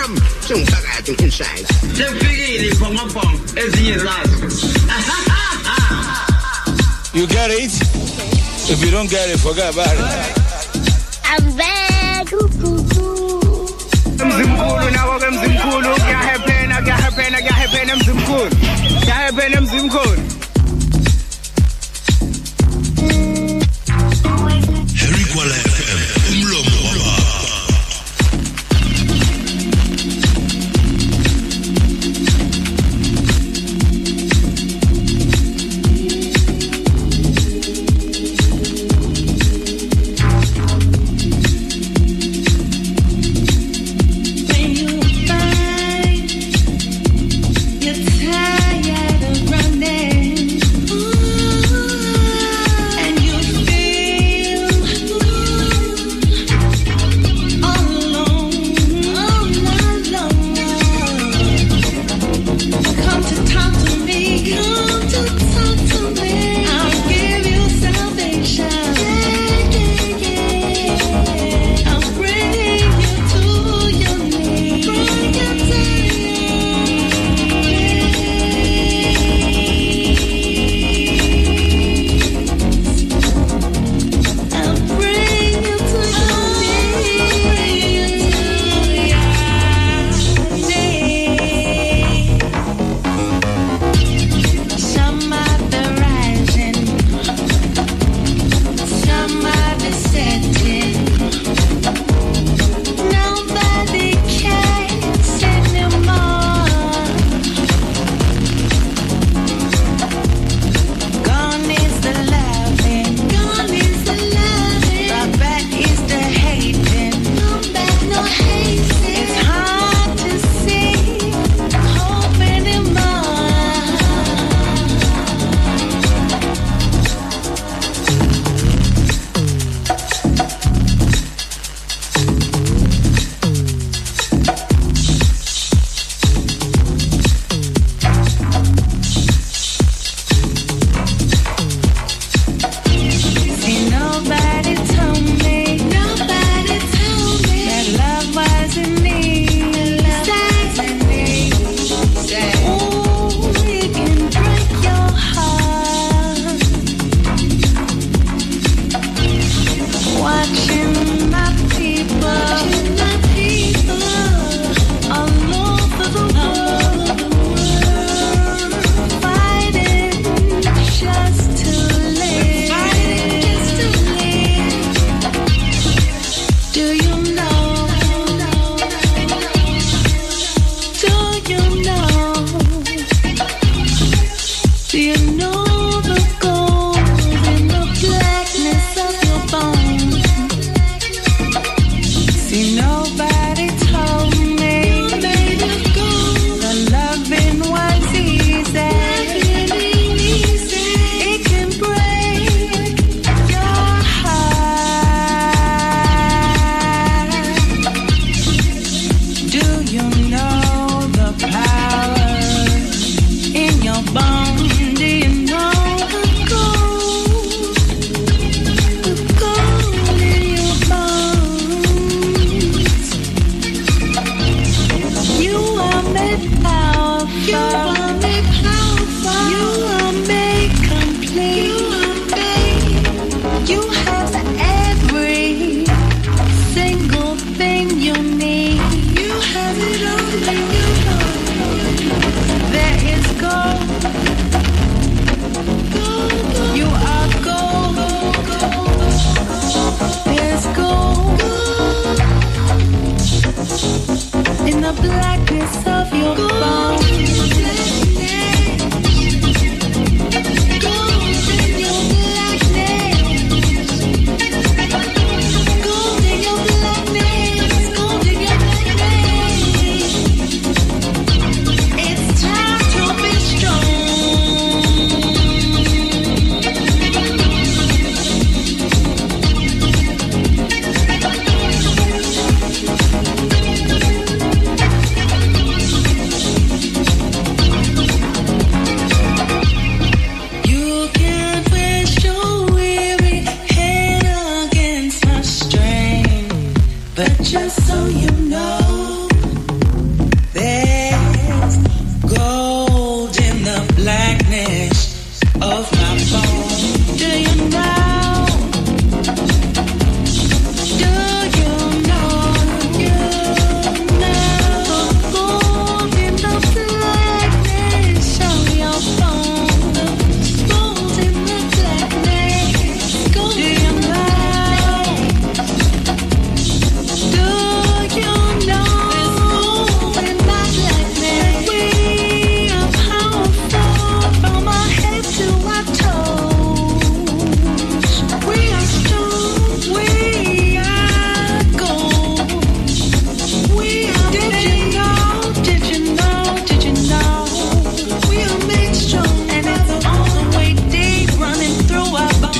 Bam! Sengiphakathi ngikhishaya. Sefikile iphongobhongo ezinye zazo. You get it? If you don't get it, forget about it. I'm back. Mzimkhulu nawo ke mzimkhulu kuyahaphena kuyahaphena kuyahaphena mzimkhulu. Kuyahaphena mzimkhulu. Harry Qualero.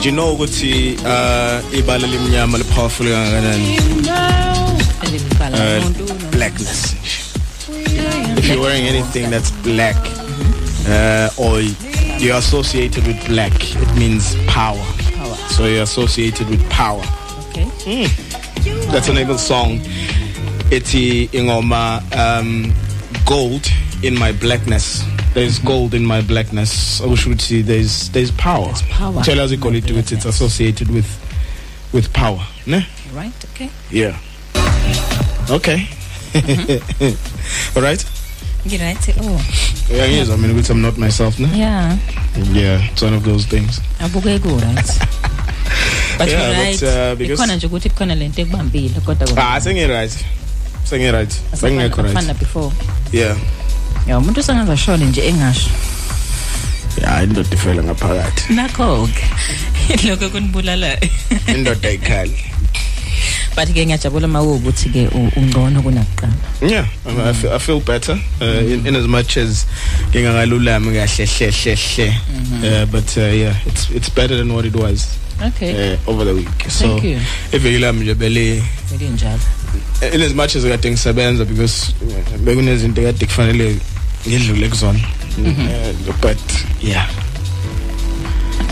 Did you know ukuthi uh ibala lemnyama le powerful kangakanani? Elibhala uh, umuntu blackness. If you're wearing anything that's black uh or you're associated with black it means power. Power. so you're associated with power. Okay. That's an Eagles song. Ethi ingoma um gold in my blackness. There's gold in my blackness. Okusho ukuthi there's there's power. There's power. Tell us igolide ukuthi it's associated with with power ne? Right okay. Yeah. Okay. All right. Ngiright oh. Uyangizwa mina ukuthi i'm not myself ne? Yeah. Yeah it's one of those things. Abuke ku right? But Yeah, you're but, right. uh, because- ikhona nje ukuthi kukhona lento ekubambile kodwa ah sengi right. Sengi right. Bengekho fana right before. Yeah. Ya umuntu usengaza shone nje engasho. Yeah indoda ifela ngaphakathi. Nakho ke lokho kunibulalayo indoda ayikhali. But ke ngiyajabula mawukuthi ke u- ungcono kunakuqala. Yeah, I, I, feel, I feel better. Uh, in, in as much as ngingakalulami kahle hle hle hle. Uh, but uh, yeah, it's it's better than what it was okay. uh, over the week. So Thank you. iveki lami nje bele belinjalo in as much as kade ngisebenza because uh, bekunezinto kade kufanele ngidlule kuzona. Uh, but yeah.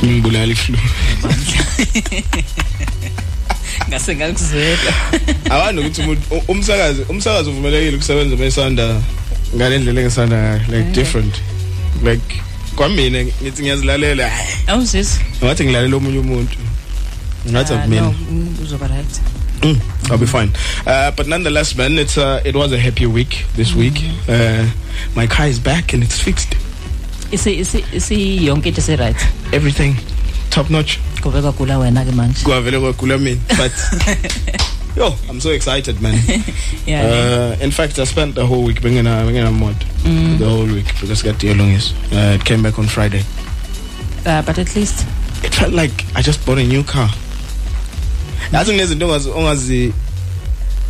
Ngibulala iflu. ngase ngakuzwela Awani ukuthi umuntu u- umsakazi umsakazi uvumelekile ukusebenza besanda ngalendlela engisanda ngayo like different. Like kwamina ngithi ngiyazilalela hayi awuzizwa ngathi ngilalela omunye umuntu ngathi Ah, akumina no, mm, uzoba right Mm, I'll be fine. Uh, but nonetheless, man, it's uh, it was a happy week this week. Uh, my car is back and it's fixed. isi isi isi yonke into se right Everything top notch. kube kwagula wena ke manje Kwavele kwagula mina, but yo, I'm so excited, man. yeah Uh, in fact, I spent the whole week bringing a bringing a mod the whole week because I got the longest. Uh, it came back on Friday. uh, but at least It felt like I just bought a new car. Yazi kunezinto ongazi ongazi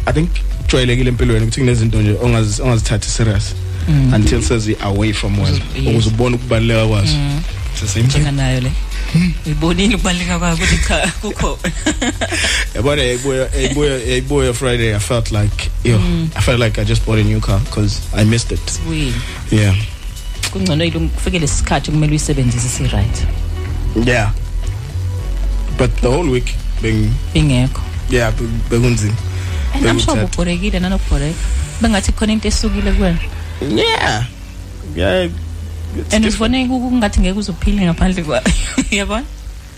I think jwayelekile empilweni ukuthi kunezinto nje ongazi ongazithatha serious until sezi away from wena ukuze ubone ukubaleka kwazo. Same thing. njenganayo le uyibonile ukubaleka kwayo ukuthi cha kukho Yabona yayibuya yayibuya yayibuya Friday I felt like yo I felt like I just bought a new car because I missed it. wini Yeah. kungcono yilo kufike lesikhathi kumele uyisebenzise si right Yeah. But the whole week being ingekho yeah be- bekunzima. and i'm sure Bekuthatha. ubhorekile nanokubhoreka bengathi khona into esukile kuwena Yeah. Yeah. and uzibone kungathi ngeke uzophile ngaphandle kwayo uyabona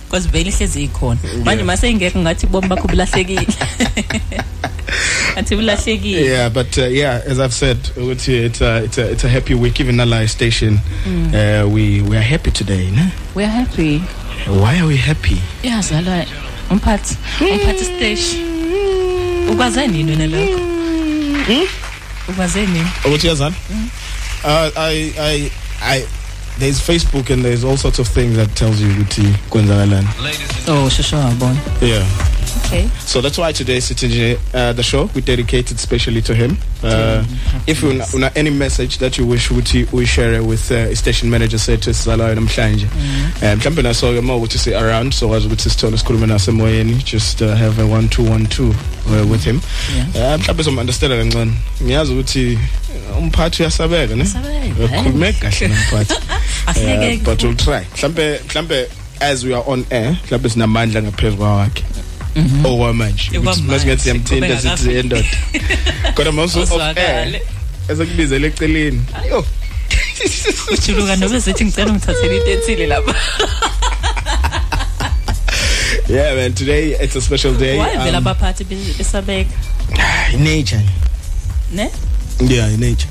because vele ihlezi ikhona manje mase ingekho ngathi bomi bakho bulahlekile athi bulahlekile Yeah, but uh, yeah, as I've said, ukuthi it's a it's a it's a happy week. Even Allied Station, uh, we we are happy today. Ne? we are happy Why are we happy? yazala umphathi umphathi stage ukwaze nini wena lokho? Ukwaze nini? What you Uh, I I I there's Facebook and there's all sorts of things that tells you ukuthi kwenzakalani. oh shosho wabona. Yeah. Okay So that's why today Sitije uh, the show we dedicated specially to him. Uh, if you una any message that you wish ukuthi we share with uh, station manager sethu sizalayo namhlanje. Um mhlambe naso ke mawukuthi si around so wazi ukuthi sithole sikhulume naso emoyeni just uh, have a 1212 uh, with him. Uh, mhlambe som understand kancane. Ngiyazi ukuthi uh, umphathi uyasabeka ne? Ukhulume kahle nomphathi. Uh, ahleke but we'll try. Mhlambe mhlambe as we are on air mhlambe sinamandla ngaphezulu kwakhe. Okwamanje Okwamanje, masingathi siyamthinta kube sithi ngakafiki. yendoda. Kodwa mawusu off air Uzwakale. esekubizele eceleni. Yo ujuluka nobe sithi ngicela ungithathele into ethile lapha. Yeah man today it's a special day wayevela um, abaphathi be- besabeka? Nature ne? Yeah nature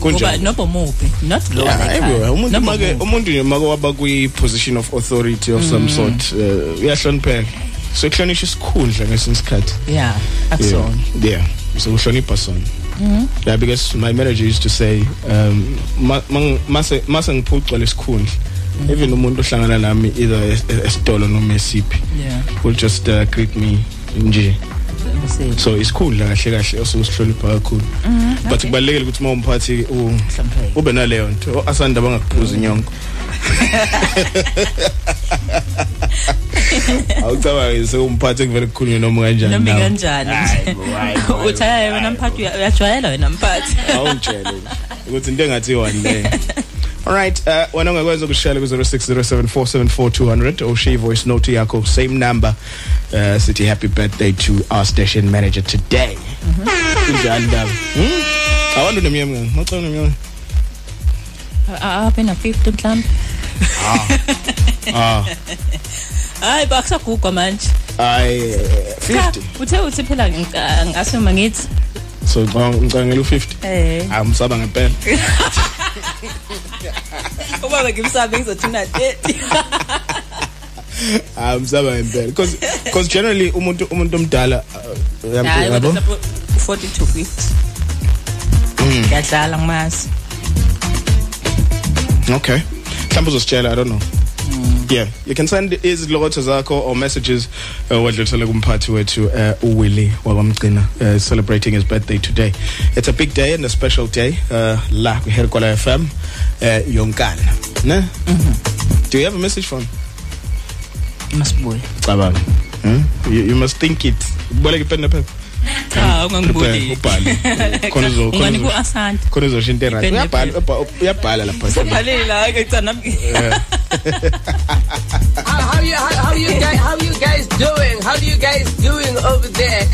ngoba kunjalo nobo muphi not lo Yeah, wasekhaya. everywhere umuntu Noma make muphi. umuntu nje make waba kwi position of authority of some sort uh, uyahlonipheka. so kuhlonishwa isikhundla ngesinye isikhathi. Yeah akusona yeah, yeah. so uhlonipha sona yeah because my manager used to say um mase mase ngiphucwa lesikhundla even umuntu ohlangana nami either es- esitolo noma esiphi yeah. will just uh, greet me nje. So isikhundla kahle kahle osusihlonipha kakhulu. But kubalekile ukuthi uma umphathi ube naleyo nto asanda bangakuphuza inyongo awucabangi sewumphathi ekuvele kukhulunywe noma kanjani noma kanjani? Hayi wena mphathi uya- uyajwayela wena mphathi awungitshele ukuthi into engathi one leyo Alright, uh, wena ungakwazi ukushayela ku 0607474200 or share voice note yakho same number. Uh, sithi happy birthday to our station manager today. Kunjani ndaba? Hmm? Awantu nemnyama ngani? Macana nemnyama. aphe na 50 mhlawumbe Ah, hayi bakusagugwa manje ay Cha, 50. uthe uthi phela ngica- ngasema ngithi So ngicangela u50. eh Ah, msaba ngempela. ubaba ngimsabe ngizothi una 30 Ah, msaba ngempela. Because because generally umuntu umuntu omdala uh, hayi yabo. kodwa lapho 40 to 50 ngiyadlala ngimazi Okay. Mhlawumbe uzositshela I don't know. Yeah, you can send izilokotho zakho or messages uh, wadlulisele kumphathi wethu uh, uWilly wakwamgcina uh, celebrating his birthday today. It's a big day and a special day uh, la Herkola FM uh, yonkana. Ne? Do you have a message for him? masibuye Cabanga. Hmm? You, you must think it. Boleka pen nephepha. Cha Prepare, ungangibuli ubhale. Khona uzo khona ungani ku asante khona uzoshintsha right. Uyabhala uyabhala- lapha. Ubhalile la ke cha nami How, how you how you guys how you guys doing? How do you guys doing over there?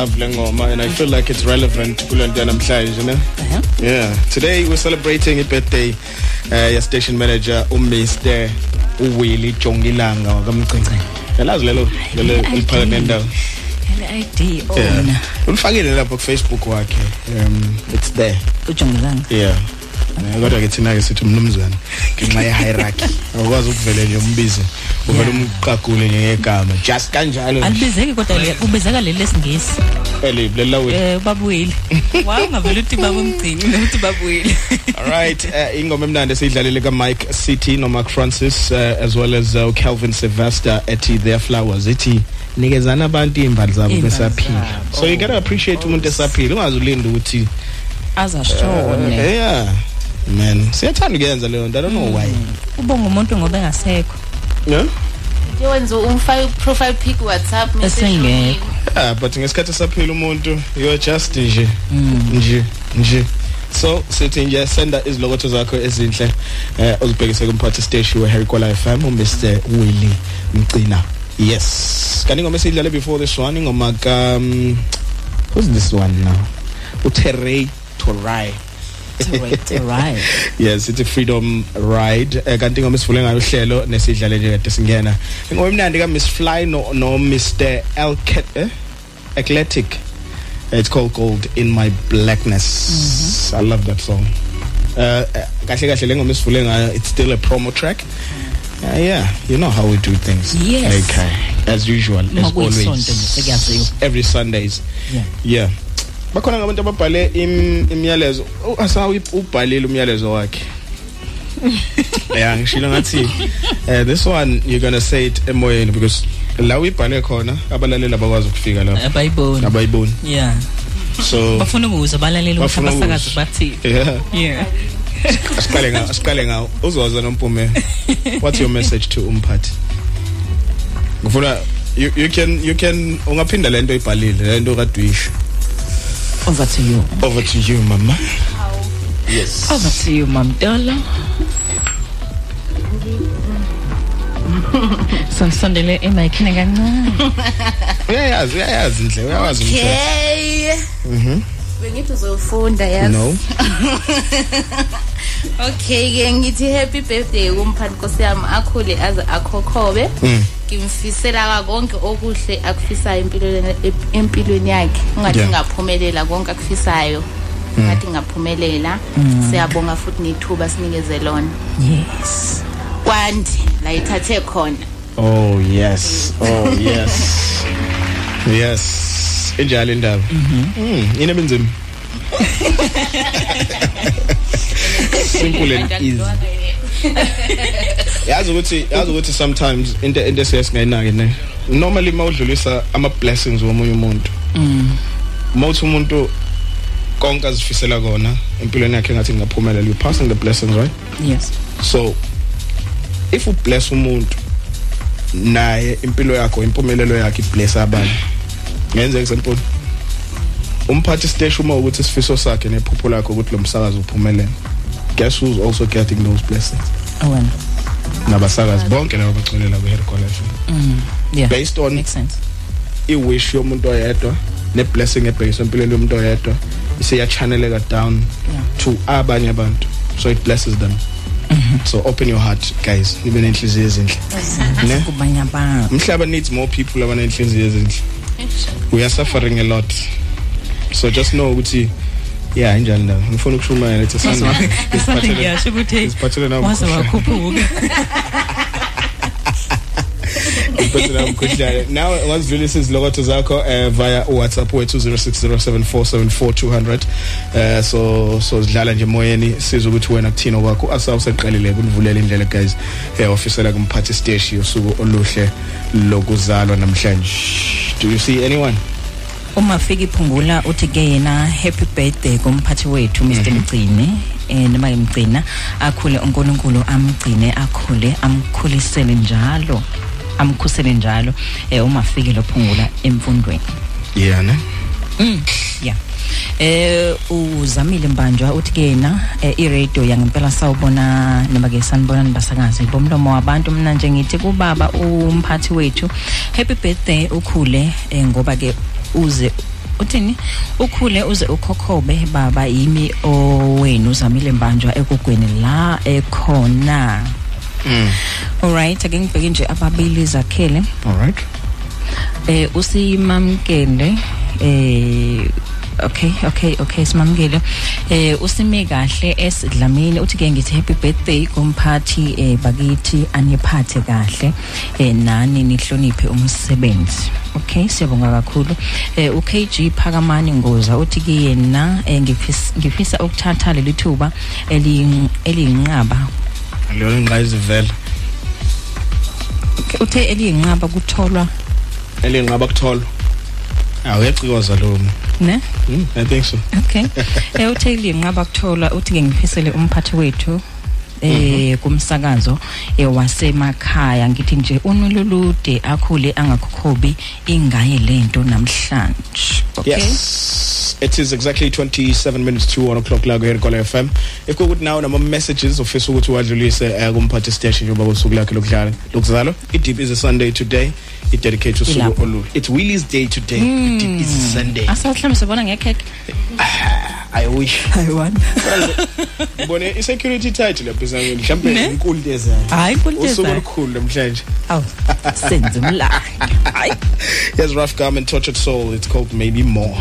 Love Lengoma and I feel like it's relevant kulento namhlanje, you know? Uh-huh. Yeah. Today we're celebrating a birthday uh your station manager uMr uWilly Jongilanga wakamgcini. Yalazi lelo lelo le-id Yeah. ona Ulifakile lapha ku Facebook wakhe. Um it's there. ujongilanga Yeah. Kodwa ke thina ke sithi umnumzana ngenxa ye hierarchy awukwazi ukuvele nje umbize uvele umqagule nje ngegama just kanjalo alibizeki kodwa ubizeka leli lesingisi Eli lela wethu um babuyile wa ungavele uthi babomgcini nokuthi babuyile Alright, uh, ingoma emnandi esiyidlalile ka Mike City no Mark Francis uh, as well as uh, Calvin Sylvester ethi Their Flowers ethi nikezana abantu imbali zabo besaphila. So you got to appreciate umuntu esaphila. Ungazulinda ukuthi azashone yeah. Man, siyathanda ukuyenza leyo nto. I don't know why. ubonga umuntu ngoba engasekho Yeah? Nje wenza umfake profile pic WhatsApp message. Yeah, but ngesikhathi esaphila umuntu you're just nje nje nje. So sithi nje senda izilokotho zakho ezinhle eh uzibhekise kumphathi stage we Harry Kwala FM uMr Willie Mcina. Yes. Kanti ngoma esidlale before this one ingoma ka um, who's this one now? uTerray Torai right yes it's a freedom ride eh, kanti ngoma sivule ngayo uhlelo nesidlale nje kade singena ingoma emnandi ka Miss Fly no no Mr Elket eh? Eclectic it's called Gold in My Blackness I love that song uh eh, kahle kahle le ngoma sivule ngayo it's still a promo track Uh, yeah, you know how we do things. Yes. Okay. As usual, as always. Every Sundays. Yeah. Yeah. Bakhona ngabantu ababhale im- imiyalezo. Oh, asawu ubhalile umyalezo wakhe. yeah, ngishilo ngathi uh, this one you're going to say it emoyeni because la uyibhale khona abalaleli abakwazi ukufika lapho. abayiboni Abayiboni. yeah So bafuna ukuza balaleli ukuthi Bafuna abasakazi ukuzwa. bathi yeah, yeah asiqale ngawo, asiqale ngawo. Uzozwa nompume. What's your message to umphathi? Ngifuna you you can you can ungaphinda lento ibhalile lento kadwisho. Over to you Over to you mama. Yes. over to you mamtolo Songisondele emayikhini kancane. Uyayazi uyayazi ndle uyawazi umthetho. okay Mhm. bengithi uzofunda yazi No. okay ke ngithi happy birthday kumphathi nkosi yami akhule aze akhokhobe Mm. Ngimfisela kakonke okuhle akufisayo empilweni empilweni yakhe ungathi Yeah. ngaphumelela konke akufisayo ngathi ngaphumelela siyabonga futhi nethuba sinikeze lona Yes. kwandi la ithathe khona Oh yes. Oh yes. yes. Injalo indaba. Mhm. Yini ebenzima? Simple and easy. Yazi ukuthi yazi ukuthi sometimes into into sesingayinaki ne. Normally mawudlulisa ama blessings womunye umuntu. Mm. Mawuthi umuntu konke azifisela kona empilweni yakhe ngathi ngaphumelela you passing the blessings right? Yes. So if u bless umuntu naye impilo yakho impumelelo yakhe ibless abantu ngenze example umphathi stage uma ukuthi isifiso sakhe nephupho lakho ukuthi lo msakazi uphumelele guess who's also getting those blessings Awena. nabasakazi bonke labo bacolela ku Harry College Mm. Yeah. based on Makes sense. i wish yomuntu oyedwa ne blessing ebhekiswe empilweni yomuntu oyedwa isiya channeleka down Yeah. to abanye abantu so it blesses them so open your heart guys nibe nenhliziyo ezinhle ne Kubanye abantu. umhlaba needs more people abanenhliziyo ezinhle we are suffering a lot so just know ukuthi yeah injani la ngifuna ukushumayela lethi Something ngiyasho ukuthi isiphathele nawo umkhuhlane. wakhuphuka. Isiphathele nawo umkhuhlane now ungazidlulisa izilokotho zakho eh, via WhatsApp wethu 0607474200 eh so so sidlala nje moyeni sizwe ukuthi wena kuthina kwakho. Asawuseqalile kunivulela indlela guys. Eh officially kumphathi stage yosuku oluhle lokuzalwa namhlanje. Do you see anyone? Uma fika iphungula uthi ke yena happy birthday kumphathi wethu Mr Mgcine eh noma imgcina akhule uNkulunkulu amgcine akhule amkhulisele njalo amkhusele njalo eh uma fika lophungula emfundweni. Yeah ne mm yeah eh uzamile mbanjwa? Uthi ke yena eh, iradio yangempela sawubona noma ke sanibona nibasakazi bomlomo wabantu mina nje ngithi kubaba umphathi wethu. Happy birthday ukhule eh, ngoba ke uze uthini? Ukhule uze ukhokhobe baba yimi owenu uzamile mbanjwa ekugweni la ekhona. Alright ake ngibheke nje ababili zakhele. Alright eh usimamkele eh okay okay okay simamkele eh usime kahle esidlamini uthi ke ngithi happy birthday kumphathi eh bakithi aniphathe kahle. Eh nani nihloniphe umsebenzi. Okay siyabonga kakhulu. Eh uKG Phakamani Ngoza uthi ke yena eh, ngifisa ngifisa ukuthatha leli thuba eli eliyinqaba. Leyo ingqayizi vele. Uthe eliyinqaba kutholwa? Elinqaba kutholwa. Awuyacikoza lo ne? Mm, i think so. Okay. Eh uthe linqaba kuthola uthi ke ngiphisele umphathi wethu eh kumsakazo eh wasemakhaya ngithi nje unolulude akhule angakhokhobi ingaye lento namhlanje okay Yes. It is exactly 27 minutes to 1 o'clock la here Kola FM. If kukuthi nawo nama messages ofisa ukuthi wadlulise eh, kumphathi station njengoba usuku lakhe lokudlala lokuzalwa. It deep is a Sunday today. It dedicates usuku Ilapho. olu. It's Willie's day today. It deep is a Sunday. asahlambe sibona ngekheke I wish. i want Ngibone i security title lapha esangeni mhlambe inkulu lezayo. hayi Usuku kuliteza olukhulu namhlanje. aw senze hayi Yes, Rough Garment Tortured Soul. It's called Maybe More.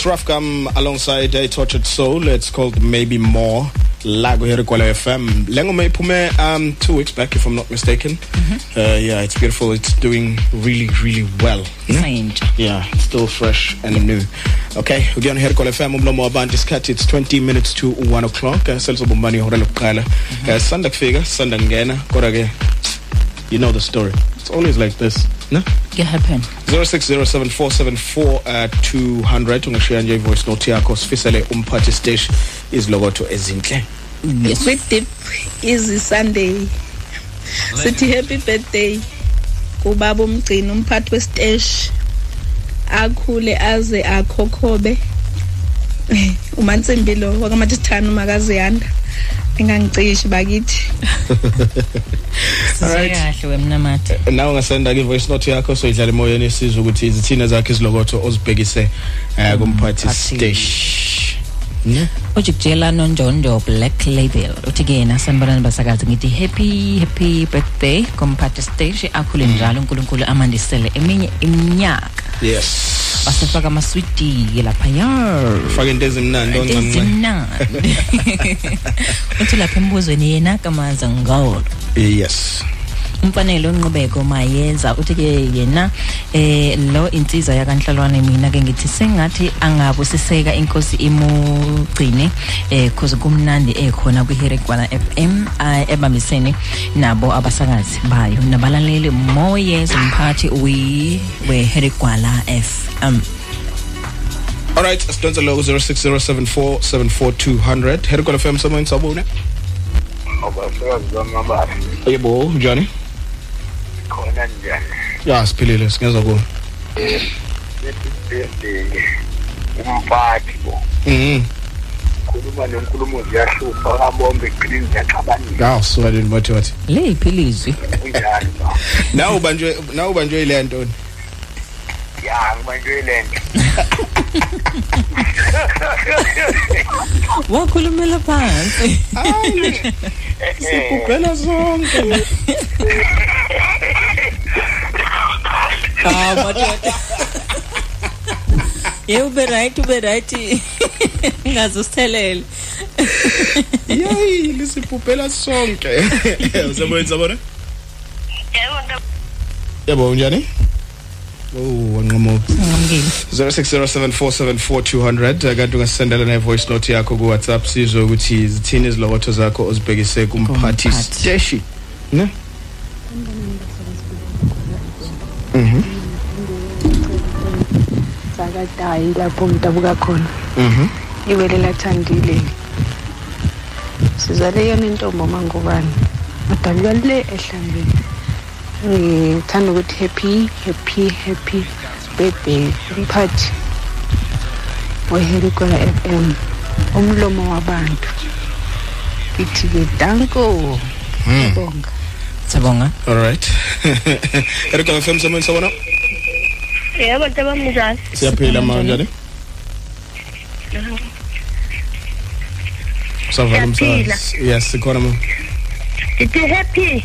It's Rough Gum alongside a Tortured Soul. It's called Maybe More. Lago here Kwala FM. Lengo iphume um 2 weeks back if I'm not mistaken. Uh, yeah, it's beautiful. It's doing really really well. Sayintsha. Yeah, it's still fresh and new. Okay, ukuyona here Kwala FM umlomo wabantu isikhathi it's 20 minutes to 1 o'clock. Uh, Selizobumbani ihora lokuqala. Uh, sanda kufika, sanda ngena. Kodwa ke you know the story. It's always like this. No? Ke happen. 0607474200 ungashiya nje ivoice note yakho sifisele umphathi stage izilokotho ezinhle. Yes. Sweet Dip is Sunday. Sithi happy birthday kubaba umgcini umphathi wesiteshi. Akhule aze akhokhobe. Umansimbi lo wakamathithana makazi yanda engangicishi bakithi. Alright. Kahle wemnamathe. nawe ungasenda ke ivoice note yakho so idlala emoyeni isizwe ukuthi izithina zakhe izilokotho ozibhekise eh, kumphathi stage ne ujikjela nonjondo black label. Uthi ke yena sanibonani basakazi ngithi happy happy birthday kumphathi stage akhule njalo unkulunkulu amandisele eminye iminyaka. Yes. Basefaka amaswiti laphaya. Faka into ezimnandi oncancane ezimnandi. Uthi lapha embuzweni yena kamaza ngawolo yes. Umfanele onqubeko mayenza uthi ke yena eh lo insizwa yakanhlalwane mina ke ngithi sengathi angabusiseka inkosi imugcine eh kuze kumnandi ekhona kwiHerekwana FM ah, ebambisene nabo abasakazi bayo. Nabalaleli moye zomphathi we weHerekwana FM alright sidonsa lo 0607474200 herikolo fm somoyeni sabone? Abasakazi bamabala yebo njani? Khona njani ya siphilile singezwa ku besibhedlele umphathi bo. Mhm. Khuluma nenkulumo ziyahlupha kabombe ekugcineni ziyaxabanisa. Ngaw sukaleni bathi wathi liphi lizwi kunjani ba? Nawe ubanjwe nawe ubanjwe ile ntoni ya ngibanjwe le nto. Wakhulumela phansi. Sibhubhela sonke Ah, madoda. Ye ube right ube right. Ngazusithelele. yayi lisibhubhela sonke usemoyeni sabona yebo njani Oh wanqamuka Ngamngeni. 0607474200 kanti ungasendela na voice note yakho ku WhatsApp sizwe ukuthi zithini izilokotho zakho ozibhekise kumphathi Kumphathi. steshi ne Mhm sakadayi lapho umdabuka khona. Mhm ibele lathandile sizale yona intombi mangubani adabuka le ehlambeni ngithanda ukuthi happy happy happy birthday. Umphathi weherikola FM umlomo wabantu. Ngithi ke danko bonga Sibonga. all right. Erika FM someone sabona yebo taba mnjani siyaphila manje njani? Savala Siyaphila. msakazi yes sikhona ma. Ngithi happy.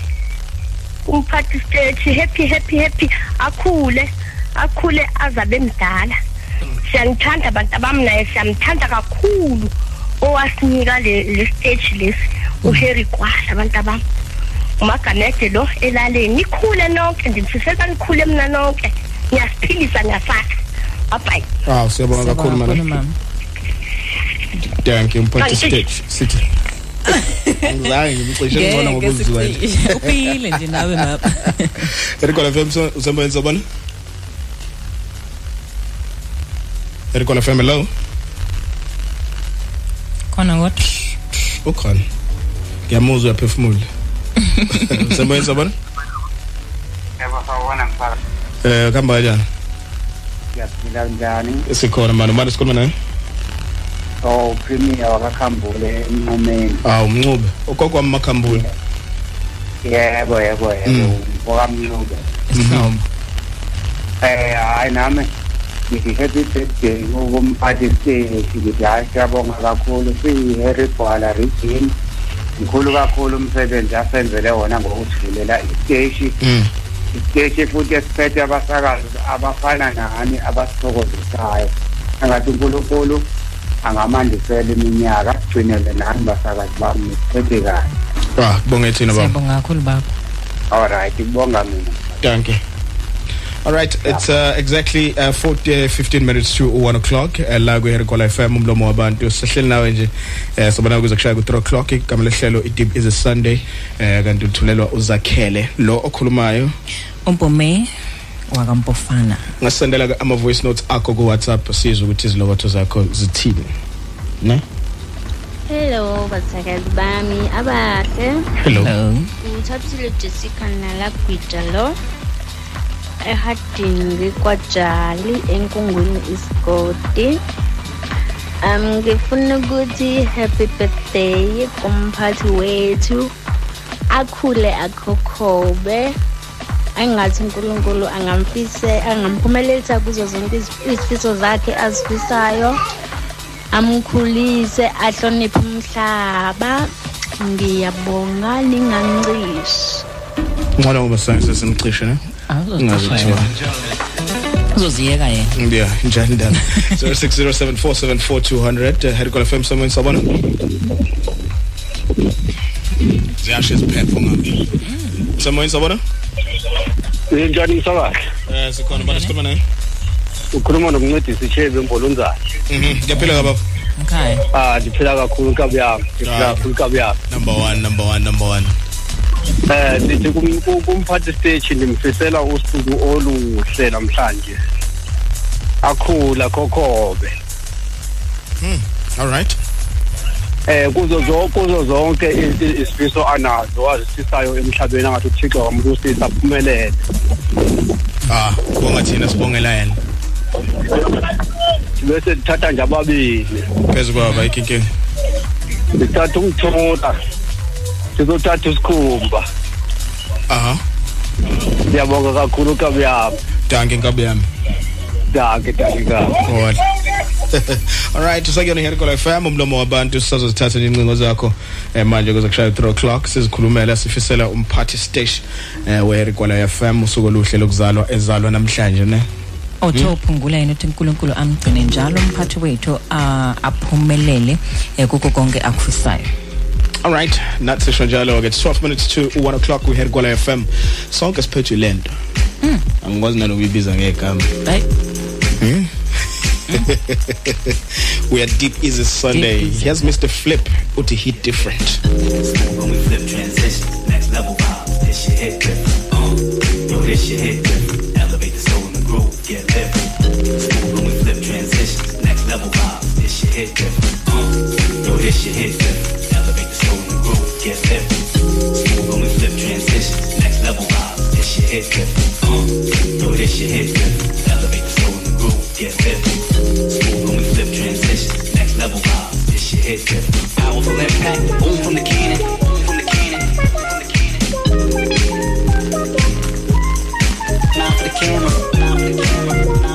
Umphathi stage happy happy happy. Akhule akhule azabe mdala. Siyanithanda abantu abamnaye siyamthanda kakhulu owasinika le le stage lesi uHarry Kwala abantu abami. Umaganede lo elaleni nikhule nonke ndimfisela nikhule mina nonke ngiyasiphilisa ngiyasakha bye Wow siyabonga kakhulu Siyabonga mana. mama. Thank you mphathi Kanti- stage sithi. Ngizange ngimcishe ngibona Ngeke ngokwenziwa. sicishe. Ufile nje nawe mama. Erikola FM so usemboyeni sobona? Erikola FM hello. Khona kodwa. Ukhona. Ngiyamuzwa uyaphefumula. Usemboyeni sobona? Yebo sawubona mfaka. Eh kamba kanjani? Siyaphila njani? Sikhona manje manje sikhuluma naye. Oh premier wakakhambule emnqumeni. Ah umncube. Ugogo wami makhambule. Yebo yebo Mm. yebo. Wakamlube. Mhlawumbe. Eh hayi nami ngithi happy birthday kumphathi stage ngithi hayi siyabonga kakhulu siyi-Harry Gwala region mkhulu kakhulu umsebenzi asenzele wona ngokusivulela isiteshi Mm. isiteshi futhi esiphethe abasakazi abafana nani abasithokozisayo angathi unkulunkulu angamandisela iminyaka sigcinele nani basakazi bami nisiphethe kahle Ah kubonge thina baba. Siyabonga kakhulu baba. alright kubonga mina Thank you. All right, it's uh, exactly uh, 40, uh, 15 minutes to 1 o'clock uh, la ku Herikola FM umlomo wabantu. Sihleli nawe nje uh, sobona kuze kushaya ku 3 o'clock. Igama lehlelo it deep is a Sunday uh, kanti uthulelwa uzakhele lo okhulumayo. Umpome wakampofana. ngasendela ama voice notes akho ku WhatsApp sizwe ukuthi izilokotho zakho zithini ne? Hello bathakazi bami abahle. Hello. uthathile Jessica nalagwija lo. Ehadini kwajali enkungwini isigodi. Um ngifuna ukuthi happy birthday kumphathi wethu. Akhule akhokhobe. Angathi uNkulunkulu angamfise angamphumelelisa kuzo zonke iz- izifiso zakhe azifisayo. Amkhulise ahloniphe umhlaba. Ngiyabonga ningancishi ngcono ngoba sange simcishe ne? Ingaze kuthiwa. Uzoziyeka yena. yeah njani ndaba 0607474200 uh, Herikola FM someone sabona ziyasho iziphepho ngapi someone sabona Njani sakahle? eh sikhona bana sikhuluma naye Ukhuluma nokuncedisa ichebe embolonzana. mhm ngiyaphila kababa Okay. Ah, ndiphila kakhulu inkabi yami. Ndiphila kakhulu inkabi yami. number 1 number 1 number 1 Eh, kum- kumphathi stage ndimfisela usuku oluhle namhlanje. Akhula khokhobe. hmm all right Eh kuzo zonke kuzo zonke isifiso anazo azisisayo emhlabeni angathi uThixo wamlusisa aphumelele. ah bonga thina sibongela yena Bese dithatha nje ababili. phezu kwaba ikinkinga Dithatha umthota. Sizothatha isikhumba. aha Siyabonga kakhulu inkabi yami. danke inkabi yami Danke danke kabi. All Alright, usakuyona Herikola FM umlomo wabantu sisazozithatha nje incingo zakho eh, manje kuze kushaya 3 o'clock sizikhulumela sifisela umphathi stage eh, we Herikola FM usuku oluhle lokuzalwa ezalwa namhlanje ne Otho uphungula yena uthi uNkulunkulu amgcine njalo umphathi wethu ah, aphumelele eh, kuko konke akufisayo. Alright, nathi sisho njalo ke 12 minutes to 1 o'clock we Herikola FM sonke siphethe lento angikwazi nanokuyibiza ngegama Hayi. Hmm? we are deep is a Sunday. Here's Mr. Flip. Uti hit different. When we flip transitions, next level vibes, this shit hit different. Uh, yo, this shit hit different. Elevate the soul and the groove, get living. When we flip transitions, next level vibes, this shit hit different. Uh, yo, this shit hit different. Get living. Smooth when we flip transitions, next level vibes, this shit hit different. Uh, yo, this shit hit different. Elevate the soul and the groove, get living. Smooth when we flip transitions, next level vibes, this shit hit different. Powerful impact, boom from the cannon, boom from the cannon, from the cannon. For the camera, for the camera, now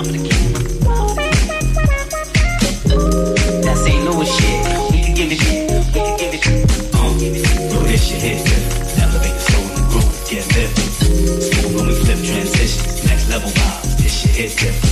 hit different.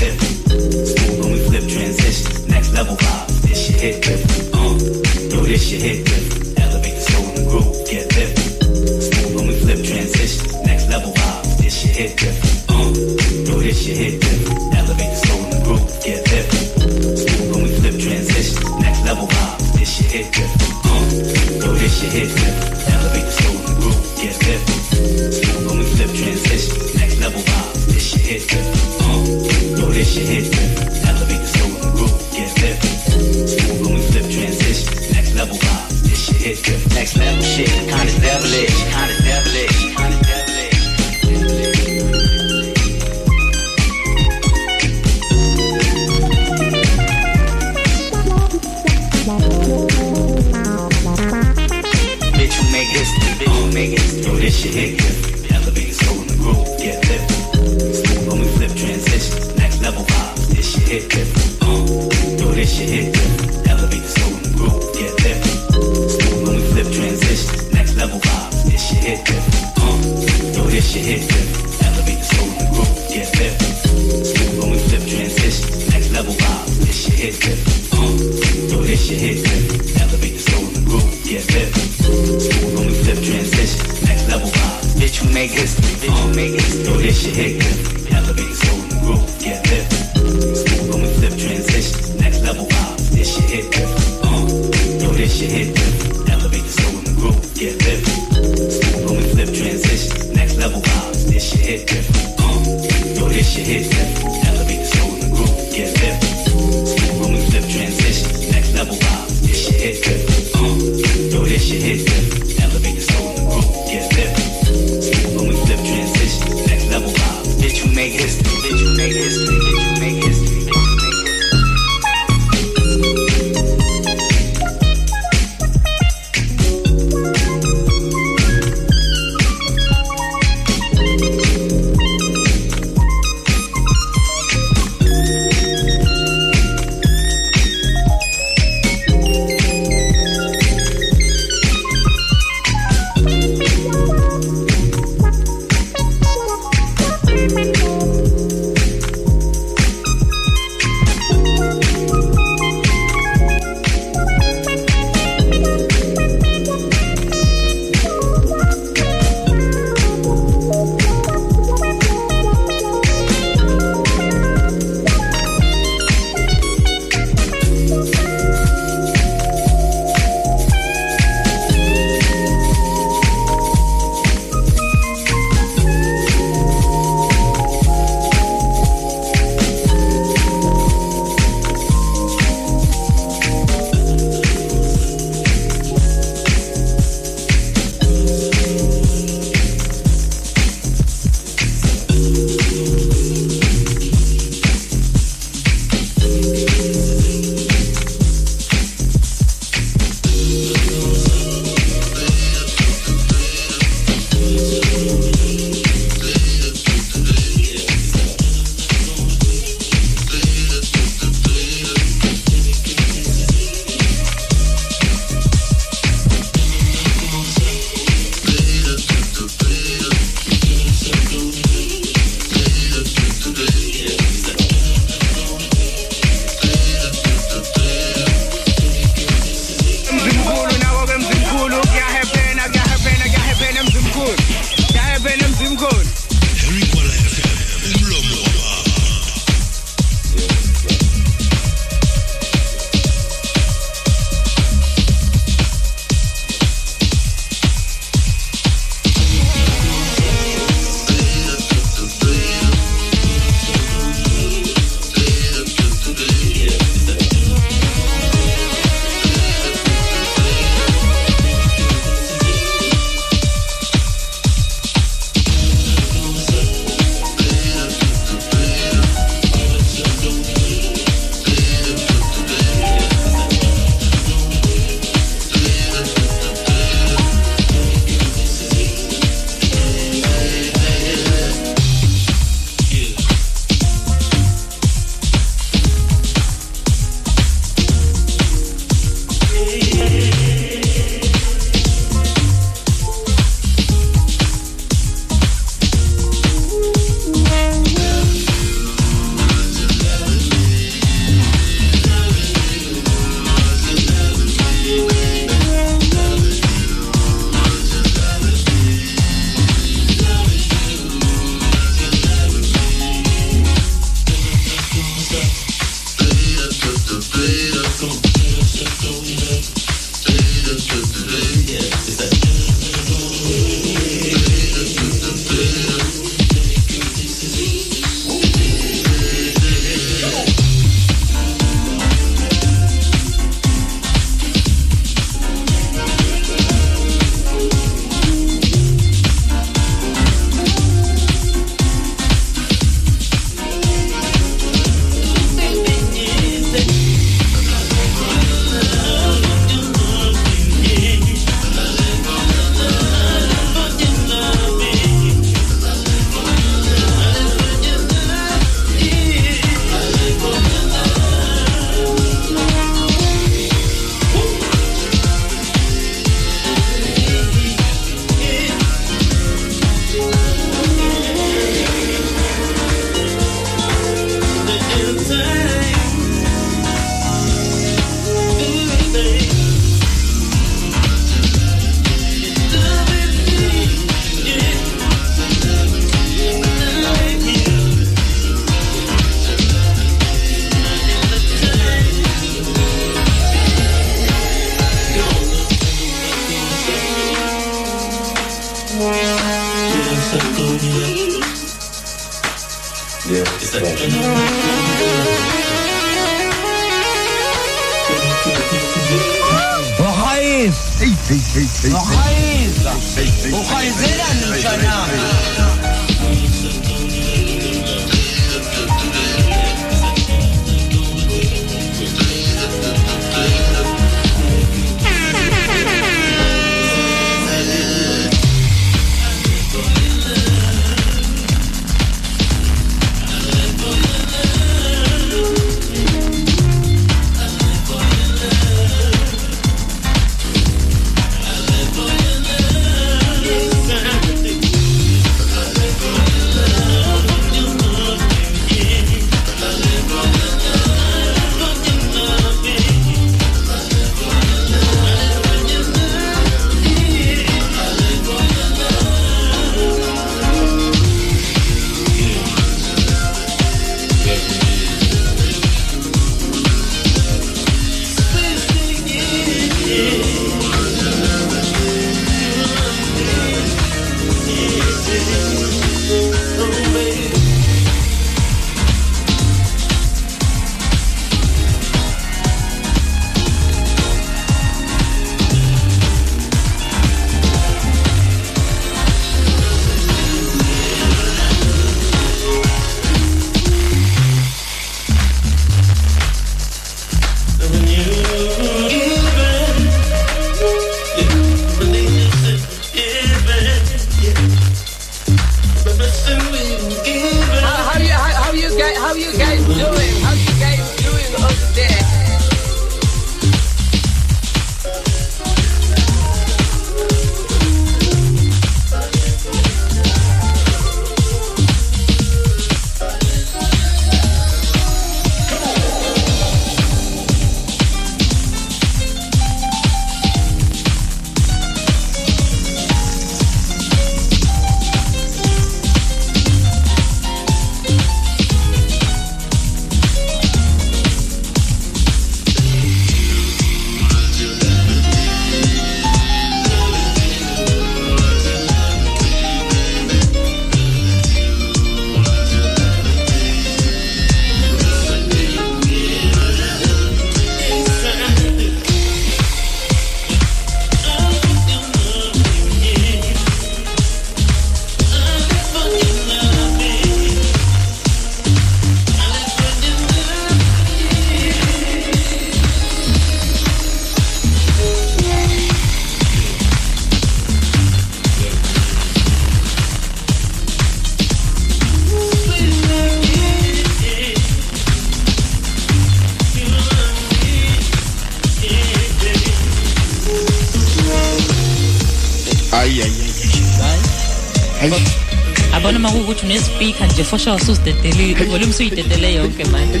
Unespeaker nje for sure ususidedele volume suyidedele yonke manje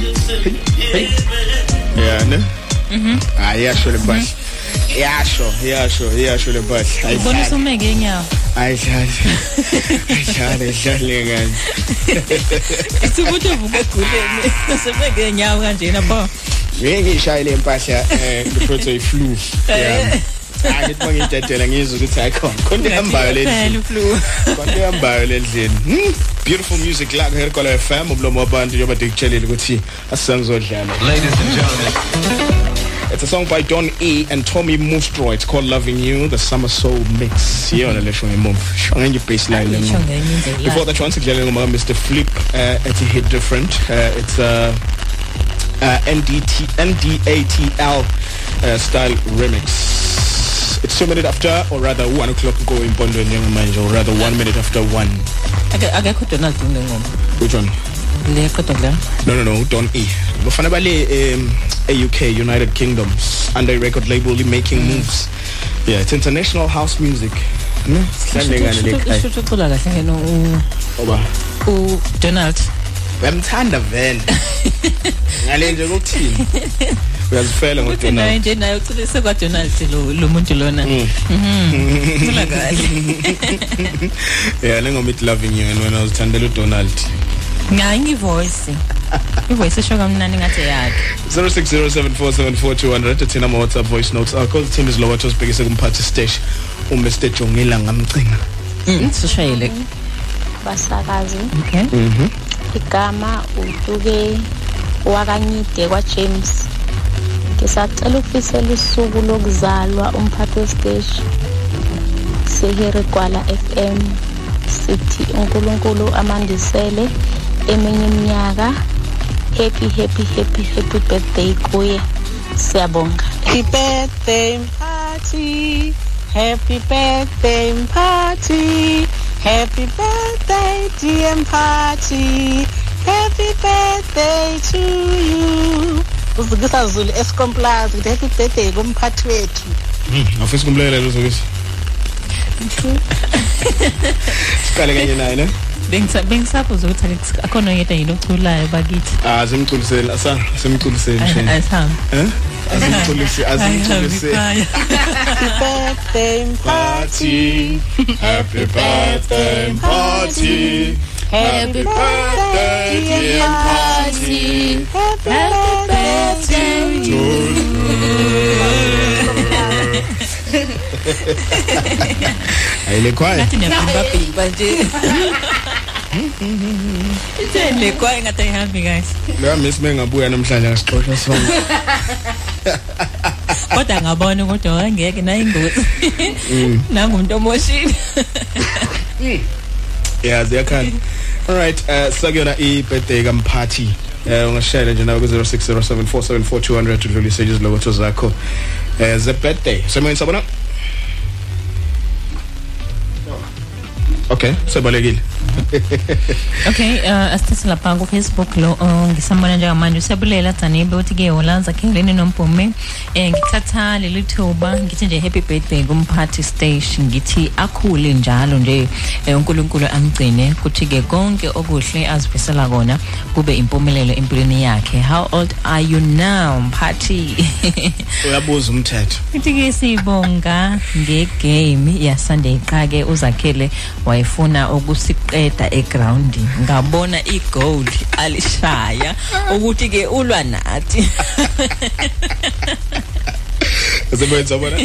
Yeah, ne? mhm Hayi yasho le mpahla. Yasho, yasho, yasho le mpahla. ubona usumeke enyawo Ayidlali. Ayidlali, idlali ngani. isikuthi uvuka eguleni nasemeke enyawo kanjena bo Ngeke ngishayele le mpahla eh ngiphethwe i-flu. Yeah. Hayi ngithi mangidedela ngizwe ukuthi ayikho. Konke ihambayo le ndlela. flu Konke ihambayo le ndleni. Hmm, Beautiful music la here kola FM umlomo wabantu njengoba ndikutshelile ukuthi asisangizodlala. Ladies and gentlemen. It's a song by Don E and Tommy Mustro. It's called Loving You, the Summer Soul Mix. Yona lesho ngemumva. Shongenye baseline indlela. Before that once again ngoma Mr Flip uh, at a hit different. Uh, it's a uh, NDT NDATL uh, style remix. It's two minutes after or rather one o'clock go in Bondo njengamanje or rather one minute after one. Ake- akekho donald kule ngoma Which one? le qeda kudlala No no no Don E. Bafana bale um, UK United Kingdom under a record label making moves. Yeah, it's international house music. Ne? Sihlale ngane le ekhaya. Shuthu ucula kahle ngeno u- Oba u Donald uyamthanda vele. Ngale nje ukuthini? Uyazifela ukuthi naye ngoDonald. nje naye ucule sekwa Donald lo lo muntu lona. Mhm. Ucula kahle Yeah, lengoma it loving you and when I was thandela uDonald. ngayi ngivoice. Ivoice esho kamnandi ngathi yakhe 0607474200 thina ama WhatsApp voice notes. Akho team is lower to sibhekise kumphathi stage uMr. Jongila ngamcinga. mhm sishayele basakazi. Okay. Igama utuke wakanyide kwa James ngisacela ukufisela usuku lokuzalwa umphathi wesiteshi sehere gwala FM sithi uNkulunkulu amandisele eminye iminyaka happy happy happy happy birthday kuye siyabonga Happy birthday party. Happy birthday party. Happy birthday dear party. Happy birthday to you. Uzikisa Zulu Eskom Plaza ukuthi happy birthday kumphathi wethu. Hmm, afisa kumlekelela uzokisi. Siqale kanye naye ne? Bengisa bengisabuza ukuthi ake- akhona oyedwa yini oculayo bakithi. Ah, simculiseni, asa simculiseni Ay- nje. Ayihambi. Eh? Asimculisi, asimculisi. Happy birthday party. Happy birthday party. Happy birthday dear party. Happy birthday to Ayile kwaya. Ngathi niyabhimba bhimba nje. Itheni le kwaye ngathi ayihambi guys. Lo miss mengabuya namhlanje ngasixoxa sonke. Kodwa ngabona ukuthi wangeke nayo ingozi. Mm. Nangumuntu omoshile. Yeah, ziyakhala. All right, uh sakuyona i-birthday kamphathi. Eh ungashayela nje nawe ku 0607474200 udlulise izilokotho zakho. Eh ze birthday. Semoyeni sabona? Okay, sebalekile. Okay, uh, asithathe lapha ku Facebook lo uh, ngisambona njengamanje usebulela Dzanibe uthi ke Holanza Kheleni noMpume. Eh ngithatha leli thuba ngithi nje happy birthday kumphathi stage ngithi akhule njalo nje eh, uNkulunkulu amgcine. Kuthi ke konke okuhle azifisela kona kube impumelelo empilweni yakhe. How old are you now mphathi? Uyabuza umthetho. Ithi ke sibonga ngegame yaSunday qake uzakhele wayefuna ukusiqeda eground ngabona igoal alishaya ukuthi ke ulwa nathi Semoyeni sabona?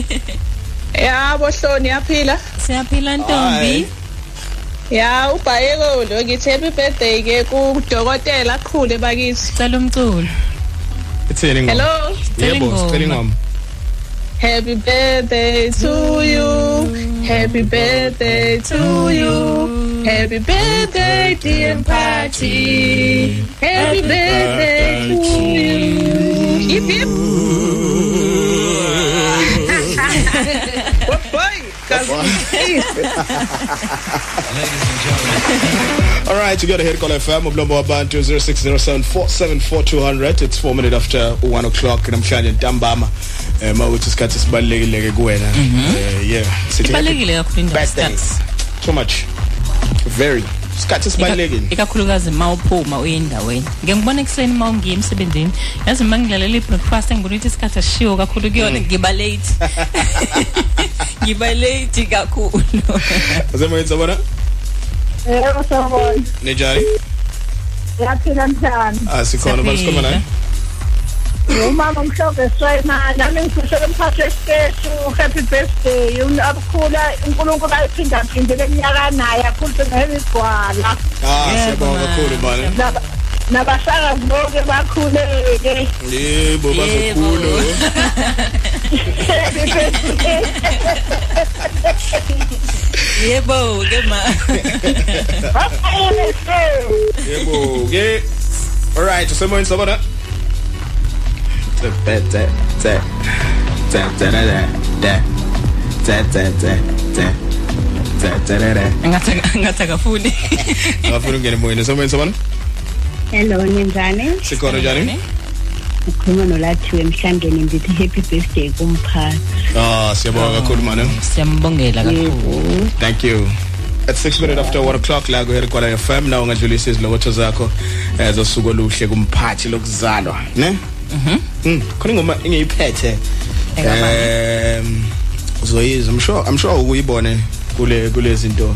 Yabo Hloni yaphila? Siyaphila ntombi. Ya ubhayeko lo ngithi happy birthday ke kudokotela qhule bakithi. Cela umculo. Ithini ngoma? Hello. Yebo, sicela ingoma. Happy birthday to you. Happy birthday to you. Happy birthday dear party. Happy birthday to you. Hip hip. What boy? All right, you got to hit call FM umlomo wabantu 0607474200 it's 4 minutes after 1 o'clock namhlanje ntambama eh mawuthi isikhathi sibalekile ke kuwena. Eh yeah sithi happy Ibalekile kakhulu stats. too much. Very. Isikhathi sibalekile ikakhulukazi mawuphuma uye endaweni. Ngeke ngibone ekuseni mawungiye emsebenzini. Yazi mangilalela i-breakfast ngibona ukuthi isikhathi asishiwo kakhulu kuyona. Ngiba late. Ngiba late kakhulu. Asemoyeni sabona? Yebo sawubona. nejari Yaphila mthana. asikhona basikhuluma naye Umama mhlobo Swayman, nami ngifisela umphathi wesiteshi happy birthday. Abukhula uNkulunkulu ayiphinda phindele eminyaka naye akhulise ngeligwala. ah siyabonga kakhulu bana Naba- Nabashakazi bonke bakhuleke. yebo bazokhulu Happy birthday. Yebo ke ma. Yebo ke all right that that that that that that that that that that that ngathi ngathi akafuni ngafuna ungene moyeni asemoyeni sabona Hello ninjani? sikhona njani? Ukhuluma nolathiwe emhlangeni ngithi happy birthday kumphathi. ah siyabonga kakhulu mana siyambongela kakhulu. Thank you. At 6 minutes after 1 o'clock la kuhere kwala FM na ungadlulisa izilokotho zakho eh zosuku oluhle kumphathi lokuzalwa ne? Mhm. Mm khona ingoma engiyiphethe um uzoyiza i'm sure i'm sure ukuyibone kule kule zinto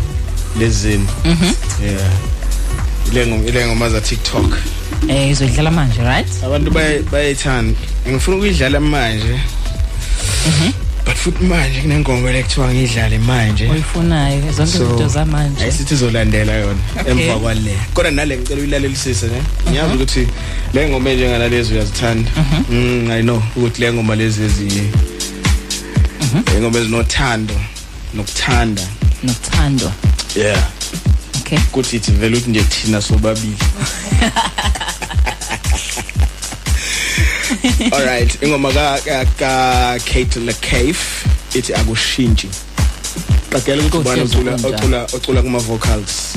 lezini mhm. Yeah. Ile ngoma ile ngoma za TikTok. Eh izodlala manje right? Abantu baye bayithanda ngifuna ukuyidlala manje. But futhi manje kunengoma lekuthiwa ngidlale manje. Oyifunayo zonke So, izinto zamanje. ayisithi izolandela yona Okay. emva kwale. Kodwa nale ngicela uyilalelisise ne? Ngiyazi ukuthi le ngoma enjenganalezi uyazithanda. Mm i know ukuthi le ngoma lezi ezi ingoma ezinothando nokuthanda. Nokuthando. Yeah. Okay. Kuthi ithi vele ukuthi nje thina sobabili. All right ingoma ka ka, ka Kate LaCave ithi akushintshi qagela ukuthi ubani ocula ocula ocula kuma vocals?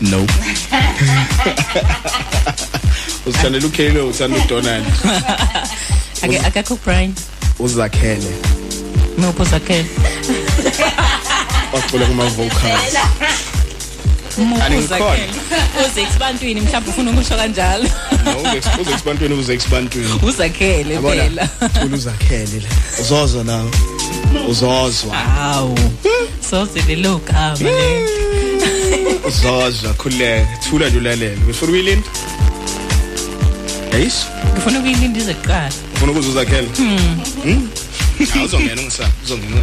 No usithandela uKaylo uthanda uDonald. Ake akakho Brian uzakhele. Nopho zakhele ocula kuma vocals. Mupho Angikhona. zakhele uze exibantwini mhlawumbe ufuna ukusho kanjalo. No uze uze expandweni uze expandweni uzakhele Yabona, phela. Thula uzakhele la. Uzozwa nawe uzozwa. Hawu. So silelo gama le. Uzozwa khuleka thula nje ulalele. Ufuna ukuyilinda Yes. Ngifuna ukuyilinda ize kuqala. Ufuna ukuze uzakhele hmm? Hmm? Hawu uzongena ungisaba uzongena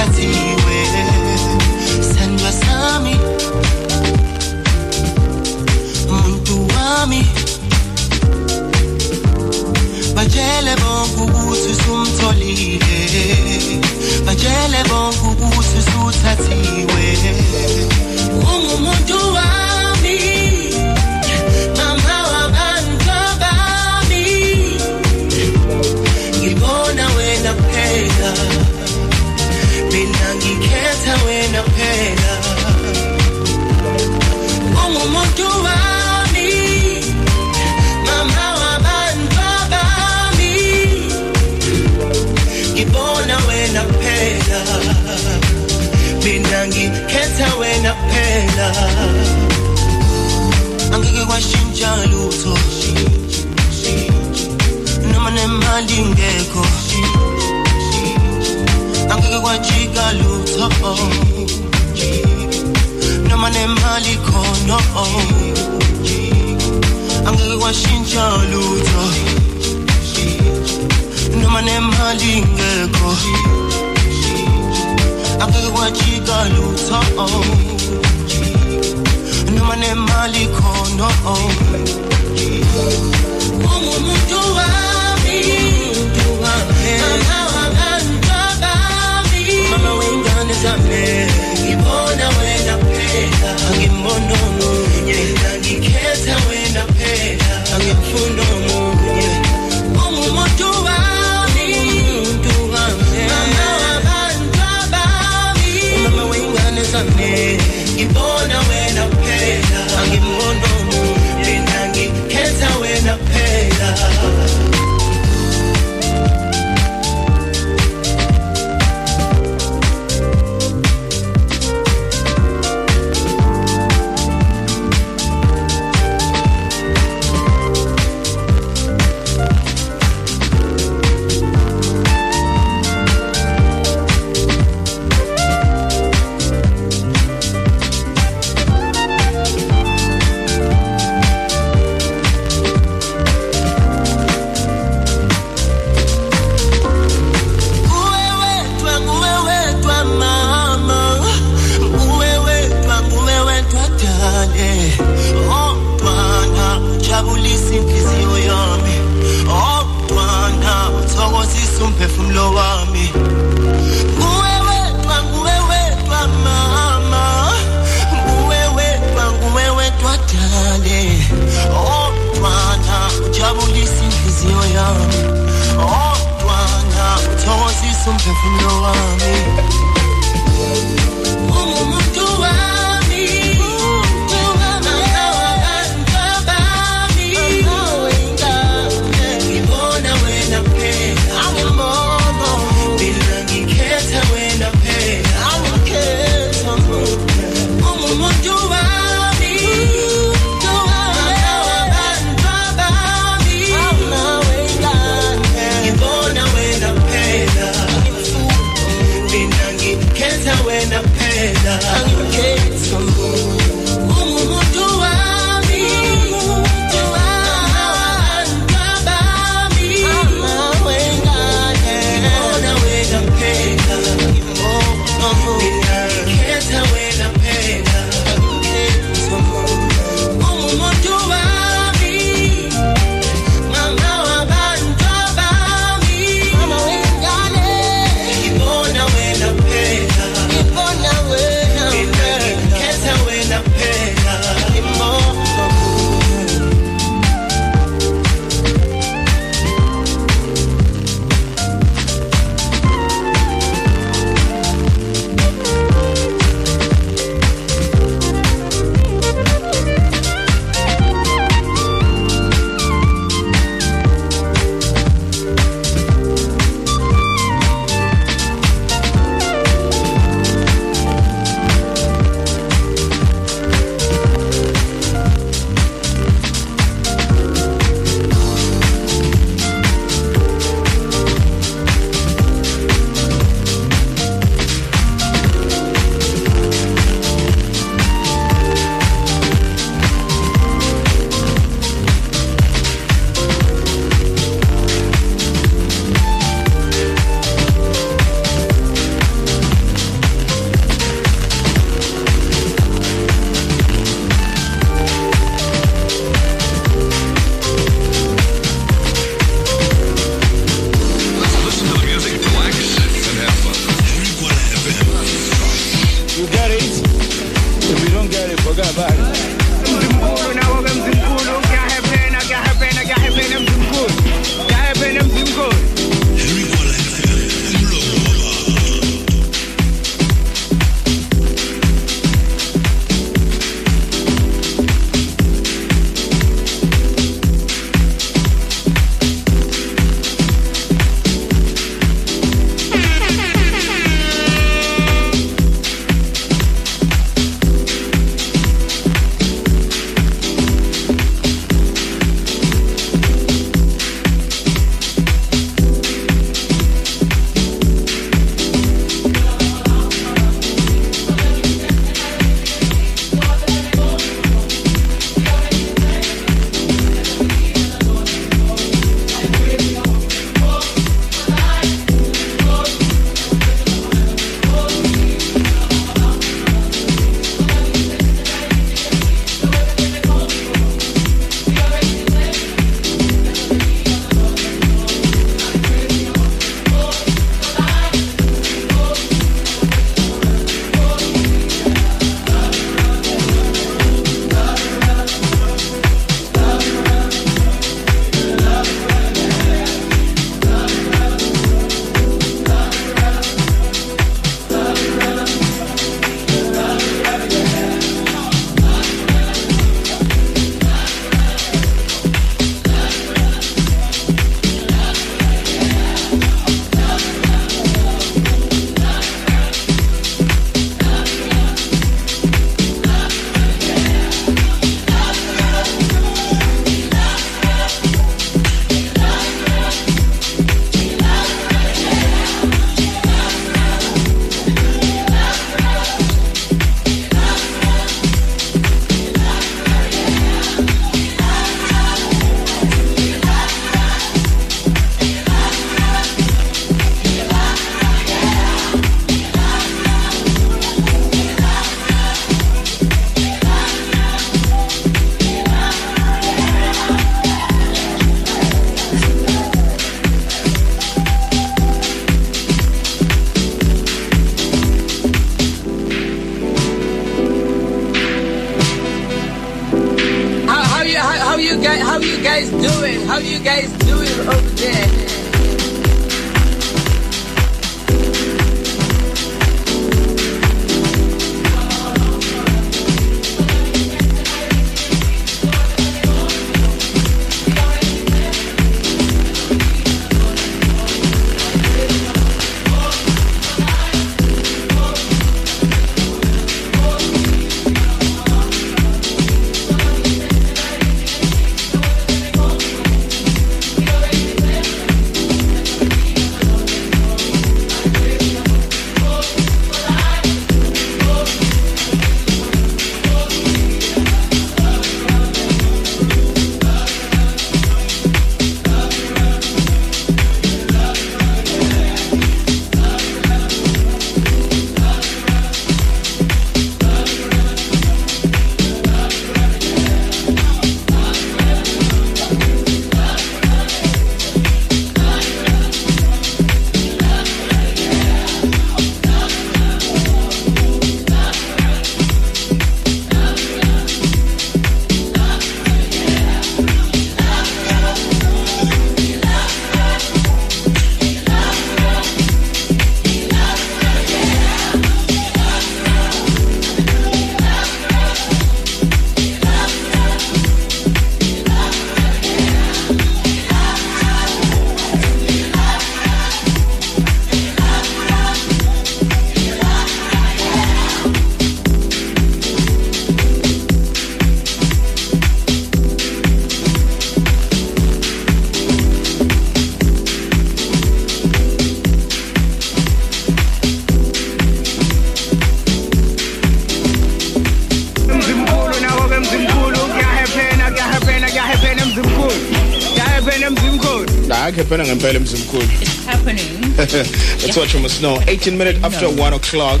ngempela emzimkhulu happening. Let's watch him snow. 18 minutes after 1 o'clock.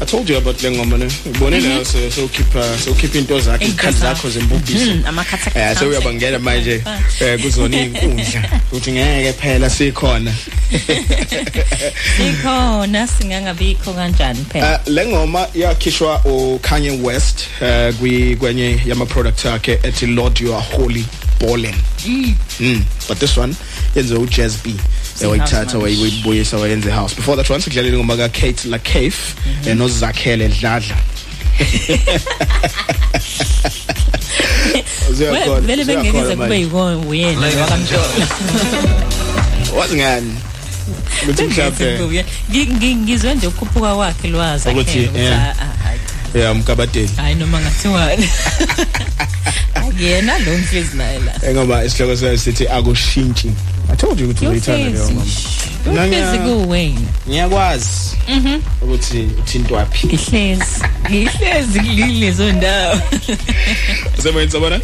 I told you about le ngoma ne ubonile Mhm. so so keep uh, so keep into zakhe ikhadi zakho. zakho zembubisi Mhm, amakhatha eh so uyabangena manje eh kuzona inkundla uthi ngeke phela sikhona. Ikhona singangabikho kanjani phela? Uh, le ngoma yakhishwa uKanye West uh, kwi kwenye yama products akhe ethi Lord You Are Holy Ballin. Mm. mm. but this one yenze u Jazz B. Si wayithatha house wayibuyisa wayenze house. Before that one sikudlalela ngoma ka Kate La Cave eh, nozakhele dladla. We- Ziyakhona, vele bengekeze kube yiko uyena wakamntwana wazi ngani? Ukuthi mhlawumbe Ngi- ngi- ngizwe nje ukukhuphuka kwakhe lwazi Ukuthi, ukuthi, yeah. ah, ah, hayi. noma ngathiwani akuyena lo ngihlezi naye la engoma isihloko sayo sithi akushintshi i told you ukuthi uyithanda leyo ngoma uhlezi kuwena ngiyakwazi mhm ukuthi uthintwa phi ngihlezi ngihlezi kulezo ndawo Usebenza bona?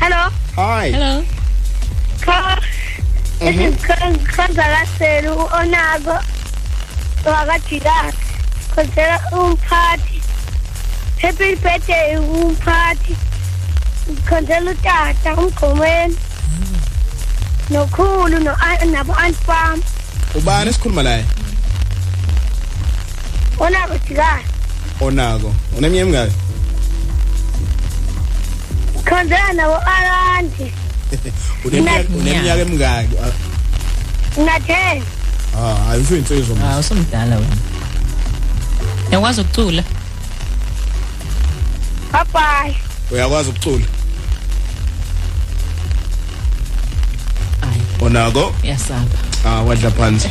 Hello. Hi. Hello. Cha. Izikhonzakasela u-Onago wakajikana khonzela umphathi happy birthday umphathi khonzela utata umgqomeni nokhulu no nabo-anti bam ubani esikhuluma naye? Onago jikana onako. Uneminyaka emingaki? Khonzela nabo-arandi uneminyaka uneminyaka. emingaki? Na-ten ah ayisho insizwa ah usumdala wena. Yakwazi ukucula? Bye-bye. Uyakwazi ukucula? Onako? Yasaba ah wadla phansi.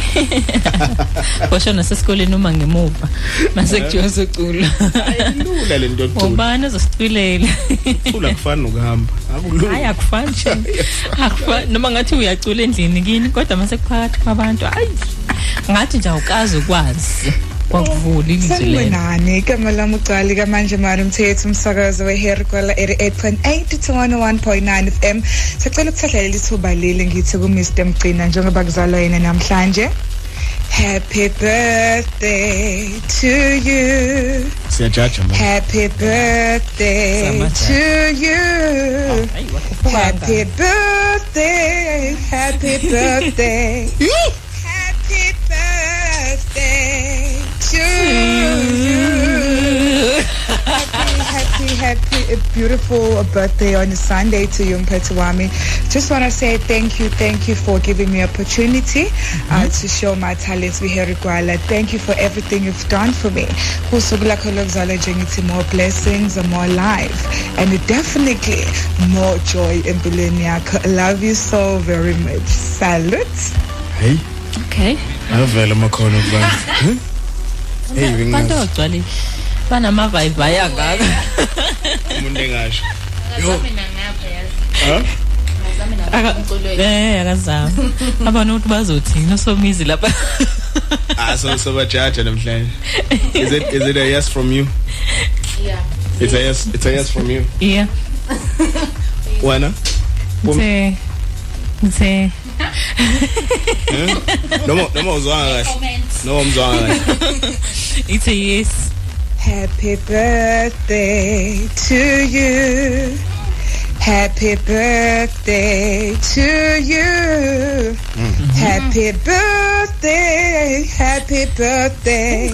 Bosho nasesikoleni uma ngemuva. Mase kuthiwa socula lula lento yokucula ubani ozosiculela ucula kufani nokuhamba. Akulula. Hayi akufani nje. Akufani. Noma ngathi uyacula endlini kini kodwa mase kuphakathi kwabantu hayi. Ngathi nje awukazi ukwazi. Kwakuvula ilizwi lelo Sanibonani igama lami ucali kamanje mari mthetho umsakazo weHerry kwala 88.8 to 101.9 FM sicela ukuthathela ithuba leli ngithi ku Mr Mgcina njengoba kuzalwa yena namhlanje. Happy birthday to you. Siyajaja manje Happy birthday Samajaja. to you. Happy birthday Happy birthday. Happy, happy, a beautiful birthday on a Sunday to you, Mpetwami. Just want to say thank you, thank you for giving me opportunity uh, to show my talents with Harry Gwala. Thank you for everything you've done for me. Kusuku lakho lokuzalwa nje ngithi more blessings and more life and definitely more joy empilweni yakho. I love you so very much. Salute. hey okay avela makhono kubani hey ogcwale banamavayivayi angaka umuntu engasho. Akazami nangapha yazi. huh Akazami nangapha emculweni. eh akazama abana ukuthi bazothina somizi lapha. Ah so so bajaja namhlanje. Is it is it a yes from you? Yeah. it's a yes it's a yes from you. Yeah. Wena? Ngithe ngithe Eh? noma noma uzwanga kahle. Noma umzwanga kahle. It's a yes. Happy birthday to you. Happy birthday to you. Happy birthday. Happy birthday.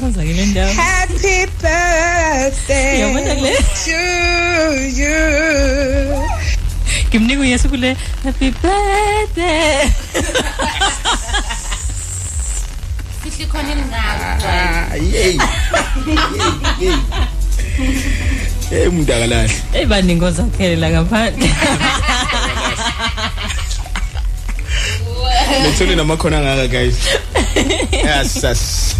Happy birthday le? to you. ngimnika uyesu kule happy birthday Fihli khona ingqawo. yey hey umuntu akalahle hey baningi ozakhelela ngaphandle Lethole namakhono angaka guys. Yes, yes.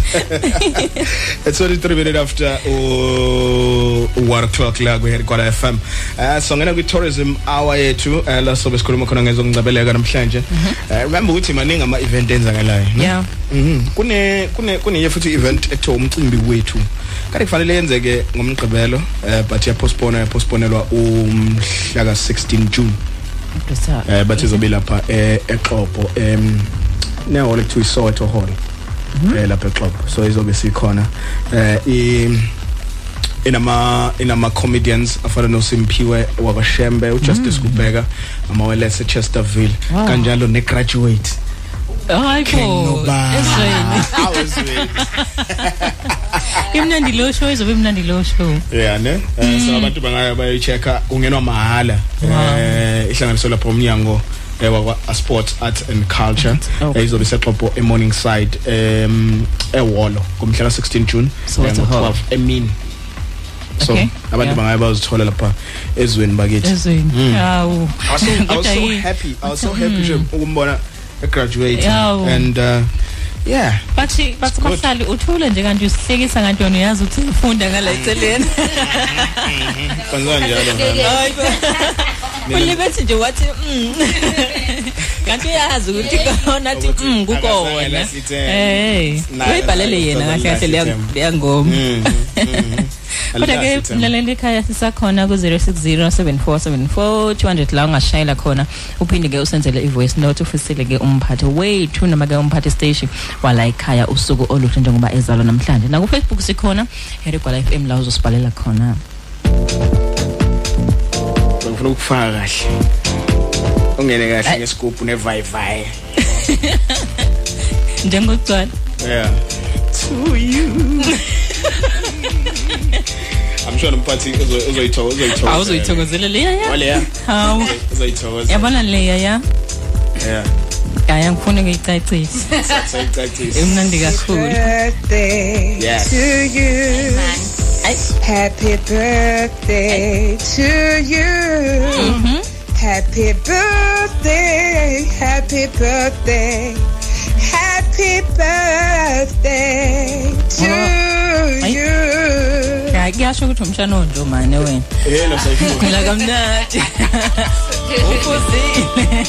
It's only 3 minutes after uh, 1 o'clock la ku Kwala FM. Uh, so ngena kwi tourism hour yethu uh, la sobe sikhuluma khona ngezokungcabeleka namhlanje. Uh, remember ukuthi maningi ama event enzakalayo. Yeah. Mhm. Kune kune kune futhi event ekuthiwa umcimbi wethu. Kade kufanele yenzeke ngomgqibelo uh, but ya postpone ya postponelwa umhla ka 16 June. Eh but izobe lapha eh eXhopo em nehall ekuthiwa iSoweto Hall. Eh lapha eXhopo so izobe sikhona. Eh i inama inama comedians afana noSimpiwe wakashembe uJustice Kubheka amawelese Chesterville kanjalo negraduate. Hayi King bo Nobamba. ezweni imnandi lo show izobe imnandi lo show. Yeah ne? Eh, so abantu bangaya bayichecka ungenwa mahala. Eh ihlanganiso lapho umnyango eh, wakwa Sport Arts and Culture Eh, izobe seXhopo e Morning Side em ewolo ngomhla ka 16 June So it's a eh, ngo- hall. 12 emini so Okay, abantu yeah. bangaya bazithola lapha ezweni bakithi. Ezweni. Mm. hawu. I was so, I was Kodwa so yi- happy I was so Mm. happy nje ukumbona e graduate Yawu. and uh, yeah bathi bathi good. bahlali uthule nje kanti usihlekisa kanti wena uyazi ukuthi ufunda ngala eceleni kwenza njalo Hayi bo. ulibethi nje wathi mm. kanti uyazi ukuthi khona athi mm kukona akazange lasithembe. eh Naye uyibhalele yena akazange kahle kahle leya- lasithembe. leya ngoma kodwa ke Alisithembe. mlaleli ekhaya sisakhona ku-060 200 la ungashayela khona uphinde ke usenzele i-voice note ufisile ke umphathi wethu noma ke umphathi station wala ekhaya usuku oluhle njengoba ezalwa namhlanje. Nakufacebook sikhona herigwala f m la uzosibhalela khona. Ngifuna ukufaka kahle. Ungene kahle ngesigubhu nevayivayi njengokugcwala yeah. To you. I'm sure umphathi uzo- uzoyitho- uzoyithokozela. awuzoyithokozela leya ya? Waleya? hawu. Uzoyithokozela yabona leya ya? Yeah. Hayi angifuni ukuyicacisa sayicacisa imnandi kakhulu birthday Yes. to you. Happy birthday to you. Happy birthday, happy birthday, happy birthday to you. hayi kuyasho ukuthi umshana onjo mane wena yena sayifuna phela kamnandi uphuzile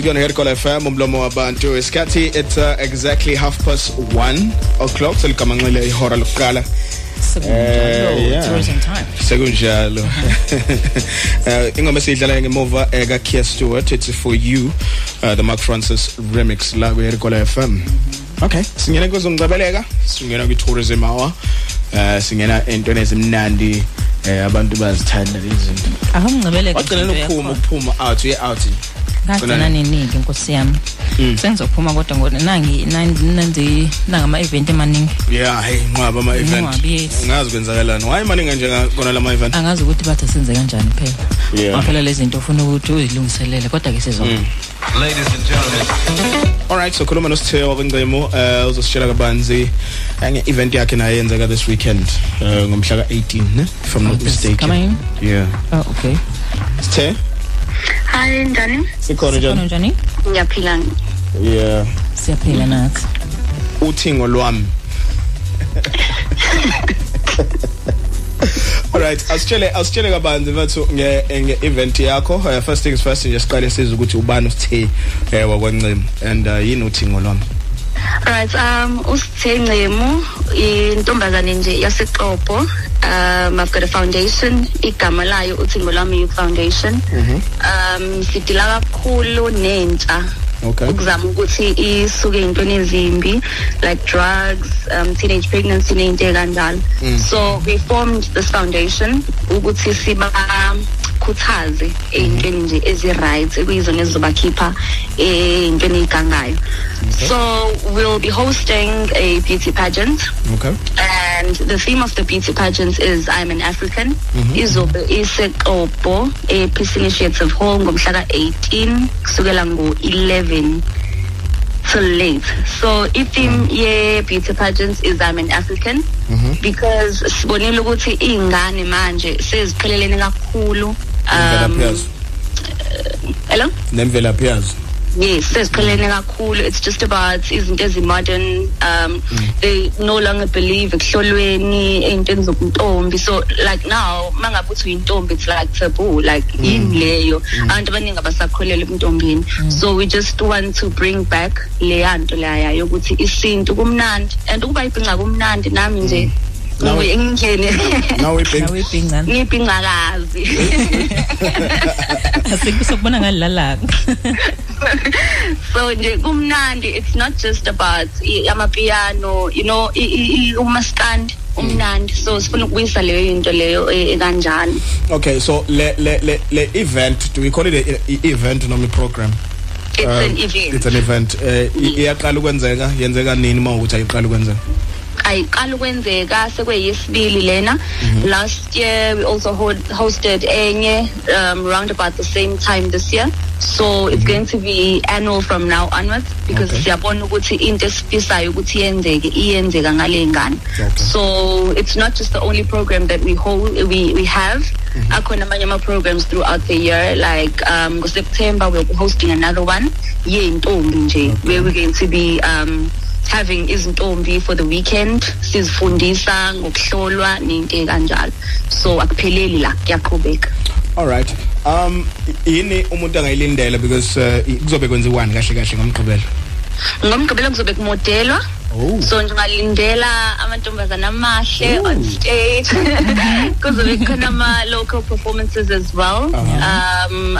Kuyona Herkola FM umlomo wabantu. Isikhathi it's uh, exactly half past 1 o'clock seligamanxele ihora lokuqala. Eh, yeah. tourism time Sekunjalo. Eh ingoma esiyidlala ngemuva eka Kia Stewart it's for you uh, the Mark Francis remix la ku Herkola FM. Okay, singena kwezongcabeleka, singena kwi tourism hour. Eh singena entweni ezimnandi eh abantu bazithanda lezi zinto. ahungcebeleke Wagcina ukuphuma ukuphuma out uye out. Ngagcina ninike nkosi yami sengizophuma kodwa ngoba nangi nanzi nangama event emaningi Yeah, hey nqwaba ama event. Inqwaba, yes. Ngazi kwenzakalani. Why maningi nje kona lama event? angazi ukuthi bathi senze kanjani phela Yeah. ngaphela lezi zinto ufuna ukuthi uzilungiselele kodwa ke sizona Ladies and gentlemen. Alright, so khuluma nosithe wakwengcemo eh uzositshela kabanzi nge event yakhe naye yenzeka this weekend eh ngomhla ka18 ne if I'm not mistaken. coming? Yeah. oh okay Sithe hayi njani sikhona njani? njani ngiyaphila Yeah. siyaphila nathi Uthingo lwami. Alright, asitshele asitshele kabanzi bathu nge nge event yakho. Uh, first things first nje siqale siza ukuthi ubani usithe eh wakwencema and uh, yini uthingo lwami. right um usithe ncemu intombazane nje yaseqobo um i've got a foundation igama layo uthingo lwami youth foundation um sidila kakhulu nentsha Okay. ukuzama ukuthi isuke ey'ntweni ezimbi like drugs um teenage pregnancy ney'nto ey'kanjalo Mm. so we formed this foundation ukuthi sibakhuthaze ey'ntweni nje ezi-right ekuyizona ezizobakhipha ey'ntweni ey'gangayo so we'll be hosting a beauty pageant Okay. And the theme of the beauty pageant is I'm an African. Mhm. Izobe iseqobo e Peace Initiative Hall ngomhla ka-18 kusukela ngo-11 till late. So i-theme ye beauty pageant is I'm an African because sibonile ukuthi iy'ngane manje seziqhelelene kakhulu um hello Nemvelaphi yazo. yes seziqhelene kakhulu it's just about izinto ezi-modern um they no longer believe ekuhlolweni ey'ntweni zobuntombi. So like now ma ngabe uthi uyintombi it's like taboo like yini leyo? Abantu abaningi abasakholelwa ebuntombini so we just want to bring back leya nto laya yokuthi isintu kumnandi. And ukuba ibhinca kumnandi nami nje Nawe- ngingene. Nawe ibhinca. ngibhincakazi asikubona ngalilalaka so nje kumnandi it's not just about amapiano you know umaskandi umnandi so sifuna ukubuyisa leyo into leyo e- ekanjani Okay, so le le le le event do we call it a, a event noma i program? It's an event. It's an event. Eh i- iyaqala ukwenzeka, yenzeka nini mawukuthi ayiqala ukwenzeka? ayiqala ukwenzeka sekuyisibili lena last year we also hold, hosted enye um, round about the same time this year so it's going to be annual from now onwards because siyabona ukuthi into esifisayo ukuthi iyenzeke iyenzeka ngale ngane. So it's not just the only program that we hold we we have. Akhona amanye ama-programs throughout the year like um ngoseptember we're hosting another one yey'ntombi nje where we're going to be um having izintombi for the weekend sizifundisa ngokuhlolwa nento ekanjalo so akupheleli la kuyaqhubeka. Alright. Um yini umuntu angayilindela because uh, i- kuzobe kwenziwani kahle kahle ngomgqibelo? ngomgqibelo kuzobe kumodelwa. So ngingalindela amantombazana amahle on stage. Kuzobe kukhona ama-local performances as well. Um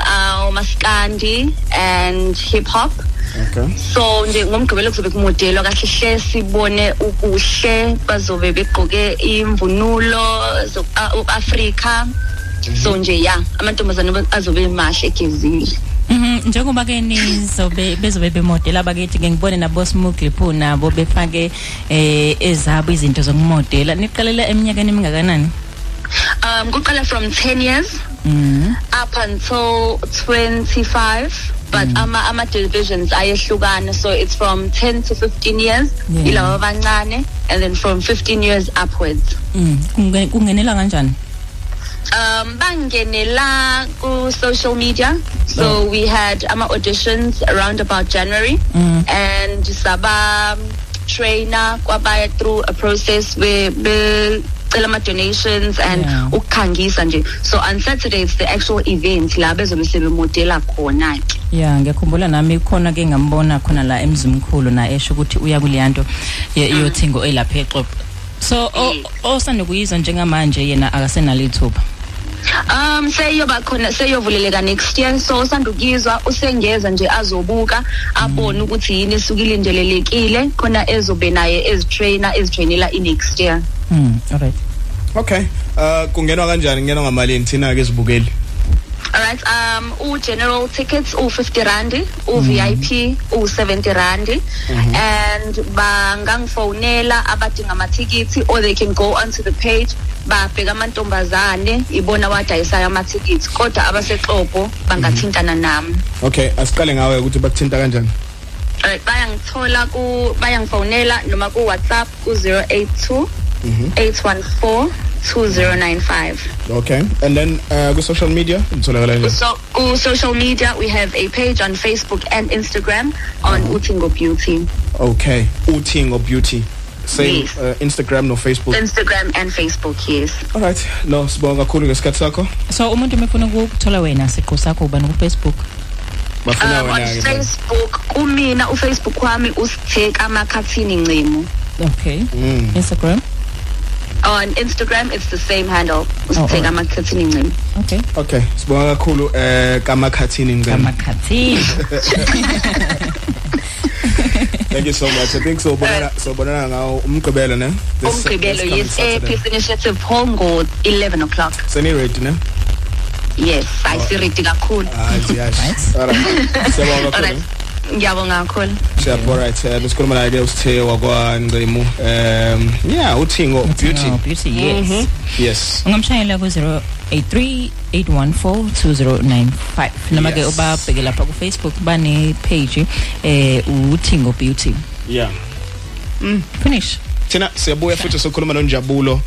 umaskandi and hip hop Okay. so nje ngomgqibelo kuzobe kumodelwa kahle hle sibone ukuhle. Bazobe begqoke imvunulo afrika so nje ya amantombazane azobe mahle egezile Mhm njengoba ke nizobe bezobe bemodela bakithi ke ngibone nabo Smugly Poo nabo befake eh ezabo izinto zokumodela niqalela eminyakeni emingakanani? Um kuqala from 10 years Mhm. up until 25 but ama ama divisions ayehlukana. So it's from 10 to 15 years Yeah. ilabo abancane and then from 15 years upwards. Mm kunge- kungenela kanjani? Um bangenela ku social media. So we had ama auditions around about January. Mm. and saba trainer kwabaya through a process where be ukucela ama donations and Yeah. ukukhangisa nje. So on Saturday it's the actual event la bezobe sebemodela khona ke. Ya ngiyakhumbula nami khona ke ngambona khona la emzimkhulu na esho ukuthi uya kuleyanto yothingo elapha eXopo so o- osanda kuyizwa njengamanje yena akasenalo ithuba. Um seyoba khona seyovuleleka next year. So usanda ukuyizwa usengeza nje azobuka abone ukuthi yini esuke ilindelelekile khona ezobe naye ezitrainer ezitrainela i-next year. Mm alright okay. Uh kungenwa kanjani? Kungenwa ngamalini? Thina ke sibukeli. Alright, um, u general tickets u 50 randi, u VIP u 70 randi, and bangangifonela abadinga amathikithi or they can go onto the page babheka amantombazane ibona wadayisayo amathikithi. Kodwa abasexobo bangathintana nami. okay asiqale ngawe ukuthi bakuthinta kanjani? Alright, bayangithola ku bayangifonela noma ku WhatsApp ku 082 Mhm. 814 2095. okay and then uh ku social media utholakala njani So, ku social media, we have a page on Facebook and Instagram on Utingo Beauty. okay uthingo beauty same Yes. uh, instagram no facebook Instagram and Facebook, yes. alright no sibonga kakhulu ngesikhathi sakho so umuntu umefuna ukuthola wena siqu sakho uba ku Facebook bafuna Um, on wena ke Facebook, kumina uFacebook wami usitheka amakhathini ncemo. okay Mm. Instagram On Instagram, it's the same handle. Usitheka alright. amakhathini ncemo. okay okay sibonga kakhulu eh kamakhathini ngicela kamakhathini thank you so much i think so bonana so bonana ngawo umgqibelo ne This- Umgqibelo, this coming yes, eh, Saturday. Peace Initiative hall ngo 11 o'clock. seni ready ne Yes, ayisiridi kakhulu. hayi yash alright siyabonga Alright. kakhulu Ngiyabonga kakhulu. Siyabonga alright eh, besikhuluma naye ke usithe wakwaNgcemu um yeah uthingo beauty. Uthingo Beauty, yes. Mhm. yes. Ungamshayela ku 0838142095 noma ke Yes. ubabheke lapha ku Facebook bane page eh uthingo beauty. Yeah. Mm. Finish. Thina siyabuya futhi sokhuluma noNjabulo.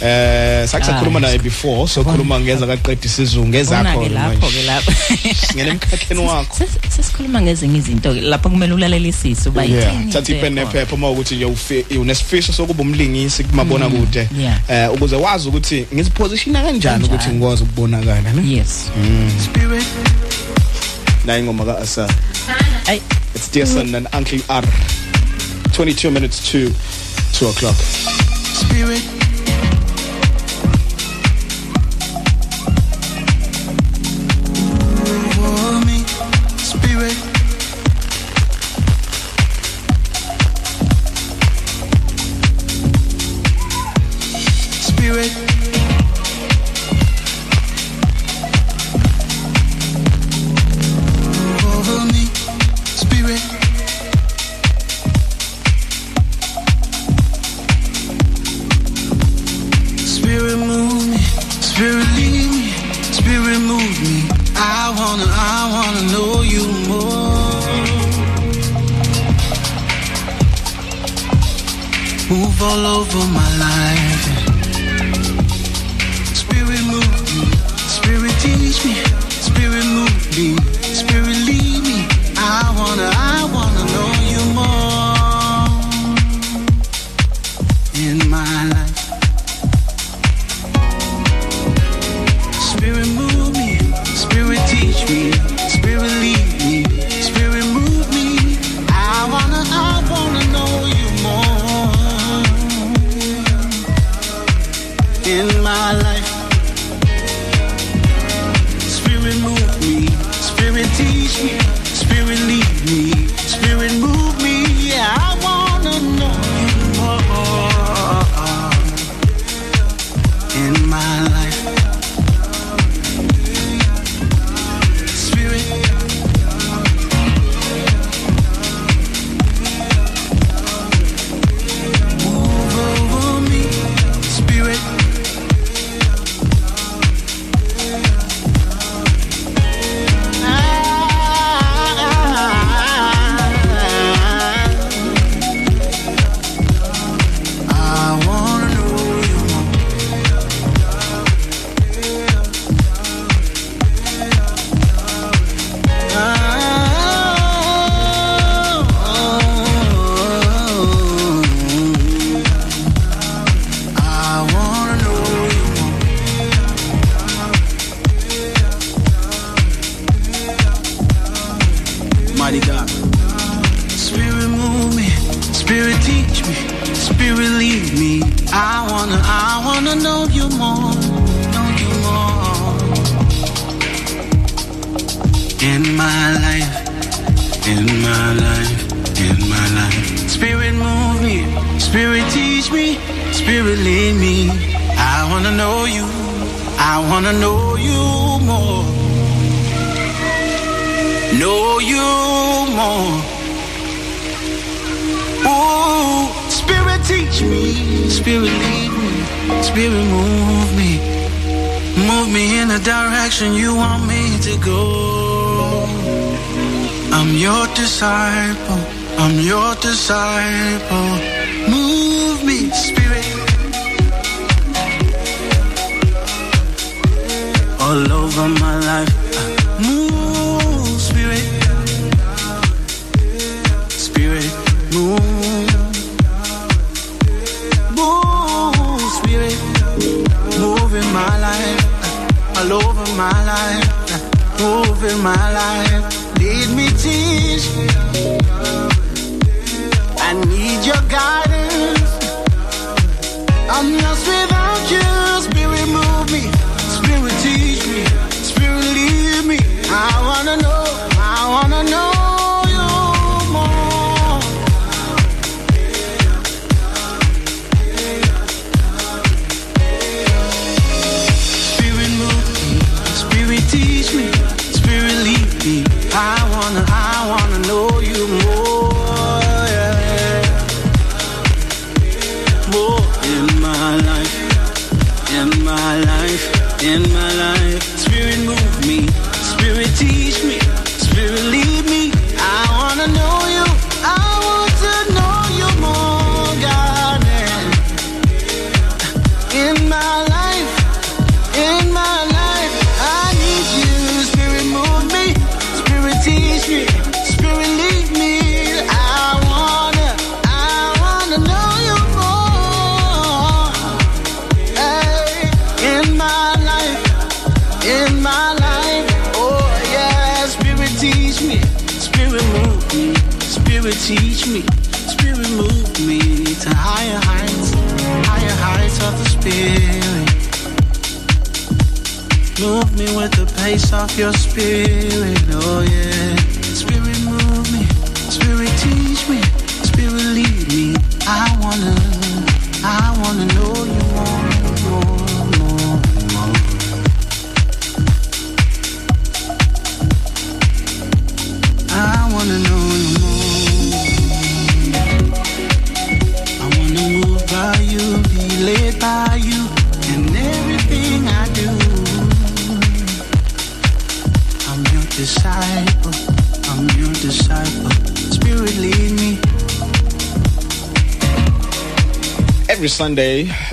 Eh sakusakhuluma Ah. naye before sokhuluma ngeza kaqeda isizungu ngezakho lapho ke lapho. Ngene emkhakheni wakho. Ses- sesikhuluma ngezinye izinto lapho kumele ulalelisise uba into ipen yakhona. nephepha uma ukuthi nje ufi- unesifiso sokuba umlingisi kumabona Mm, kude. eh ukuze wazi ukuthi ngizipositiona kanjani ukuthi ngikwazi ukubonakala ne? Yes. Spirit. Na ingoma ka Asa. Ay. It's dear son and uncle R. 22 minutes to 2 o'clock Spirit.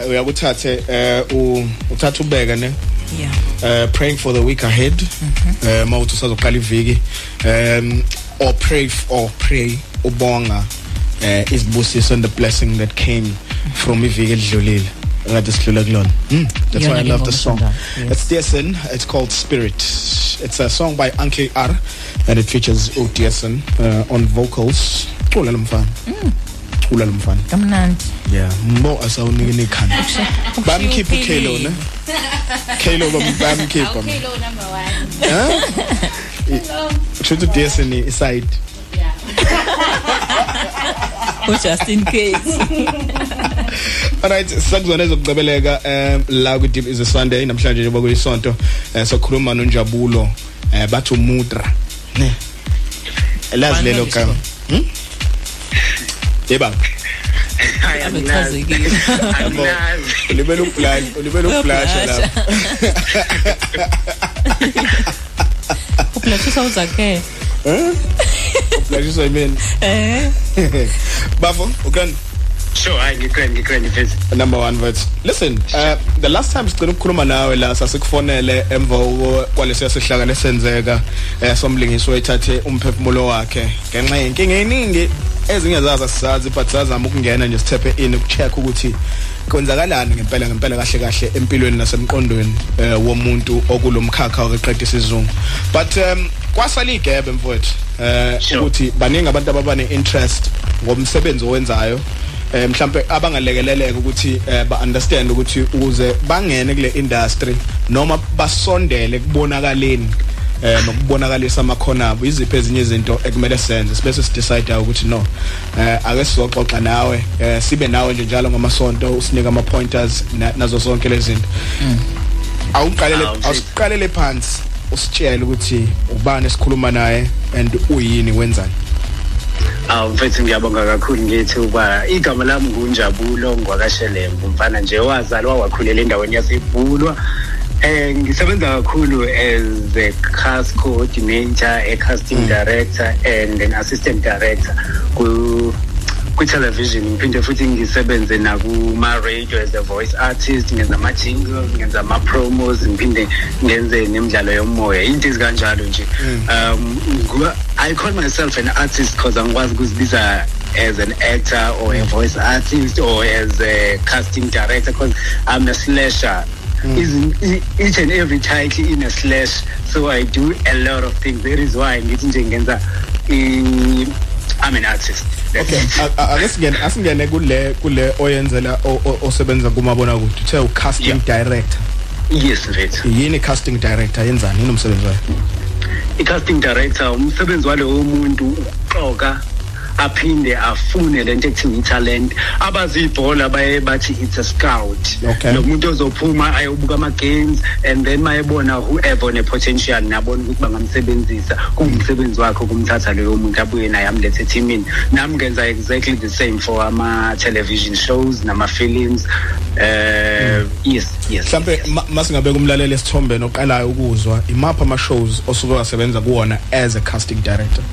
Uyakuthathe eh uthatha ubeka ne? Yeah. uh praying for the week ahead. Eh mawuthi usazoqala iviki um or pray or pray ubonga eh isibusiso and the blessing that came from iviki edlulile ngathi sidlula kulona. Hmm, that's why i love the song. yes. it's Dearson it's called spirit. It's a song by Uncle R and it features Dearson uh, on vocals. Cula lo mfana. Cula lo mfana. Kamnandi. Yeah. Mbo asawunike nekhanda. Bamkhipha uKelo ne? Kalo bam bamkhipha Kalo number one. huh? Should Dearson iside oh just in case. Alright sakuzona ezokucebeleka um la ku deep is a Sunday namhlanje njengoba kuyisonto eh, sokhuluma noNjabulo eh bathu mudra ne? Elazi lelo gama? Hmm? Yeba. Abechazekile Yabo ulibela ukublash ulibela ukublasha lapha ukulashisa uzake Eh? Ukublashiswa yimini eh? Bafo ukan Sure, hayi ngikreni ngikreni phezulu. number 1 vote. Listen uh, the last time sicela ukukhuluma nawe la sasikufonele emva ko- kwalesiya sihlakane senzeka eh, somlingiswa ethathe umphefumulo wakhe ngenxa yenkinga eningi ezinye zaza sisazi but sazama ukungena nje sithephe in ukucheck ukuthi kwenzakalani ngempela ngempela kahle kahle empilweni nasemqondweni eh, womuntu okulomkhakha okeqeda isizungu. But um, kwasala igebe mfowethu eh ukuthi baningi abantu ababane interest ngomsebenzi owenzayo. Eh mhlambe abangalekeleleka ukuthi eh, ba understand ukuthi ukuze bangene kule industry noma basondele kubonakaleni eh nokubonakalisa amakhono abo iziphi ezinye izinto ekumele senze sibese sidecide ukuthi no. Eh ake sizoxoxa nawe eh sibe nawe nje njalo ngamasonto usinike ama pointers na- nazo zonke lezi zinto. Awuqalele Ah, okay. awusiqalele phansi usitshele ukuthi ubani esikhuluma naye and uyini wenzani. Awu mfethu ngiyabonga kakhulu ngithi uba igama lami ngunjabulo ngwakashelembe umfana nje wazalwa wakhulela endaweni yasebhulwa eh ngisebenza kakhulu as a cast coordinator a casting director and an assistant director ku kwi-television. Ngiphinde futhi ngisebenze nakuma-radio as a voice artist ngenza ama-jingle ngenza ama-promos ngiphinde ngenze nemidlalo yomoya. Into ezikanjalo nje um ngu- i call myself an artist because angikwazi ukuzibiza as an actor or a voice artist or as a casting director because i'm a slasher. Isn't e- each and every title in a slash so i do a lot of things. That is why ngithi nje ngenza i- i'm an artist. That's okay it. a- a- ake singene asingene kule kule oyenzela o- o- osebenza kumabona kude uthe u casting director. Yes mfethu yini casting director? Yenzani yini umsebenzi wayo i-casting director umsebenzi walowo muntu ukuxoka aphinde afune lento ekuthiwa i-talent. Abazibhola baye bathi it's a scout. Okay. lo muntu ozophuma ayobuka ama-games and then mayebona whoever one-potential nabona ukuthi bangamsebenzisa kuwumsebenzi wakhe ukumthatha loyo muntu abuye naye amlethe ethimini. Nami ngenza exactly the same for ama-television shows nama-films uh, yes yes. Mhlambe ma- masingabeka umlaleli esithombeni oqalayo ukuzwa imapha ama shows osuke wasebenza kuwona as a casting director?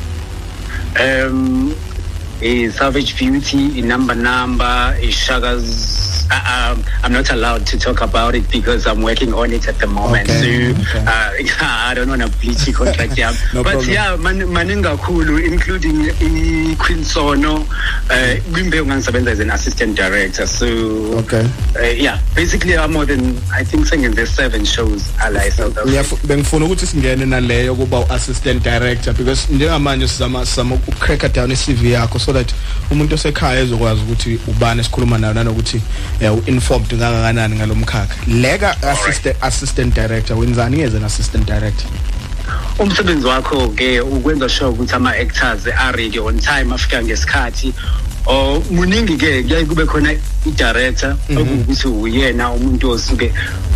Um a savage beauty in number number a shagas uh, um, I'm not allowed to talk about it because I'm working on it at the moment. Okay, So uh, I don't want to bleach the contract. Yeah, No but problem. yeah, man, maningi kakhulu, including i Queen Sono. Uh, Gwimbe ngangisebenza as an assistant director. So okay uh, yeah, basically I'm more than I think singing there's seven shows alay South Africa. Ngiyafu- bengifuna ukuthi singene naleyo kuba u-assistant director because njengamanje sizama sizama ukucracka down i-CV yakho so that umuntu osekhaya ezokwazi ukuthi ubani esikhuluma nayo nanokuthi eh, u-informed kangakanani ngalomkhakha leka assistant assistant director wenzani as an assistant director? Umsebenzi wakho ke ukwenza sure ukuthi ama actors are ready on time afika ngesikhathi oh muningi ke kuyaye kube khona i-director okuwukuthi uyena umuntu osuke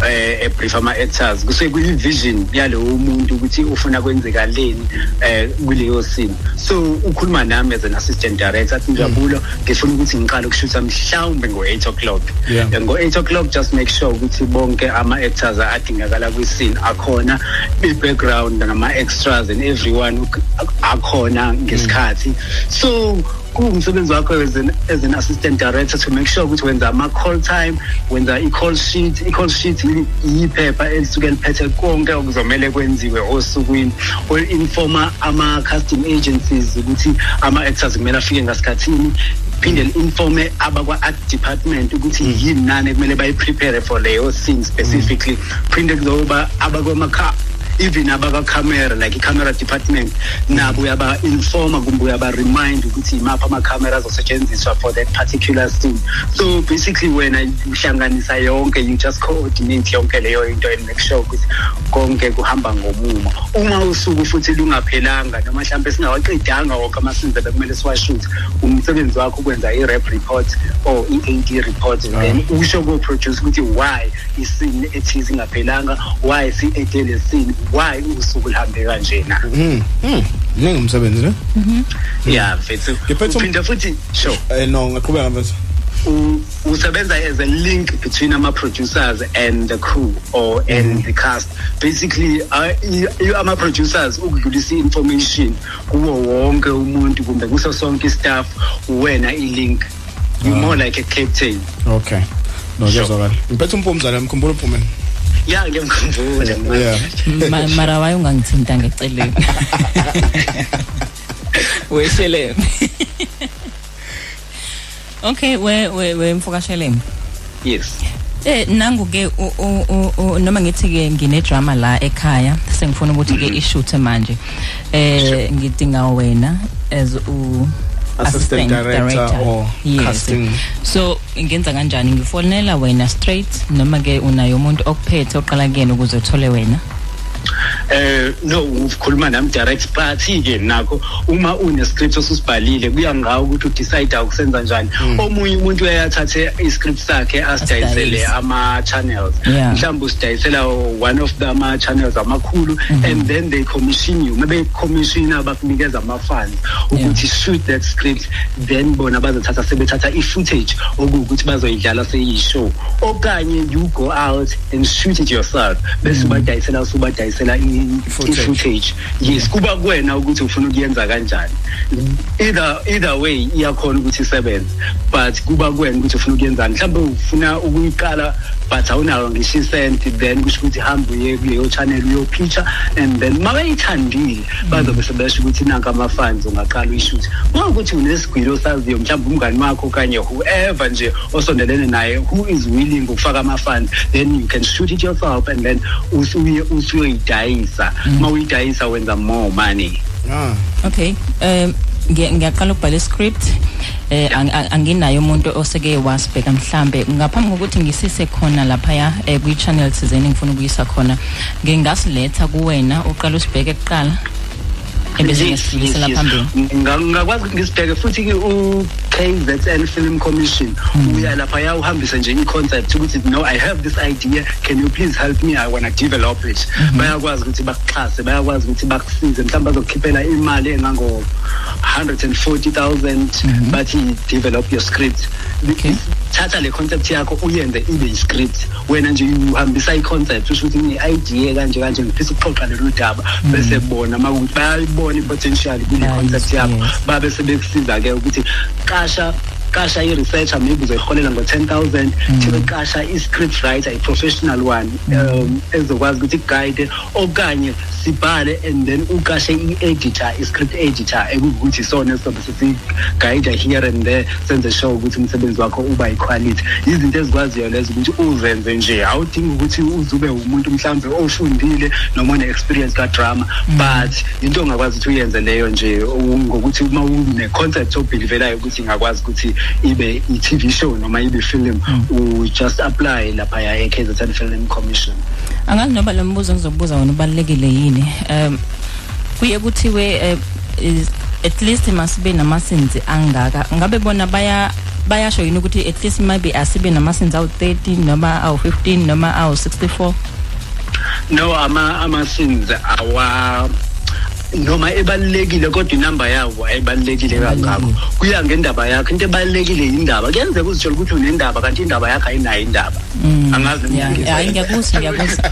eh ebrief ama actors kusuke kuyi vision yalowo muntu ukuthi ufuna kwenzekaleni eh kuleyo scene so ukhuluma nami as an assistant director athi Njabulo ngifuna ukuthi ngiqale ukushutha mhlawumbe ngo8 o'clock. Yeah. ngo8 o'clock just make sure ukuthi bonke ama actors adingakala kwi scene akhona i background nama extras and everyone uk- akhona ngesikhathi. So kuwumsebenzi wakho as an, as an assistant director to make sure ukuthi wenza ama-call time wenza i-call sheet i-call sheet yi- yiphepha elisuke liphethe konke okuzomele kwenziwe osukwini. Ol-informa ama-casting agencies ukuthi ama-actors kumele afike ngasikhathini. Phinde li-informe abakwa-art department ukuthi yini nani ekumele bayi-prepare for leyo scene specifically. Phinde kuzoba abakwamaka even abakacamera like i-camera department nabo uyaba-informa kumbe uyaba-remind ukuthi imaphi ama-camera azosetshenziswa for that particular scene so basically wena uhlanganisa yonke you just coordinate yonke leyo into and make sure ukuthi konke kuhamba ngomumo. Uma usuku futhi lungaphelanga noma mhlawumbe singawaqedanga wonke ama-scenes bekumele siwashuthe umsebenzi wakho ukwenza i-rep report or i-ad report and then usho ko-produce ukuthi why iscene ethize ingaphelanga why si-ede le scene why? Usuku lihambe kanjena. Mhm mhm ningi umsebenzi ne? Yeah mfethu. Uphinde futhi sure. Eh no ngaqhubeka mfethu. U- usebenza as a link between ama-producers and the crew or and the cast. Basically uh, i- i- ama-producers ukudlulisa i-information kuwo wonke umuntu kumbe kuso sonke i-staff wena i-link. You more like a captain. Okay. No kuyazwakala. Ngiphethe umpumzana mkhumbula uphumeni ya ngiyamkhumbula mara waye ungangithinta ngeceleni wesheleme okay we we we mfokasheleme yes. Eh nangu ke noma ngithi ke ngine drama la ekhaya sengifuna ukuthi ke ishuthe manje. Eh ngidinga wena as u assistant director or yes. casting. So ngenza kanjani? Ngifonela wena straight noma ke unayo umuntu okuphethe oqala kuyena ukuze uthole wena? Eh no ukhuluma nami direct but ke nakho uma une script osusibhalile kuya ngawo ukuthi udecide ukusenza njani. Omunye umuntu uyathathe i-script sakhe asidayisele ama channels Yeah. mhlawumbe usidayisela one of the ama channels amakhulu and then they commission you. Maybe commission abakunikeza ama funds ukuthi shoot that script then bona bazothatha sebethatha i-footage okuwukuthi bazoyidlala seyishow. Okanye you go out and shoot it yourself bese ubadayisela usubadayisela i- i-footage. Yes kuba kuwena ukuthi ufuna ukuyenza kanjani. Either either way iyakhona ukuthi isebenze but kuba kuwena ukuthi ufuna ukuyenzani. Mhlawumbe ufuna ukuyiqala but awunayo ngisho isenti then kusho ukuthi hambe uye kuleyo channel uyopitcha and then makayithandile bazobe sebesho ukuthi nanka ama-funds ungaqala uyishuthe uma ukuthi unesigwilo osaziyo mhlawumbe umngani wakho okanye whoever nje osondelene naye who is willing ukufaka ama-funds then you can shoot it yourself and then usuye usuyoyidayisa uma uyidayisa wenza more money okay um ngiya- ngiyaqala ukubhala iscript. Eh ang- ang- anginayo umuntu oseke wasibheka mhlambe. Ngaphambi kokuthi ngisise khona laphaya eh, kwi-channel thizeni ngifuna ukuyisa khona ngingasiletha kuwena uqala usibheke kuqala. Ebese ngiyasidlulisela phambili Nga- ngingakwazi ukuthi ngisibheke futhi ke u-KZN Film Commission uya lapha uhambise nje i-concept ukuthi no I have this idea. Can you please help me? I want to develop it. Bayakwazi ukuthi bakuxhase bayakwazi ukuthi bakusize. Mhlawumbe bazokukhiphela imali engango 140,000 bathi develop your script. Thatha le concept yakho uyenze ibe i-script. Wena nje uhambisa i-concept usho ukuthi ngine-idea kanje kanje ngifisa ukuxoxa lolu daba. Bese bona uma kuwukuthi bayayibona i-potential kule concept yakho babe sebekusiza-ke ukuthi qasha qasha i-researcher maybe uzoyiholela ngo-ten thousand. Thibe qasha i-script writer i-professional one um ezokwazi ukuthi iguide okanye sibhale and then uqashe i-editor i-script editor ekuwukuthi isona esizobe sesiguide here and there senze sure ukuthi umsebenzi wakho uba yiquality. Izinto ezikwaziyo lezo ukuthi uzenze nje awudingi ukuthi uze ube umuntu mhlawumbe ofundile noma une-experience kadrama but into ongakwazi ukuthi uyenze leyo nje u- ngokuthi uma une-concept obhilivelayo ukuthi ingakwazi ukuthi ibe i-tv show noma ibe film u-just apply laphaya e-kzn film commission. Angazi noba lo mbuzo ngizobuza wona ubalulekile yini. Um kuye kuthiwe eh, is- at least masibe namasinzi angaka. Ngabe bona baya bayasho yini ukuthi at least maybe asibe namasinzi awu-30 noma awu-15 noma awu-64 no ama ama-sins awa noma ebalulekile kodwa inamba yawo ayibalulekile kangako. Kuya ngendaba yakho into ebalulekile yindaba. Kuyenzeka uzitshela ukuthi unendaba kanti indaba yakho ayinayo indaba. Angazi noma Ya, ngizwa. hayi ngiyakuzwa ngiyakuzwa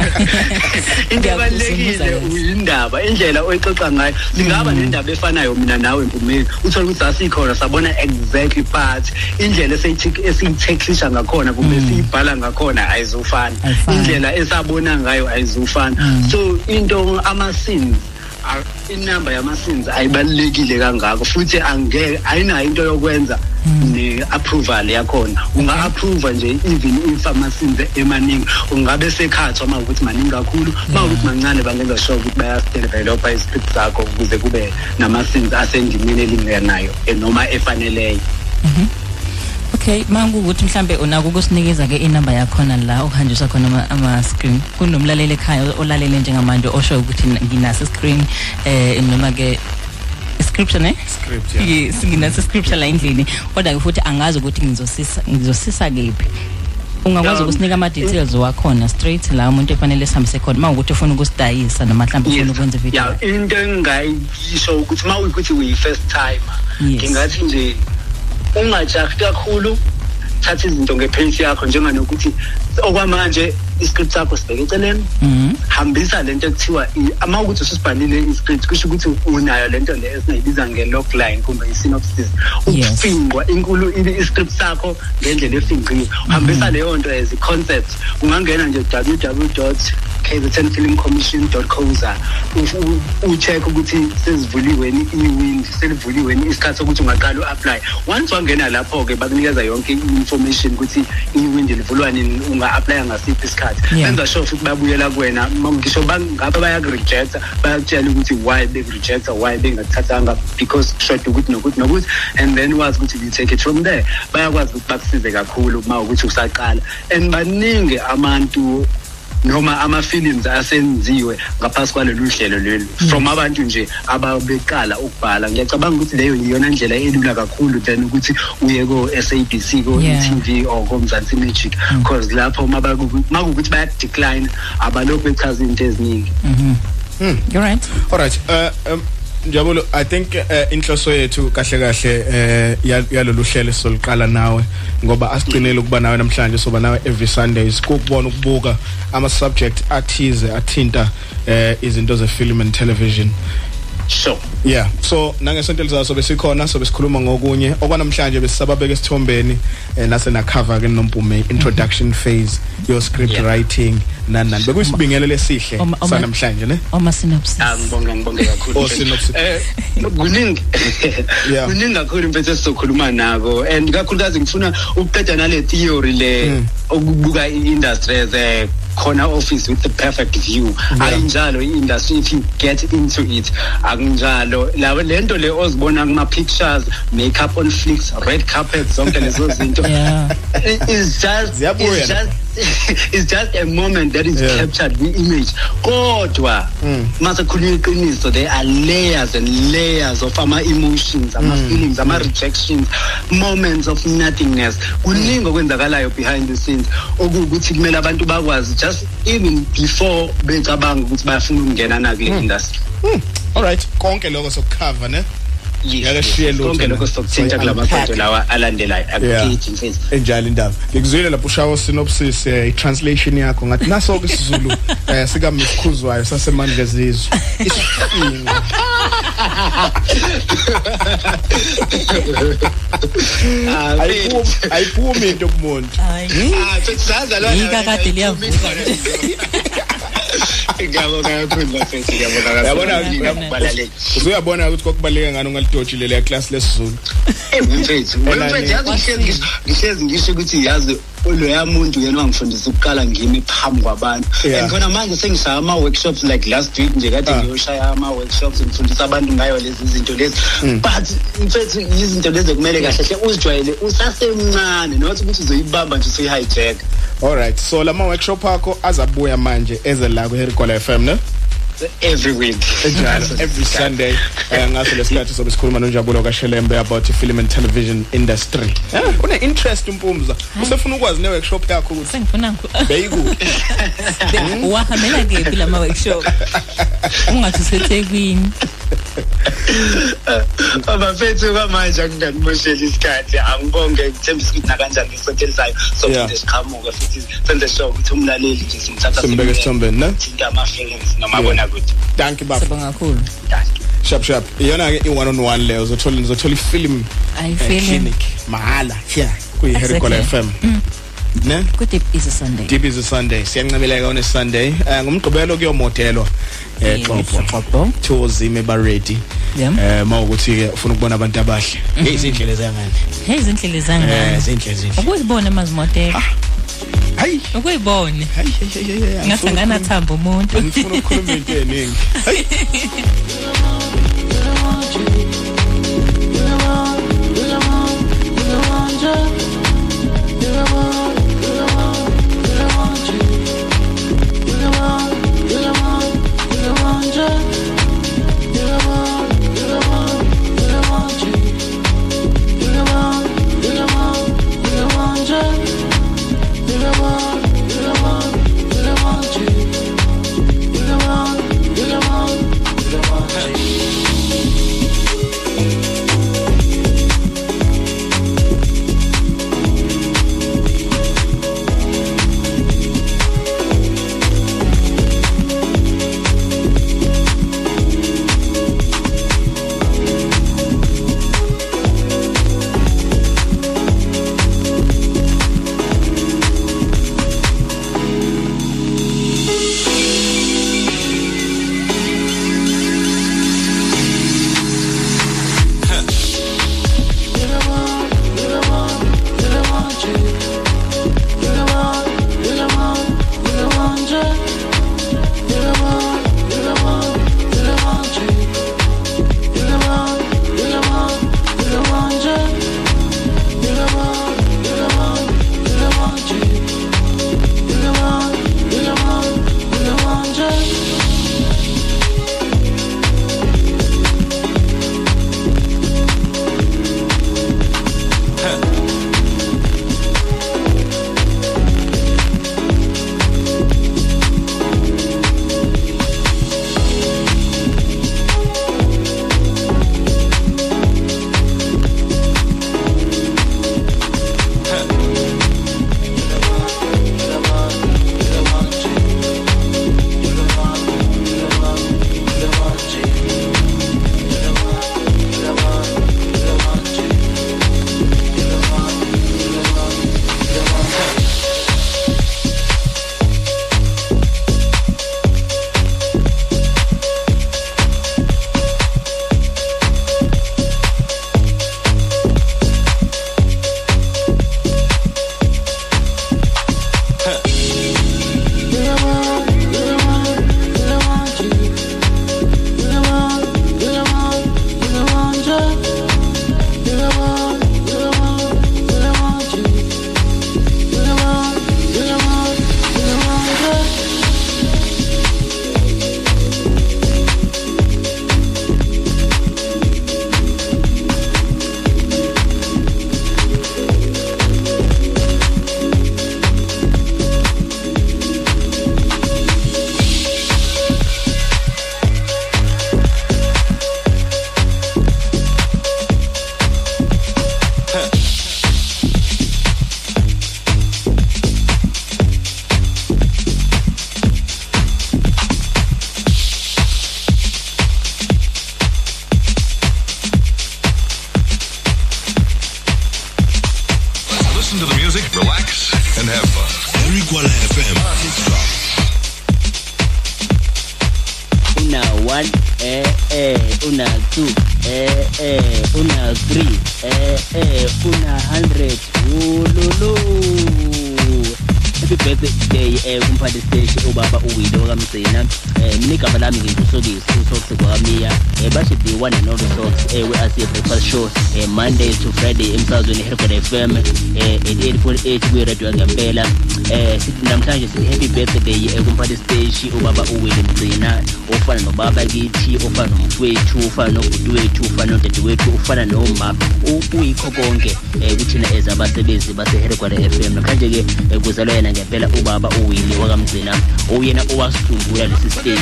into ebalulekile uyindaba indlela oyixoxa ngayo. Singaba nendaba efanayo mina nawe mpumeli uthole ukuthi sasikhona sabona exactly but indlela esiyithi- esiyitheklisha ngakhona kumbe siyibhala ngakhona ayizufana indlela esabona ngayo ayizufana so into ama-sins a- inamba yama-sins ayibalulekile kangako futhi angeke ayinayo into yokwenza ne-approval yakhona. Unga-approva nje even if ama-sins emaningi ungabe sekhathwa uma ukuthi maningi kakhulu uma ukuthi mancane bangenza sure ukuthi bayadevelopha i-script zakho ukuze kube nama-sins asendimeni elinganayo eh, noma efaneleyo. Okay mangukuthi mhlambe unako ukusinikeza ke inamba yakhona la okuhanjiswa khona ama- ama-screen kunomlaleli ekhaya olalele njengamanje osho ukuthi na- nginaso screen eh noma ke scripture ne? Script, yes nginaso scripture la endlini. Kodwa ke futhi angazi ukuthi ngizosisa ngizosisa kephi. Ungakwazi Um, ukusinika ama-details wakhona straight la umuntu efanele sihambise khona. Uma ukuthi ufuna ukusidayisa noma mhlawumbe ufuna ukwenza video ya into engingayisho ukuthi uma uyikuthi uyi-first timer. Yes. ngingathi nje ungajahi kakhulu thatha izinto ngepace yakho njenganokuthi okwamanje iscript sakho sibheke eceleni Mhm. hambisa lento ekuthiwa ama ukuthi usibhalile iscript kusho ukuthi unayo lento le esingayibiza nge-logline kumbe i-synopsis. Ukufingqwa inkulu iscript sakho ngendlela efingqiwe. Uhambisa leyo nto as i-concept. Ungangena nje www kzfilmcommission.co.za ucheck ukuthi sezivuliwe i-wind selivuliwe isikhathi sokuthi ungaqala u-apply. Once wangena lapho-ke bakunikeza yonke i-information ukuthi i-wind livulwa nini unga-aplya ngasiphi isikhathi. Benza sure futhi babuyela kuwena ngisho ngabe bayakurejecta bayakutshela ukuthi why bekurejecta why bengakuthathanga because kushoda ukuthi nokuthi nokuthi and then wazi ukuthi you take it from there. Bayakwazi ukuthi bakusize kakhulu uma ukuthi usaqala. And baningi abantu noma ama-films asenziwe ngaphasi kwalolu hlelo lelu from abantu nje ababeqala ukubhala ngiyacabanga ukuthi leyo yiyona ndlela elula kakhulu than ukuthi uye ko-sabc ko-etv or komzansi magic. Because lapho ma baku- ma kuwukuthi bayadecline abalokhu bechaza izinto eziningi. Mhm. You're right. all right uh, um, Njabulo I think uh, inhloso yethu kahle kahle uh, yal- yalolu hlelo soliqala nawe ngoba asiqinile ukuba nawe namhlanje soba nawe every Sundays kokubona ukubuka ama subject athize athinta uh, izinto ze film and television. Sure yeah so nangesonto elizayo sobe sikhona sobe sikhuluma ngokunye okwanamhlanje besisababeka esithombeni eh, nase na cover ke nompume introduction phase your script Yeah. writing nani nani bekuyisibingelele esihle sanamhlanje ne Oma synopsis. Ah, ngibonge ngibonge kakhulu Oh, synopsis. eh kuningi Yeah. kuningi kakhulu mfethu esizokhuluma nako and kakhulukazi ngifuna ukuqeda nale theory le okubuka i-industry as a corner office with the perfect view. Ayinjalo i-industry if you get into it akunjalo. Lawo lento le ozibona kuma pictures makeup on flicks red carpet zonke lezo zinto. Yeah. is just Ziyabuya is just it's just a moment that is Yeah. captured kwi-image kodwa mase khulunywa iqiniso there are layers and layers of ama-emotions ama-feelings ama-rejections moments of nothingness. Kuningi okwenzakalayo behind the scenes okuwukuthi kumele abantu bakwazi just even before becabanga ukuthi bayafuna ukungena nakule industry. All right. Konke lokho sokucover ne Ngeke siye lutho konke na. lokho sokuthinta So, kula unpack. makhonto lawa alandelayo Yeah. akukithi mfethu enjalo indaba ngikuzwile lapho ushawo synopsis eh, i-translation yakho ngathi naso ke isizulu eh, sika Mkhuzwayo sasemandla ezizwe isifingo Ah, ayiphumi ayiphumi into kumuntu Hayi. Ah, mfethu saza lona Yika kade liyavuka. Ngiyabonga kakhulu bafethu ngiyabonga kakhulu Yabona, Ngiyakubalaleli. uzuyabona ukuthi kwakubaleka ngani ungalidojile le class lesizulu? Eh, mfethu wena mfethu yazi ngihlezi ngisho ukuthi yazi loya muntu yena wangifundisa ukuqala ngimi phambi kwabantu Yeah. and khona manje sengishaya ama-workshops like last week nje kade Ah. ngiyoshaya ama-workshops ngifundisa abantu ngayo lezi zinto lezi Mm. but mfethu izinto lezi ekumele kahle hle uzijwayele usasemncane not ukuthi uzoyibamba nje usuyi-hijack all right so lama workshop akho azabuya manje eze la ku-Herikola FM ne every week. Enjalo every sunday. Eh, ngaso lesikhathi sobe sikhuluma nonjabulo kashelembe about i-film and television industry. Eh, une interest umpumza usefuna ukwazi ne-workshop yakho ukuthi Sengifuna ngu- beyikuphi? Be- wahambela kephi lama workshop ungathi usethekwini. Abafethu kwamanje akunganimosheli isikhathi. Angibonge ngithembisa ukuthi nakanjani ngesonto elizayo Yeah. sophinde siqhamuke futhi senze sure ukuthi umlaleli nje simthatha Simbeke esithombeni, ne? thinta ama-films nomabonakude thank you baba sibonga kakhulu. Sharp sharp iyona ke i-one on one leyo uzothola uzothola i-film Ayi, eh, film. clinic mahala here kuyi-Herikola Exactly. FM ne? Kudeep is a sunday. Deep is a sunday. Siyancebeleka on a sunday. Eh ngomgqibelo kuyomodelwa eh Yes, Xhobo. Xhobo. thozime ba ready Yeah. eh mawukuthi ke ufuna ukubona abantu abahle. Izindlela zangani hey izindlela eh zangani izindlela zinhle ukuyibona mazimodela hayi ukuyibone hayi ngathi nganathamba umuntu ngifuna ukukhuluma into eningi hayi You're the one, you're the one, you're the one birthday eh kumphathi stage ubaba uwilo kamgcina eh mina igama lami ngingusokisi usokisi kwamiya. Eh bashidi one and only socks eh we asiye breakfast show eh monday to friday emsazweni hercod fm eh 88.8 kwi radio ngempela eh sithi namhlanje sithi happy birthday eh kumphathi stage ubaba uwili mgcina. Ofana nobaba kithi ofana nomfowethu ofana nobhuti wethu ofana nodade wethu ofana noma uyikho konke eh kuthina as abasebenzi baseherigwara FM namhlanje ke eh, kuzalwa yena ngempela ubaba uwili wakamgcina uyena owasungula lesi stage.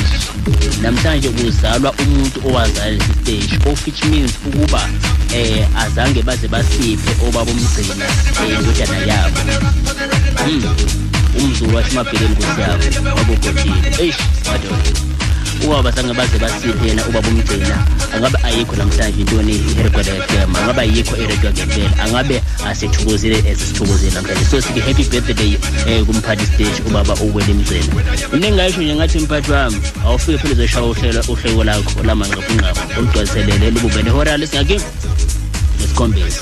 Namhlanje kuzalwa umuntu owazala lesi stage of which means ukuba eh azange baze basiphe obaba umgcina eh, indodana yabo. Hmm. umzulu wasemabhekeni nkosi yabo wabogotile eish madoda ubaba sange baze basiphe yena ubaba umgcina angabe ayikho namhlanje intoni iherigwada fm angabe ayikho iredio ngempela angabe asithokozile esisithokozile namhlanje. So sithi happy birthday eh kumphathi stage ubaba uwele mgcina into engayisho nje ngathi mphathi wami awufike phela uzoshaya uhlelo uhleko lakho lamanqaphinqapha olugcwaliselele lububele ihora lesingaki nesikhombisa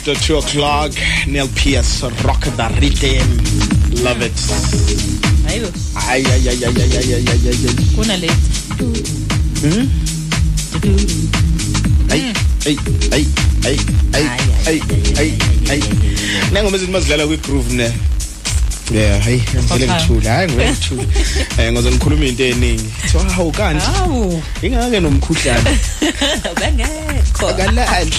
after 2 o'clock Neil Pierce rock the rhythm love it hayibo ay ay ay ay ay ay ay ay kuna le Mhm. ay ay ay ay ay ay ay ay nangoma ezithi mazidlala kwi groove ne yeah hey ngivele Okay. ngithula hayi ngivele ngithula eh ngoze ngikhuluma into eningi kuthiwa hawu kanti hawu ingake nomkhuhlane bengekho akalali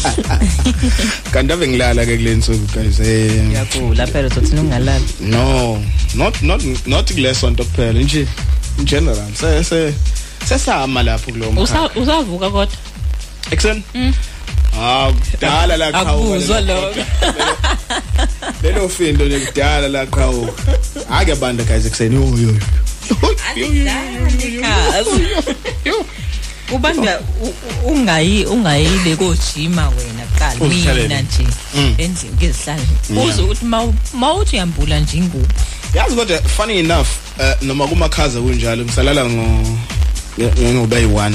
kanti ave ngilala ke kule nsuku guys eh. Ngiyakula phela uzothina ungalali no not not not kule sonto kuphela nje in general se se sesama lapho kulo Usa- mkhakha usavuka kodwa? Ekseni ah kudala la qhawe akuzwa lokho. lelo findo nje kudala la qhawe ake banda guys ekseni yo yo ubanga u- u- ungayi ungayile kojima wena kuqala Uzihlalele. mina nje. Mm. endlini ngizihlale Yeah. uze uthi mawu- mawuthi uyambula nje ingubo. Yazi kodwa funny enough eh, noma kumakhaza kunjalo ngisalala ngo ngoba yi1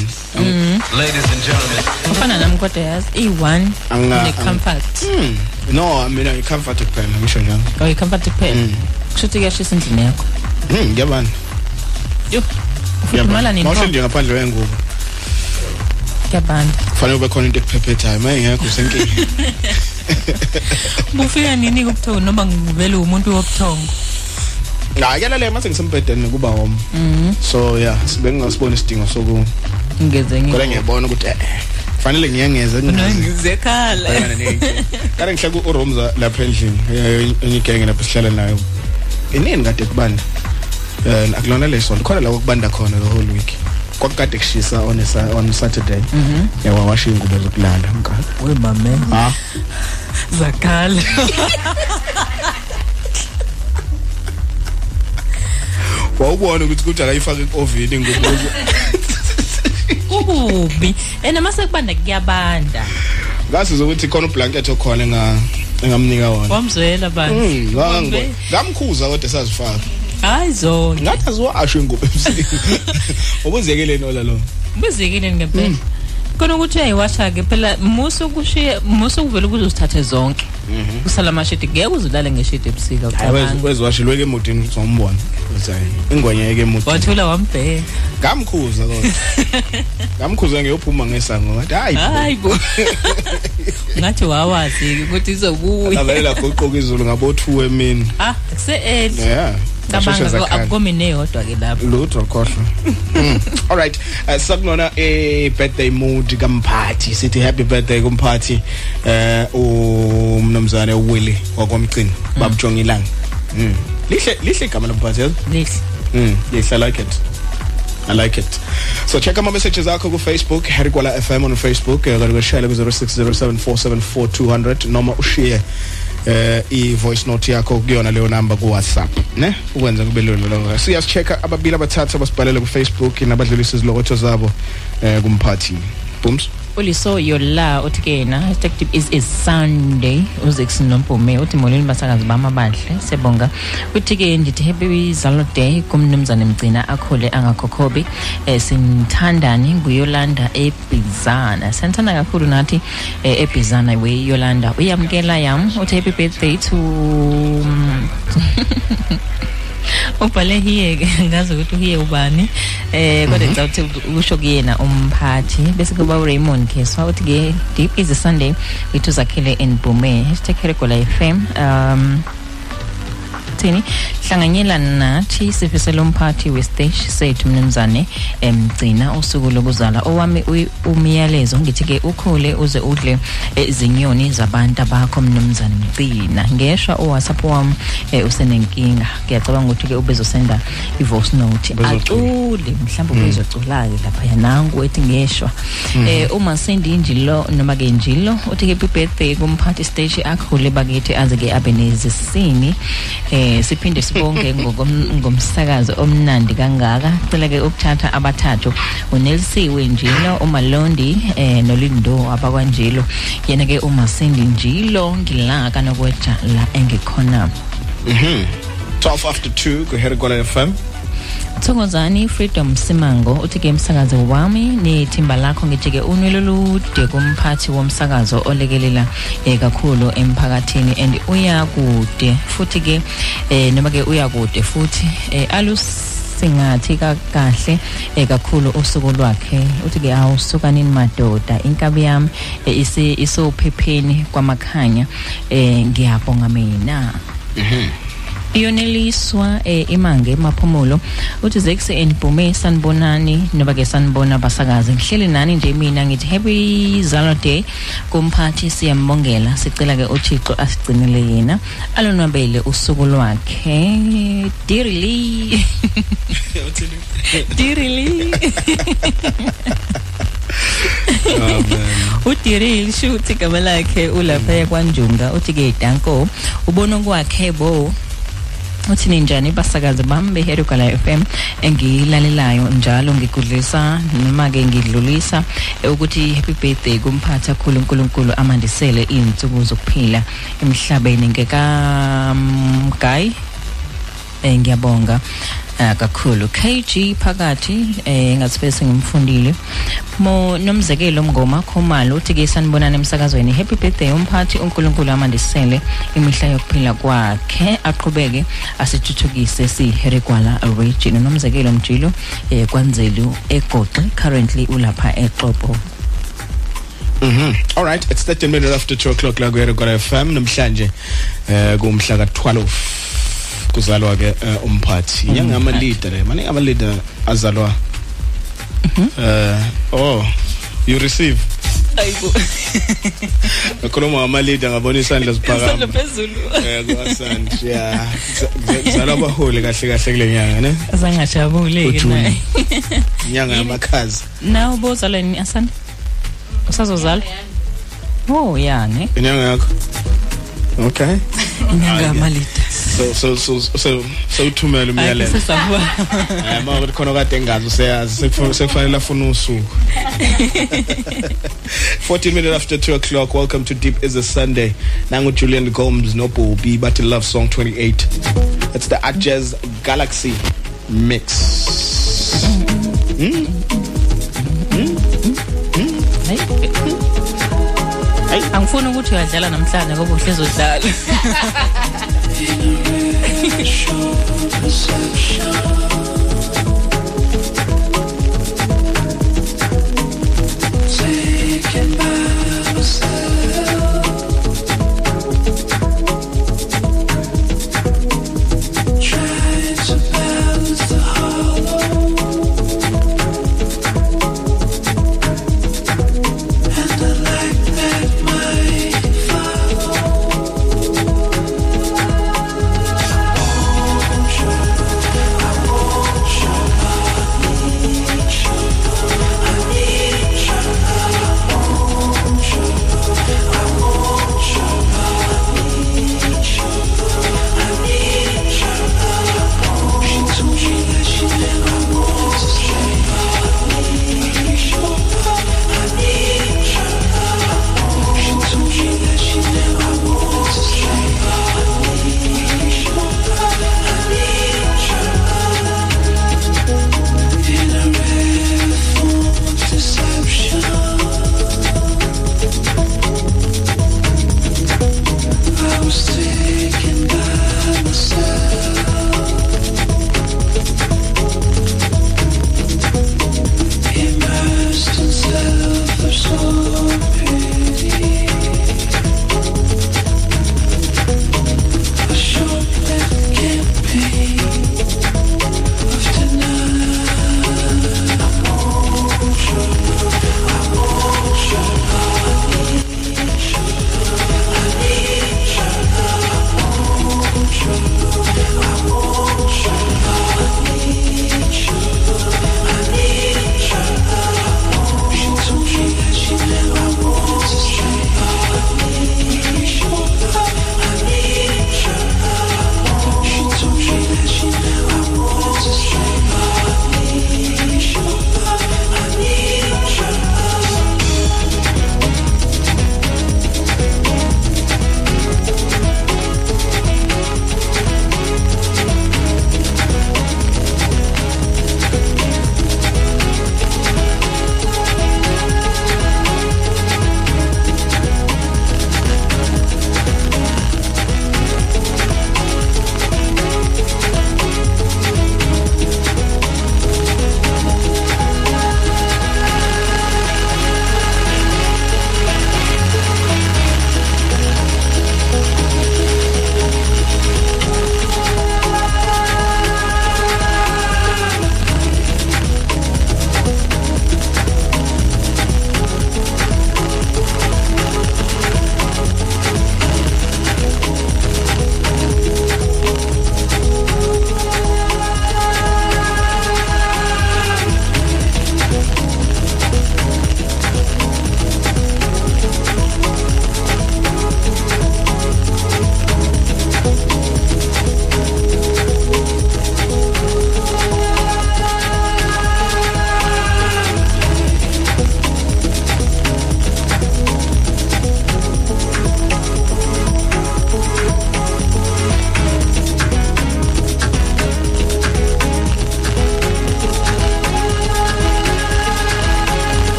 Ladies and gentlemen. ufana nami kodwa yazi i-one Anga- ne-comfort Hmm. no mina ngicomfort kuphela ngisho njalo. Or i-comfort kuphela? Kusho ukuthi kuyashisa endlini yakho? Hmm, ngiyabani yo ufudumala nini mawuhle nje ngaphandle kwengubo. Kuyabanda kufanele ube khona into ekuphephethayo uma ingekho usenkinga bufika nini kubuthongo noma ngivele umuntu wobuthongo? Hayi kuyalale mase ngisembhedeni kuba home Mhm. so yeah sibe ngingasiboni isidingo soku ngeze kodwa ngiyabona ukuthi eh fanele ngiyengeze ngizekhala kade ngihlala uRomza lapha endlini eh, enye igenge lapho sihlala nayo. Inini kade kubanda? Eh akulona leso khona la kubanda khona the whole week. Kwakade kushisa on a Sa- on Saturday. Mhm. yawa washa ingubo zokulala mka we mame. Ha? Zakhala. Wawubona ukuthi kuthi akayifake ku-ovini ingubo kububi and mase kubanda kuyabanda. Ngasiza ukuthi khona ublanket okhona enga engamnika wona. Wamzwela bantu Mm, ngangibona. ngamkhuza kodwa sazifaka hayi zona ngathi aziwasho ingubo ebusika ubuzekele nola lo? Bezekile ngempela? Khona ukuthi uyayiwasha-ke phela musu kushiye musu kuvele kuzozithathe zonke kusala amashidi ngeke uzulale ngeshidi ebusika ucabanga. weziwashilweke emotini ukuthi wambona. Ukuthi hayi ingwanyeke emotini. Wathula wambheka. Ngamkhuza kodwa ngamkhuza ngiyophuma ngesango ngathi hayi hayi bo. Ngathi wawazi ukuthi izobuya avalela goqoka izulu ngabo-two emini. Ah kuse-early yeah. Cabanga Zasheshe zakhala. akukomine yodwa ke lapho. Lutho khohlwa Mm. all right. Uh, sakunona a birthday mood kamphathi. Sithi happy birthday kumphathi eh umnumzane uWilly wakwamcini babujong ilanga. Mm. lihle lihle igama lomphathi yazi? Lihle. Mm yes i like it. I like it. So check out my messages akho ku Facebook Harry Kwala FM on Facebook share ku 0607474200 noma ushiye eh i voice note yakho kuyona leyo number ku WhatsApp ne? Ukwenza kube lula lo siyasichecka ababili abathathu abasibhalele ku Facebook nabadlulisa izilokotho zabo eh kumphathi. Booms? uliso yola uthi-ke yena hashtag is a sunday. Uzeks nompume uthi molweni basakazi bami abahle siyabonga. Uthi-ke ndithi happy zalo day kumnumzane mgcina akhule angakhokhobi. Eh, um e, simthandani nguyolanda ebhizana siyamthanda kakhulu nathi eh, um e, ebhizana weyolanda uyamkela yam uthi happy birthday to mm, ubhale hiye ngazi ukuthi uhiye ubani. Eh kodwa ngicabanga ukuthi usho kuyena umphathi. Bese kuba uRaymond Keswa uthi ke deep is a sunday wethu zakhele en Bume #keregola FM um thini hlanganyela nathi sifisela umphathi westage sethu mnumzane emgcina usuku lokuzala. Owami umyalezo ngithi ke ukhule uze udle izinyoni zabantu abakho mnumzane mgcina. Ngeshwa uwhatsapp wami eh, usenenkinga. Ngiyacabanga ukuthi ke ubezosenda i-voice note. Acule mhlawumbe Mm. ubezocula-ke lapha nangu ethi ngeshwa. Eh uma sendi njilo noma ke njilo uthi happy birthday kumphathi stage akhule bakithi aze ke abe nezisini. Eh siphinde sibonge ngokom- ngomsakazo omnandi kangaka. Cela ke ukuthatha abathathu. Unelsiwe njilo umalondi eh nolindo abakwanjilo. Yena ke umasindi njilo ngilaka nokweja la engikhona. Mhm. 12 after 2 ku Harry Kwala FM Thokozani Freedom Simango uthi ke umsakazo wami nethimba lakho ngithi ke unwelo lude kumphathi womsakazo olekelela eh, kakhulu emphakathini and uyakude futhi ke eh, noma ke uyakude futhi eh, alusingathi ka- kahle eh, kakhulu usuku lwakhe. Uthi ke awusuka nini madoda inkabi yami eh, isophepheni kwamakhanya eh, ngiyabonga mina. Iyoneliswa eh, imange emaphumulo uthi zekuse enibhume sanibonani noba ke sanibona basakazi. Ngihleli nani nje mina ngithi happy zalo day. Kumphathi siyambongela sicela ke uthixo asigcinele yena. Alonwabele usuku lwakhe. Dirili dirili udirili shuthi igama lakhe ulaphaya kwanjunga uthi ke danko ubona kwakhe bo. Uthi ninjani? Basakazi bami beherugala FM engilalelayo njalo ngigudlisa noma ke ngidlulisa ukuthi happy birthday kumphathi kakhulu uNkulunkulu amandisele izinsuku zokuphila emhlabeni ngekamgay. Eh ngiyabonga. Kakhulu. KG phakathi eh ngathi bese ngimfundile. Mo nomzekelo mngoma khomalo uthi ke sanibonana emsakazweni. Happy birthday umphathi uNkulunkulu amandisele imihla yokuphila kwakhe. Aqhubeke asithuthukise siheregwala region. Nomzekelo mjilo eh kwanzelu egoxe currently ulapha eXopo. Mhm. All right, it's 13 minutes after 2 o'clock la kuyere kwa FM namhlanje eh kumhla ka12 kuzalwa ke eh, umphathi. Inyanga ama leader le, manje ama leader azalwa. Eh oh, you receive. ayibo Nakhuluma ngama leader ngabona isandla isandla siphakama. phezulu Eh kwasand. Yeah. Zalwa abaholi kahle kahle kule nyanga ne? azangajabule ke naye Inyanga yamakhazi. nawe bozalwa nini asana usazozala oh ya ne Inyanga yakho. Okay. inyanga yamalida So so so so so uthumela umyalezo. sesabona Eh manje khona kade engazi useyazi sekufa- sekufanele afune usuku. 14 minutes after 2 o'clock welcome to deep is a sunday. Nangu julian gomes no bobby but love song 28 it's the art jazz galaxy mix. Mm? Hayi angifuni ukuthi uyadlala namhlanje ngoba uhlezi udlala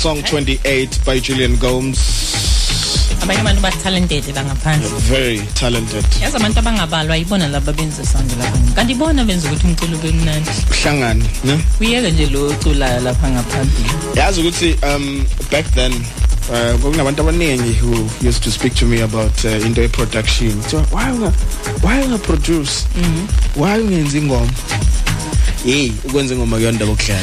Song 28 by Julian Gomes. abanye abantu ba-talented bangaphandle Very talented. yazi abantu abangabalwa yibona laba benza sound lapha kanti ibona benza ukuthi umculo ube mnandi Hlangani, ne? uyeke nje lo oculayo lapha ngaphambili Yazi ukuthi um back then uh kwakunabantu abaningi who used to speak to me about uh, into production. So why unga why unga produce? Mhm. Why ungenza ingoma? Hey, ukwenza ingoma kuyona indaba okudlala.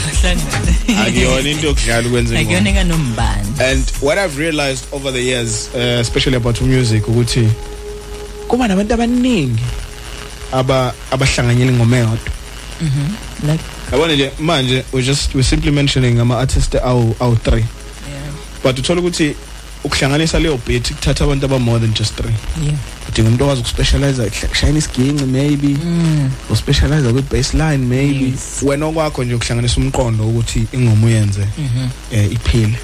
Akuyona into yokudlala ukwenza ingoma. akuyona ekanombani And what I've realized over the years, uh, especially about music, ukuthi kuba nabantu abaningi aba abahlanganyela ingoma eyodwa. Mhm. like Yabona nje manje we just we simply mentioning ama artists awu awu 3. But uthola ukuthi ukuhlanganisa leyo beat kuthatha abantu aba more than just 3. yeah Udinga umuntu owazi ukuspecialize ukushayina isiginci maybe. Mm. Uspecialize with bassline maybe. Wena okwakho nje ukuhlanganisa umqondo ukuthi ingoma uyenze Mhm. eh iphile.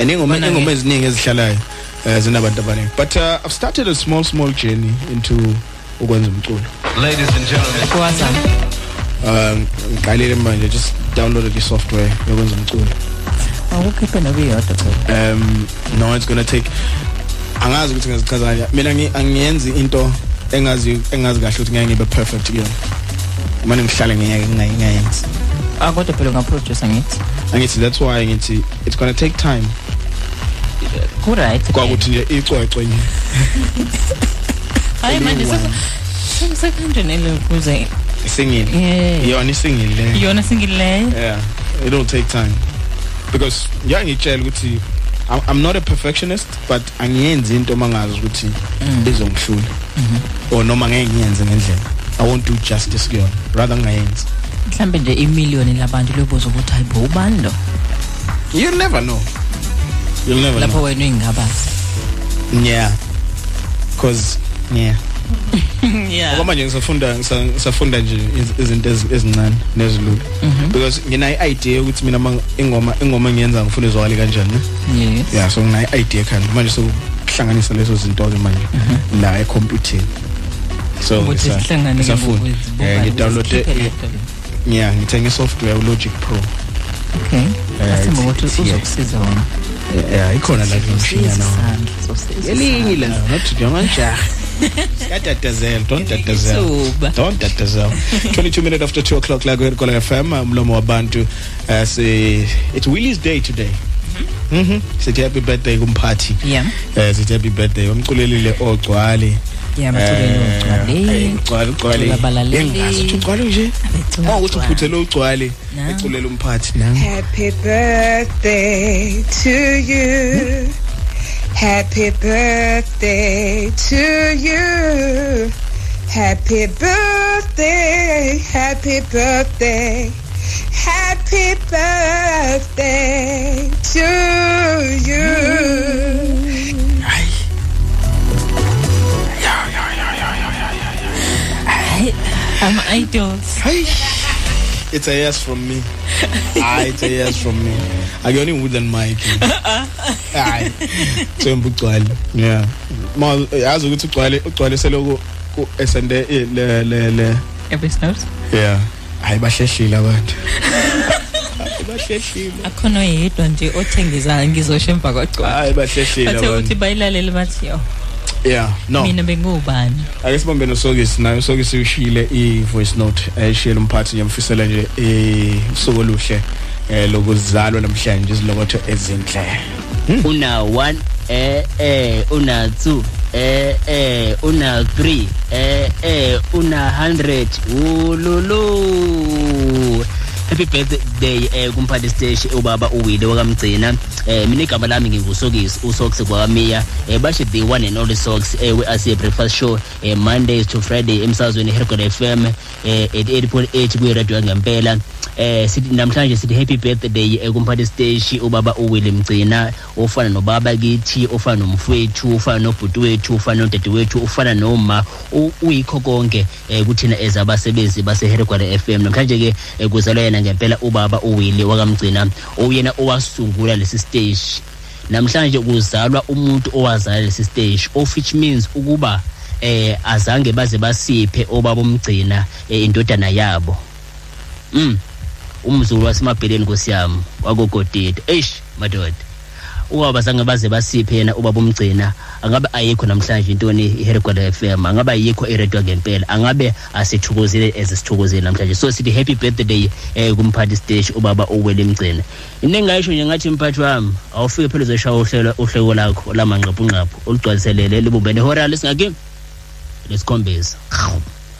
And ingoma ingoma eziningi ezihlalayo eh zinabantu abaningi. But uh, I've started a small small journey into ukwenza umculo. Ladies and gentlemen. kwazana Um ngiqalile manje just downloaded the software yokwenza umculo. awukhiphe nokuyodwa phela um no it's going to take angazi ukuthi ngizichaza kanjani mina ngi- angiyenzi into engazi engazi kahle ukuthi ngeke ngibe perfect kuyona manje ngihlale ngiyeke ngingayenzi ah kodwa phela ungaproducer ngithi? Angithi that's why ngithi it's going to take time. Ku-right. Kwakuthi nje icwecwe nje. Hayi manje sekanjenele ukuze isingile Yeah. yona isingile. Le iyona singileyo yeah it will take time. Because yeah ngitshela ukuthi I'm- I'm not a perfectionist but angiyenzi into mangazi ukuthi izongihlula or noma ngeke ngiyenze ngendlela. I won't do justice kuyona. Rather ngayenzi mhlambe nje imiliyoni labantu lobuza ukuthi hayi bo ubani lo? You'll never know. You'll never lapho know. wena uyingabazi. Yeah. Cause yeah. yeah. Ngoba manje ngisafunda ngisa- ngisafunda nje iz- izinto ezi- ezincane nezilula. Mhm. because ngina idea yokuthi mina ma- ingoma ingoma engiyenza ngifuna izwakale kanjani ne? Yes. Yeah so ngina idea khanda manje sokuhlanganisa lezo zinto ke manje la ecomputing so ukuthi ngisa- sihlangane ngisafunda. ngokuzibuka, eh ngidownload uzikhiphe lapho. yeah ngithenge software uLogic Pro. Okay. Eh, asimba it's- ukuthi it's- uzokusiza wona yeah ikhona la imishini yana Uzosiza elinye la not jonganjaha Yatatazela, don't tatazela. Ithuba. Don't tatazela. 22 minutes after 2 o'clock la kwekhona Kola FM umlomo wabantu uh, say it's Willie's day today. Mhm. Sithi happy birthday kumphathi. yeah Eh sithi happy birthday umculelile ogcwale. yeah ugcwale. Cula abalaleli. Yengazi ukuthi ugcwale nje. Ugcwale. uphuthele ugcwale eculela umphathi nami. Happy birthday to you. Happy birthday to you. Happy birthday, happy birthday. Happy birthday to you. Hayi, ama idols It's a yes from me. ah, it's a yes from me. Akuyona wooden mic. Hayi. Themba ugcwale. Yeah. Ma yazi ukuthi ugcwale ugcwale seloku ku esende le le le. episode Yeah. Hayi bahlehlile abantu. Bahlehlile. akhona oyedwa nje othengisa ngizosho emva kwagcwala Hayi bahlehlile bathe abantu. ukuthi bayilalele bathi yo Yeah. No. mina bengubani ake sibambe nosokisi naye usokisi ushile i-voice note ayishiyele umphathi ngiyamfisela nje usuku oluhle eh lokuzalwa namhlanje izilokotho ezinhle una 1 eh eh una 2 eh eh una 3 eh eh una 100 ululu happy birthday eh kumphathi stage ubaba uwile wakamgcina. Eh mina igama lami ngingusokisi usokisi kwakamiya eh bashe the one and only socks eh we asiye breakfast show eh mondays to friday emsazweni hergol fm eh 88.8 kuyi radio ngempela. Eh sithi namhlanje sithi happy birthday eh, kumphathi stage ubaba uwile mgcina ofana nobaba kithi ofana nomfowethu ofana nobhuti wethu ofana nodade wethu ofana noma uyikho konke eh kuthina ezabasebenzi basehergwala FM namhlanje ke eh, kuzalwa yena ngempela ubaba uwile wakamgcina oyena owasungula lesi stage namhlanje kuzalwa umuntu owazala lesi stage of which means ukuba eh azange baze basiphe obaba umgcina eh, indodana yabo. Mm umzulu wasemabheleni nkosiyami wakogodide eish madoda. Ubaba sange baze basiphe yena ubaba umgcina. Angabe ayikho namhlanje intoni iherigwala FM angabe ayikho iredwa ngempela? Angabe asithukozile ezisithokozile namhlanje? So sithi happy birthday eh kumphathi stage ubaba uwele mgcina. Into engayisho nje ngathi mphathi wami awufike phela uzoshaya uhlelo uhleko lakho lamanqaphu olugcwaliselele libumbene hora lesingaki lesikhombisa.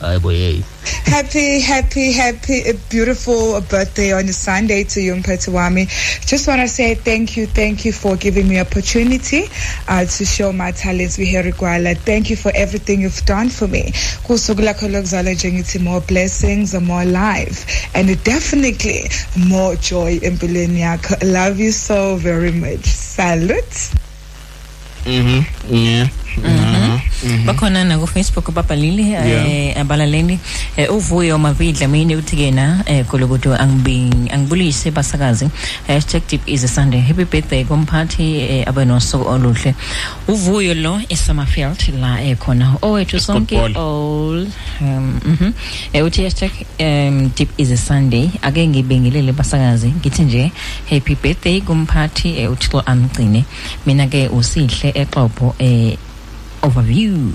Hayi boye Happy, happy, happy, a beautiful birthday on a Sunday to you, Mpetiwami. Just want to say thank you, thank you for giving me opportunity uh, to show my talents with Heriguala. Thank you for everything you've done for me. Kusugula kolokuzala njengithi more blessings, more life, and definitely more joy in yakho. Love you so very much. Salute. Mhm. Yeah. Bakhona na ku Facebook babhalile eh abalaleli. Eh, uvuyo mavidla mina uthi kena eh kolokuthi angibing angibulise basakazi. #deep is a sunday. Happy birthday kumphathi eh, abe nosuku oluhle. Uvuyo lo eSummerfield la ekhona owethu sonke all um mhm. Eh uthi hashtag um deep is a sunday. Ake ngibingelele basakazi ngithi nje happy birthday kumphathi eh, uthixo amgcine. Mina ke usihle exopo eh overview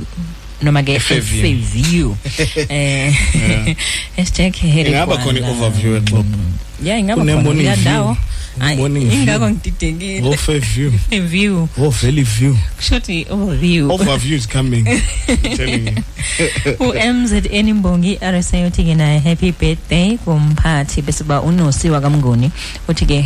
noma ke Fairview. Fairview eh Yeah. hashtag here. Ingaba khona i-overview exobo yeah ingaba Kune khona morning kuya view. ndawo Hayi, Morning view. ingakho ngididekile. Oh, Fairview. Fairview oh valley view. Kushothi overview. Overview is coming. I'm telling you. uMZN Mbongi RSA uthi ke naye happy birthday kumphathi bese ba unosiwa kamnguni. Uthi ke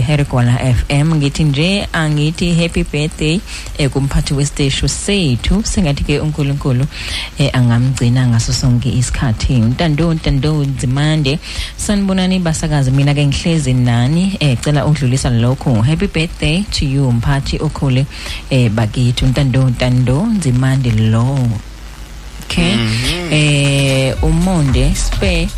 #herigwala FM ngithi nje angithi happy birthday eh, kumphathi westation sethu. Sengathi ke uNkulunkulu eh, angamgcina ngaso sonke isikhathi. Ntando ntando nzimande. Sanibonani basakazi mina ke ngihlezi nani eh cela udlulisa lokho happy birthday to you mphathi okhule eh bakithi ntando ntando nzimande lo. Okay? Eh umonde spe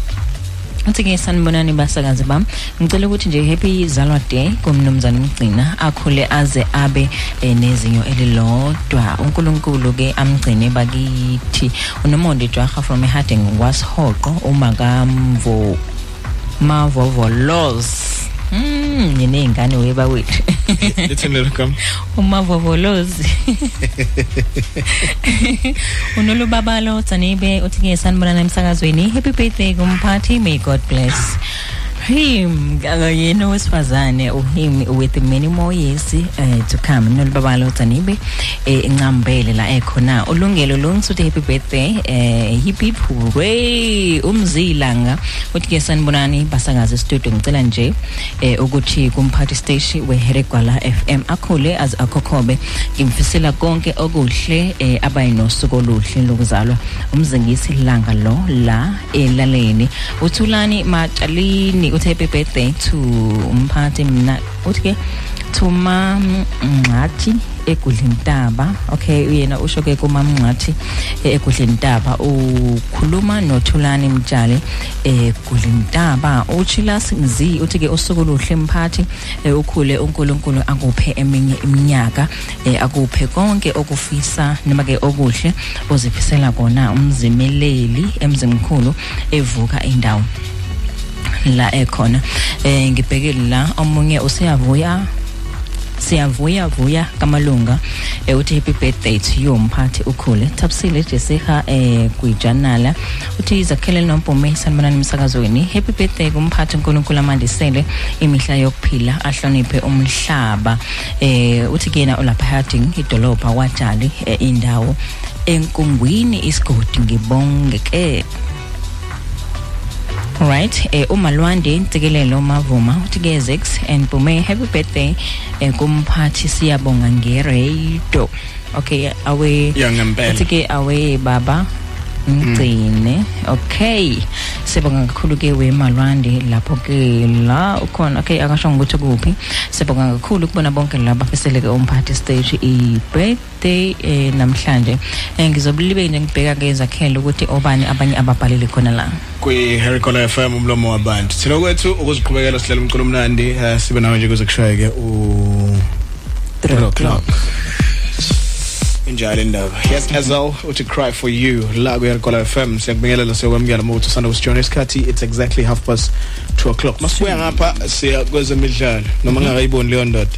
uthi ke sanibonani basakazi bam. Ngicela ukuthi nje happy zalwa day kumnumzane mgcina akhule aze abe eh, nezinyo elilodwa. uNkulunkulu ke amgcine bakithi. Unomonde jwaha from Harding washoqo uma kamvo mavovolos Mm, ngineyingane weba wethu. lithini welcome. Umavovolozi unolubabalo tsanibe uthi ke sanibonana emsakazweni. Happy birthday kumphathi. May god bless. Him akayena wesifazane uhim with many more years uh, to come. Nolubabalo tsanibe eh, encambele la ekhona. Ulungelo longisuthi happy birthday eh hip hooray! Umzilanga uthi ke sanibonani basakazi studio ngicela nje eh ukuthi kumphathi station weHeregwala FM akhule az akhokhobe. Ngimfisela konke okuhle eh abayinosuku oluhle lokuzalwa. Umzingisi ilanga lo la elaleni. Uthulani matshalini uthi happy birthday to umphathi mina uthi ke Thuma Mngxathi egudlintaba okay uyena usho ke kumamngxathi egudlintaba ukhuluma nothulani mtshali egudlintaba uchilas ngzi uthi ke usuku oluhle mphathi ukhule uNkulunkulu akuphe eminye iminyaka akuphe konke okufisa noma ke okuhle ozifisela kona umzimeleli emzimkhulu evuka indawo. La ekhona. Eh ngibhekile la omunye usiyavuya siyavuya vuya kamalunga. Eh uthi happy birthday to you mphathi ukhule. Thabisile Jessica eh kuyijanala uthi izakhele nompume sanibonani emsakazweni happy birthday kumphathi uNkulunkulu amandisele imihla yokuphila ahloniphe umhlaba. Eh uthi kena ulapha Harding idolopha wajali eh, indawo. Enkungwini isigodi ngibongeke Right eh umalwande intsikelelo mavuma uthi ke Zex and Bume happy birthday eh kumphathi siyabonga ngeredo okay awe Ya, ngempela. uthi ke awe baba ngcine okay. Sibonga kakhulu ke wemalwande lapho ke la ukhona. Okay akasho ukuthi kuphi? Sibonga kakhulu kubona bonke laba beseleke umphathi stage i birthday eh, namhlanje. Eh, ngizobulibe nje ngibheka ke zakhele ukuthi obani abanye ababhalile khona la. Kwi-harry cola fm umlomo wabantu. Thina kwethu ukuziqhubekela sihlala umculo omnandi eh, sibe nawe nje kuze kushayeke u 3 o'clock. Injalo indaba yes Ezel uthi cry for you. La kuyalikola FM siyakubingelela sekwamukela mawuthi usanda usijona isikhathi it's exactly half past 2 o'clock. Masibuya ngapha siya kwezemidlalo. Noma ngakayiboni leyo ndoda.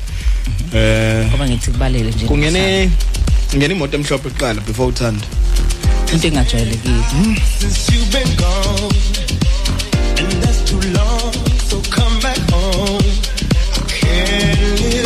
Eh ngoba ngithi kubalele nje kungene ngene imoto emhlophe kuqala before uthanda. Into engajwayelekile. Since you've been gone, and that's too long, so come back home. I can't live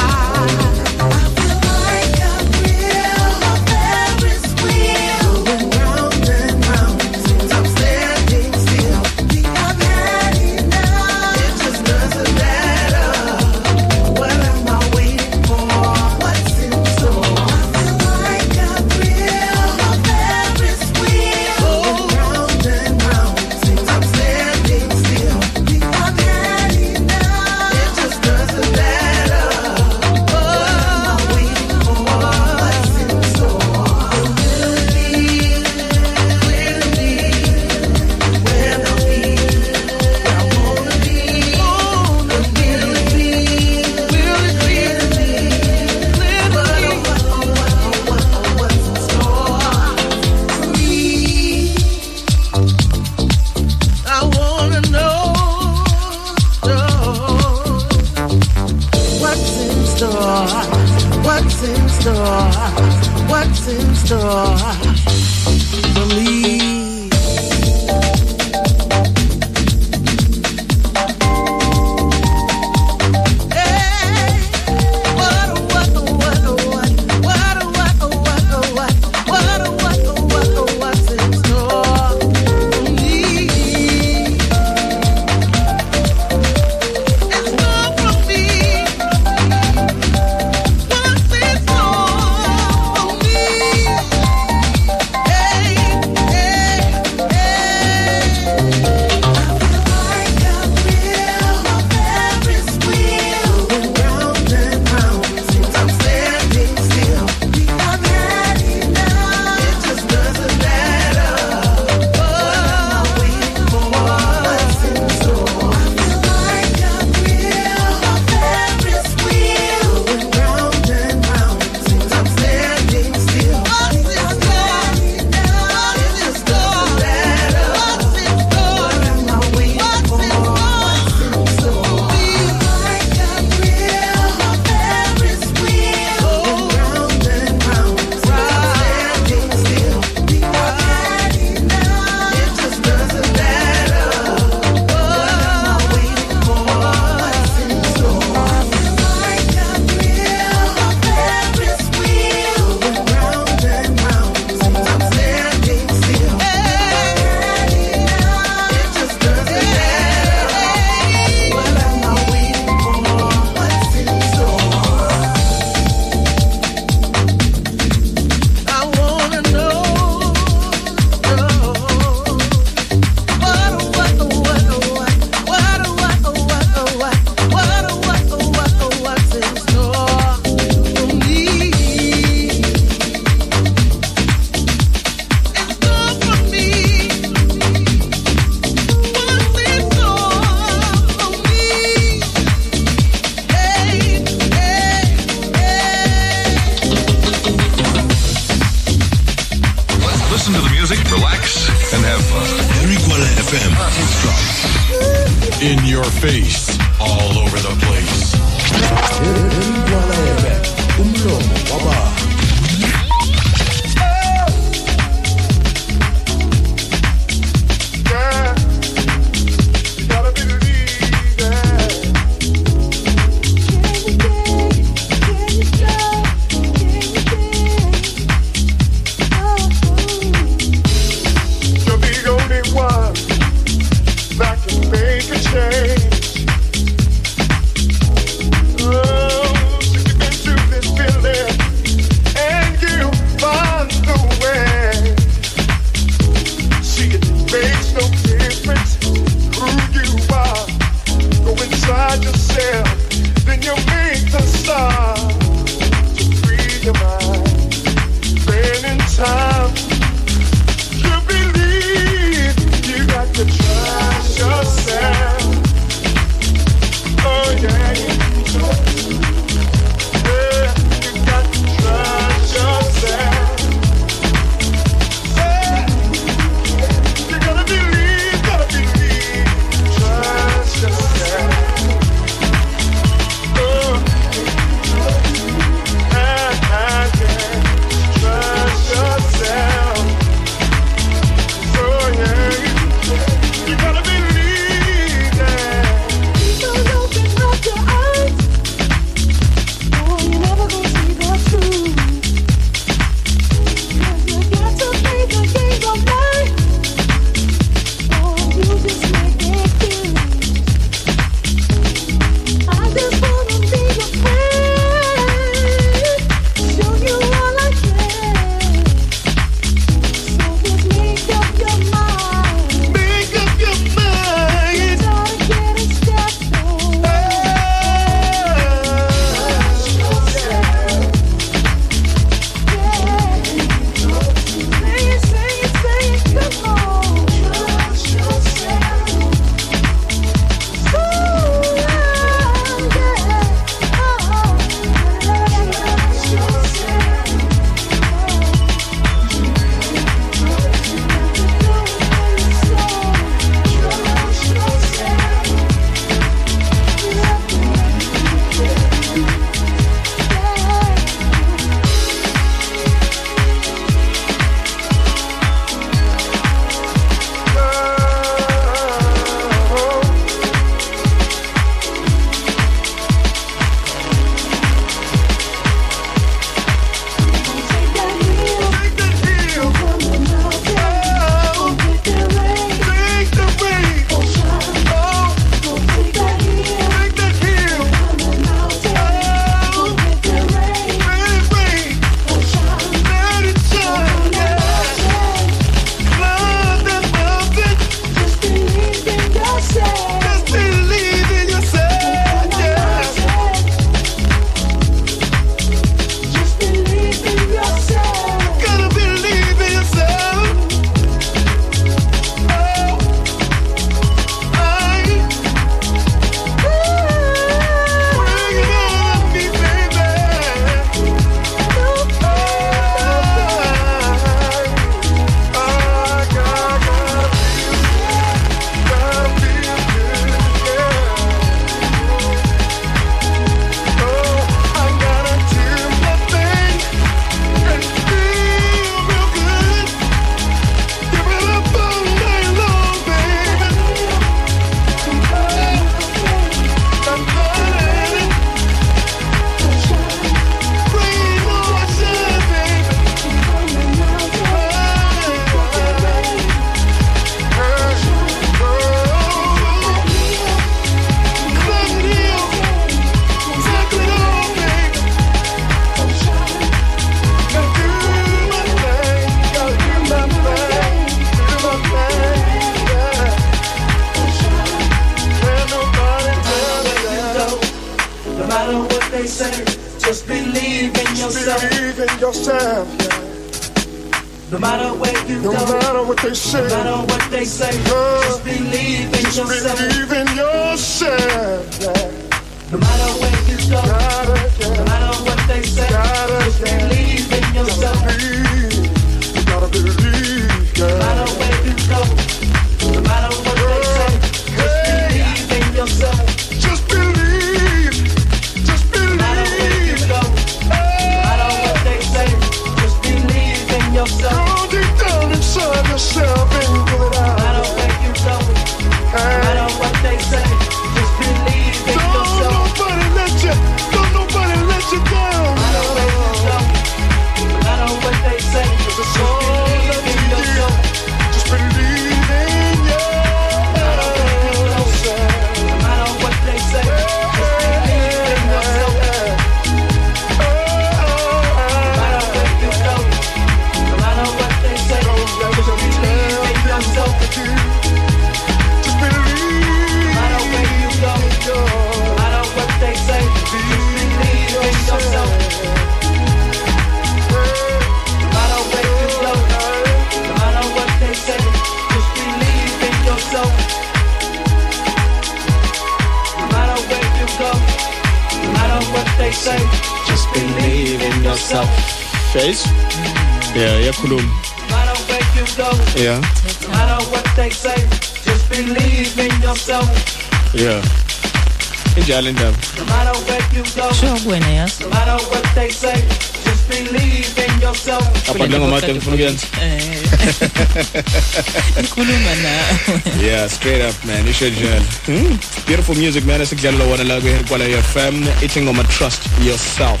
straight up man isho njalo hmm? beautiful music man esikudlalela wona la kwekwala FM ithi ngoma trust yourself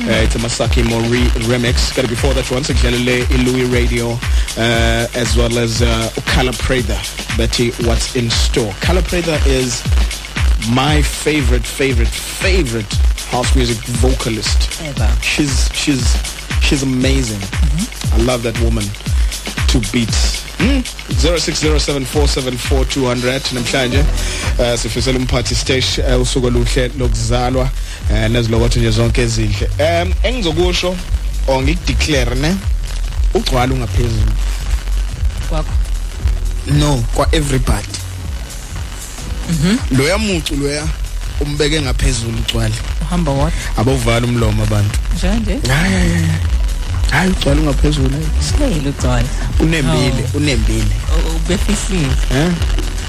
Uh, it's a Masaki Mori remix. Got before that one, sikudlalele iLouis Radio uh, as well as uh, Ukala Preda. Betty, what's in store? Kala Preda is my favorite, favorite, favorite house music vocalist. ever She's she's she's amazing. I love that woman to beats. Mm. 0607474200 namhlanje uh, sifisela umphathi stage uh, usuku oluhle lokuzalwa uh, nezilokotho nje zonke ezinhle. Um engizokusho or ngikudeclare ne ugcwala ungaphezulu. Kwakho? No kwa everybody. Mhm. Loya mucu loya umbeke ngaphezulu ugcwala uhamba what? Abawuvala umlomo abantu. Njanje ya ya ya. Hayi ugcwala ungaphezulu. Silele ugcwala unembile unembile. Ubefihlile eh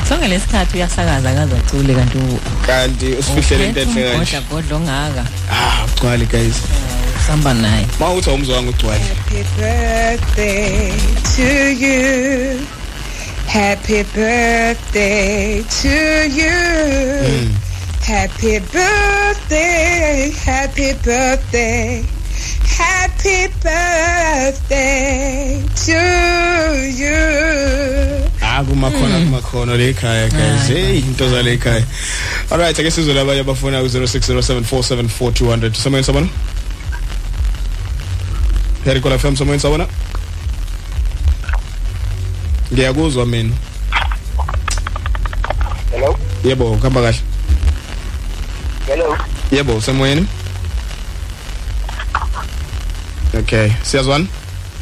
sonke lesikhathi uyasakaza akaze acule kanti u- kanti usifihlele into enhle kanje. godla ongaka. Ah ugcwale guys. Samba naye. Mawuthi awumzwanga ugcwale. Happy birthday to you. Happy birthday to you. Happy birthday, happy birthday. Happy birthday to you. ah kumakhona kumakhona le ekhaya guys hey into zale ekhaya. All right ake sizwe labanye abafuna ku 0607474200 someone someone Heri kola FM someone someone Ngiyakuzwa mina. Hello? Yebo kuhamba kahle. Hello? Yebo semoyeni Okay siyazwana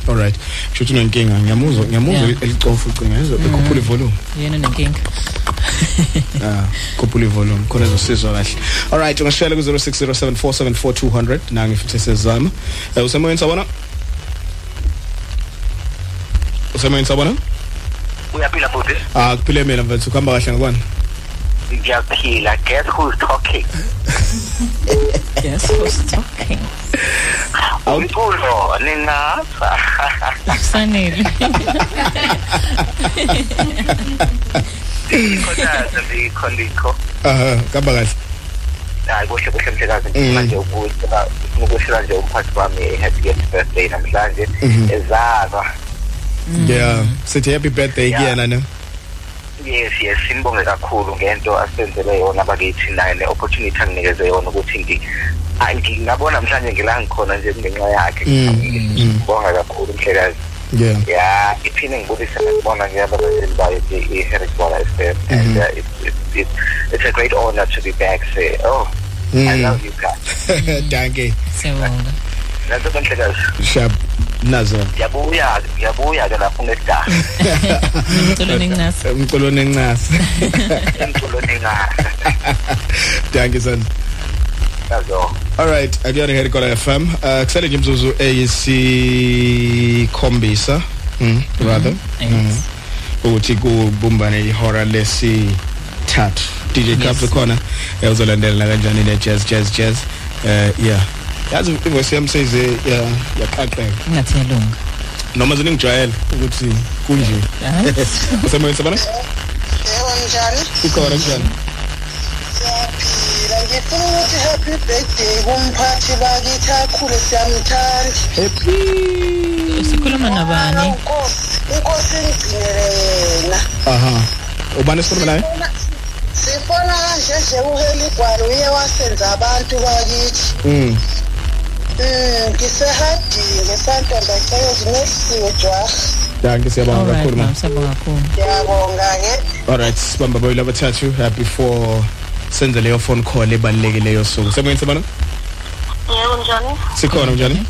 All right shothi unenkinga ngiyamuzwa ngiyamuzwa Yeah. elicofu ucinga yezo ekhuphula ivolume yena nenkinga Ah, khuphula ivolume khona ezosizwa kahle. All right, ungashayela ku 0607474200 nangi futhi sezama. Eh usemoyeni sabona? Usemoyeni sabona? Uyaphila futhi? Ah, kuphile mina mfethu kuhamba kahle ngakwani? Ngiyaphila. Guess who's talking? yes who's talking Umculo ningaza. kufanele Ikhondaza ndikhondikho. Aha, kuhamba kahle. Hayi kuhle kuhle mhlekazi Mm. manje ukushela ukushela nje umphathi wami happy birthday namhlanje Mhm. ezalwa. Yeah, sithi happy birthday kuyena ne. Yes yes sinibonge kakhulu ngento asenzele yona bakithi naye ne opportunity anginikeze yona ukuthi ngi ah, ngi- ngabona namhlanje ngila ngikhona nje kungenxa yakhe. Ngibonga kakhulu mhlekazi. Yeah. ya iphinde ngibonise ngibona ngiyabalandeli bayo i-Heritage Bola FM and uh, it's, it's, it's, it's a great honor to be back say oh I Mm. love you guys. Danke. siyabonga. Nanto mhlekazi Shab nazo. ngiyabuya ngiyabuya ke lapho ngesidala umculo nenginaso Umculo nencasi. emculo ningasa Danke son. nazo All right, akuyona heri kola FM. Uh kusele nje imzuzu eyisikhombisa. Mm, rather. Mm. Ukuthi kubumbane ihora lesi thathu. DJ Cups khona eh, uzolandela kanjani ne jazz jazz jazz. Eh yeah. Yazi invoice yami seyize ya yaqaqeka. ngathi yalunga Noma ziningijwayele ukuthi kunje. Usemoyeni sabana? Yebo njani? Ikhona kanjani? Siyaphila. Ngifuna ukuthi happy birthday kumphathi bakithi akhule siyamthanda. Happy. sikhuluma nabani Inkosi, inkosi ingcinele yena. Aha. Ubani esikhuluma naye? Sifona kanje nje uheligwalo uye wasenza abantu bakithi. Mm. Mm, ngisehadini ngesantomba cezi nesiwe jwa. danke siyabonga Alright, kakhulu ma ma'am, siyabonga kakhulu. Ngiyabonga ke alright sibamba boyile abathathu uh, before senze leyo phone call ebalulekileyo suku. Semoyeni sabana? Yebo njani sikhona njani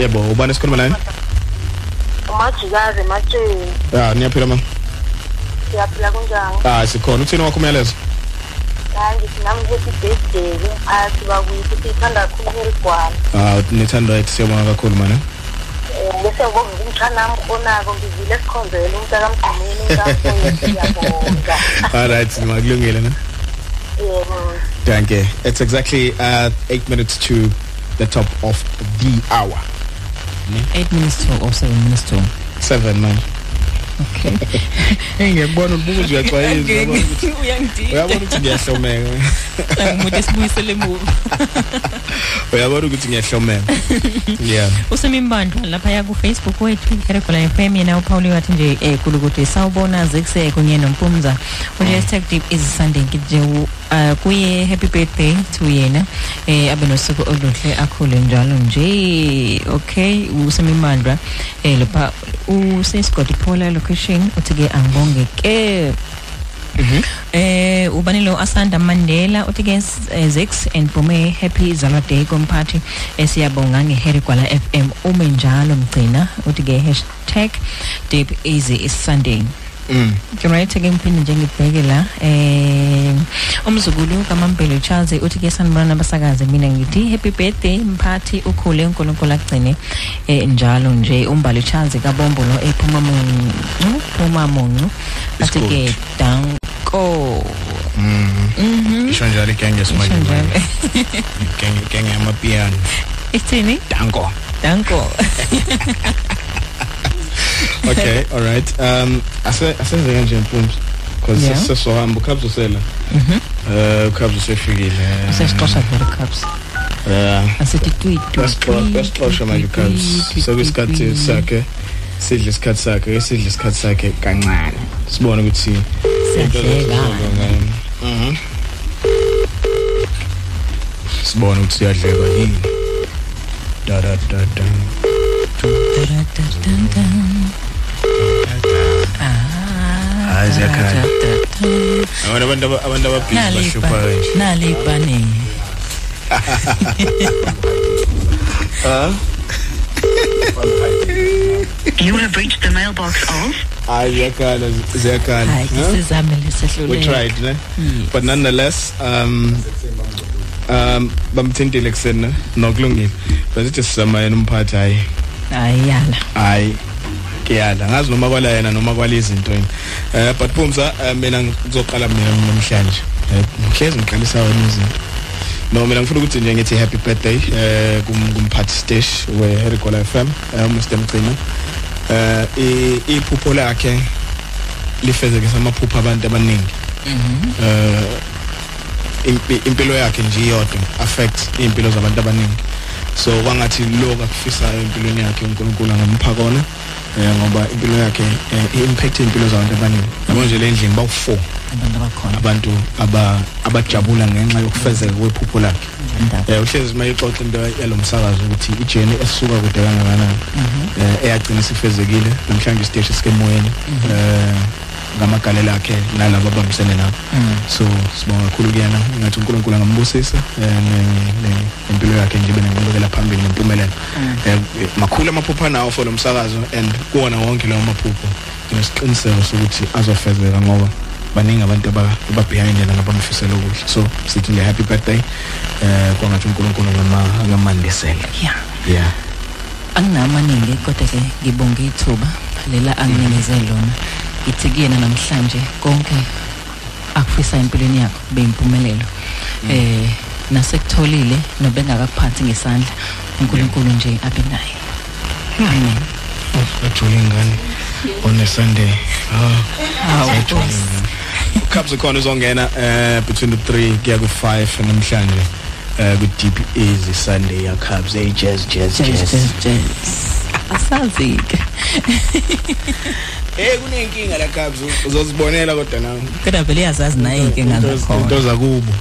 yebo ubani esikhuluma naye? Umajikazi ematsheni ya niyaphila ma siyaphila kunjani? Ah sikhona. Uthini wakho umyalezo? Hayi ngithi nami happy birthday asiba kuyithi siyithanda kakhulu herigwana ah nithanda right siyabonga kakhulu mana. Um bese ngibonga umtshana nami khonako ngivile esikhonzela umntakamgcineni umntakamfoyeni siyabonga. Alright makulungile na yebo. Danke it's exactly uh 8 minutes to the top of the hour. 8 minutes to or 7 minutes to. 7 man okay. Hey ngiyakubona ubuza uyaxwayisa uyabona ukuthi uyangidida. Uyabona ukuthi ngiyahlomeka. Umuntu esibuyisele emuva uyabona ukuthi ngiyahlomeka. Yeah. Usemimbandwa lapha ya ku Facebook wethu Regular FM yena uPaul wathi nje eh kulukuthi sawubona zekuse kunye nompumza. Uje hashtag deep is Sunday nje uh, kuye happy birthday to yena. Eh abe nosuku oluhle akhule njalo nje. Okay usemimbandwa eh lapha usesigodi Paula location uthi ke angibonge ke. Eh ubanilo Asanda Mandela uthi ke eh, Zex and Bume happy Zalwa Day komphathi esiyabonga ngeHerry Gwala FM ume njalo mgcina uthi ke #deep easy is Sunday. Mm. Right ke ngiphinde nje ngibheke la eh umzukulu kaMambelo Charles uthi ke sanibona abasakazi mina ngithi happy birthday mphathi ukhule uNkulunkulu agcine. Eh njalo nje umbali Charles kabombo lo ephuma muncu phuma muncu athi ke danko. Mhm. Isho njalo igenge Isho simanje njalo. igenge igenge yamapiano. Ithini? Danko. Danko. okay all right um ase asenze kanje mfundisi because Yeah. sesohamba ukhabza usela mhm eh ukhabza usefikile usesixosha vele cups. yeah. Asithi twi Basixosha manje ukhabza sokusikhathi sakhe sidle isikhathi sakhe sidle isikhathi sakhe kancane. Sibone ukuthi Siyadleka. Mhm. sibone ukuthi siyadleka yini da da da da. Hayi ziyakhala abantu abantu aba- abantu ababhizi bashupha kanje. nale ibane ah You have reached the mailbox of hayi ziyakhala ziyakhala hayi sizame we lesehluleka tried ne? But nonetheless um um bamthintile kuseni ne? nokulungile. Besithi sizama yena umphathi hayi. Hayi yala. Hayi kuyala ngazi noma kwala yena noma kwala izinto yini eh but Phumza eh, mina ngizoqala mina namhlanje. Eh, ngihlezi ngiqalisa wena izinto. No mina ngifuna ukuthi nje ngithi happy birthday eh kum- kumphathi stage we Herikola FM eh Mr. Mcina eh i- iphupho lakhe lifezekisa amaphupho abantu abaningi. Eh impi- impilo yakhe nje iyodwa affect impilo zabantu abaningi. So kwangathi lokho akufisayo empilweni yakhe uNkulunkulu angampha kona eh ngoba impilo yakhe eh, impact impilo zabantu abaningi. Yabo nje le ndlini bawu4 abantu abakhona. Abantu aba abajabula ngenxa yokufezeka kwephupho lakhe. Eh uhlezi mayixoxa into yalomsakazo ukuthi ijeni esisuka kude kangakanani. Eh eyagcina sifezekile namhlanje isiteshi sikemoyeni eh ngamagalelo akhe nalabo abambisene nabo. So sibonga kakhulu kuyena ngathi uNkulunkulu angambusisa eh, ne- ne- nempilo yakhe nje benenqubekela phambili nempumelelo. Eh makhulu amaphupho nawo for lo msakazo and kuwona wonke lawo maphupho nesiqiniseko sokuthi azofezeka ngoba baningi abantu aba- ababehind yena ngabamfisela okuhle so sithi nje happy birthday eh kwangathi uNkulunkulu ngama ngamandisela yeah yeah anginamaningi kodwa ke ngibonga ithuba lela anginikeze lona. Ithi kuyena namhlanje konke akufisa empilweni yakho kube impumelelo eh nasekutholile nobengakakuphathi ngesandla. uNkulunkulu nje abe naye. Amen. Ajule ingane on a sunday. Ah ukhabs khona uzongena eh between the 3 kuya ku 5 namhlanje eh ku deep easy sunday ya cubs jazz jazz jazz jazz. jazz asazi ke eh kunenkinga la cubs uzozibonela kodwa nawe. Kodwa vele yazazi naye inkinga into zakhona. zakubo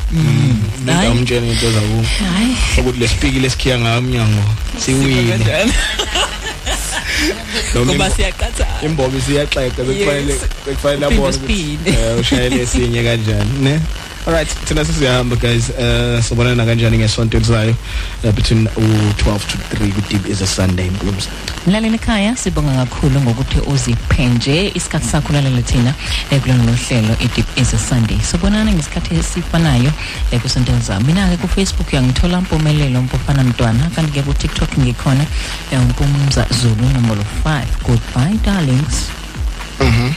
Hayi. ngimtshela into zakubo hayi. Ukuthi lesipiki lesikhiya ngayo umnyango siwile Noma ngoba imbo- siyaqatha imbobo isiyaxeqa bekufanele Yes. bekufanele Uphinde abone ukuthi, usiphinde. eh, ushayele esinye kanjani ne? Alright thina sesiyahamba guys. Eh sobonana kanjani ngesonto elizayo? Eh, between u12 to 3 ku deep is a Sunday. Mplumza mlaleli ekhaya sibonga kakhulu ngokuthi uziphe nje isikhathi sakho lalela thina eh, kulolu hlelo i-deep is a sunday. Sobonana ngesikhathi esifanayo eh, kusonto elizayo mina-ke kufacebook uyangithola mpumelelo mpofana mntwana. Kanti-ke kutiktok ngikhona eh, mpumza zulu nombolo 5 goodbye darlings. Mhm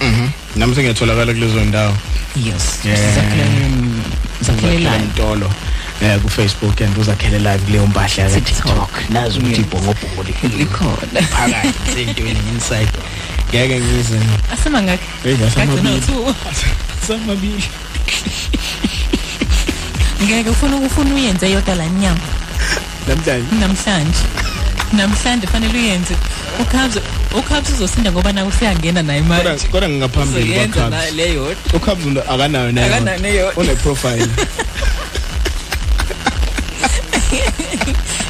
mhm nami sengiyatholakala kulezo ndawo. Yes. Yeah. Zakhele- zakhele Zakhele live. mtolo eh ku Facebook and uzakhele live kuleyo mpahla ya TikTok. Nazi ukuthi ibhongobhongo likhona. Phakathi sentweni inside. Ngeke ngize. Asema ngakhe. Hey Kagcina ngasamabili uthuka. samabili ngeke ufuna ufuna uyenze yodwa la nyama. Namhlanje namhlanje. Namhlanje fanele uyenze. Ukhabs ukhabs uzosinda ngoba nawe usiyangena naye kodwa manje. Kodwa ngingaphambili Uzoyenza kwa na- Cubs leyo uCubs uno- akanayo nayo Akanayo neyodwa. une profile.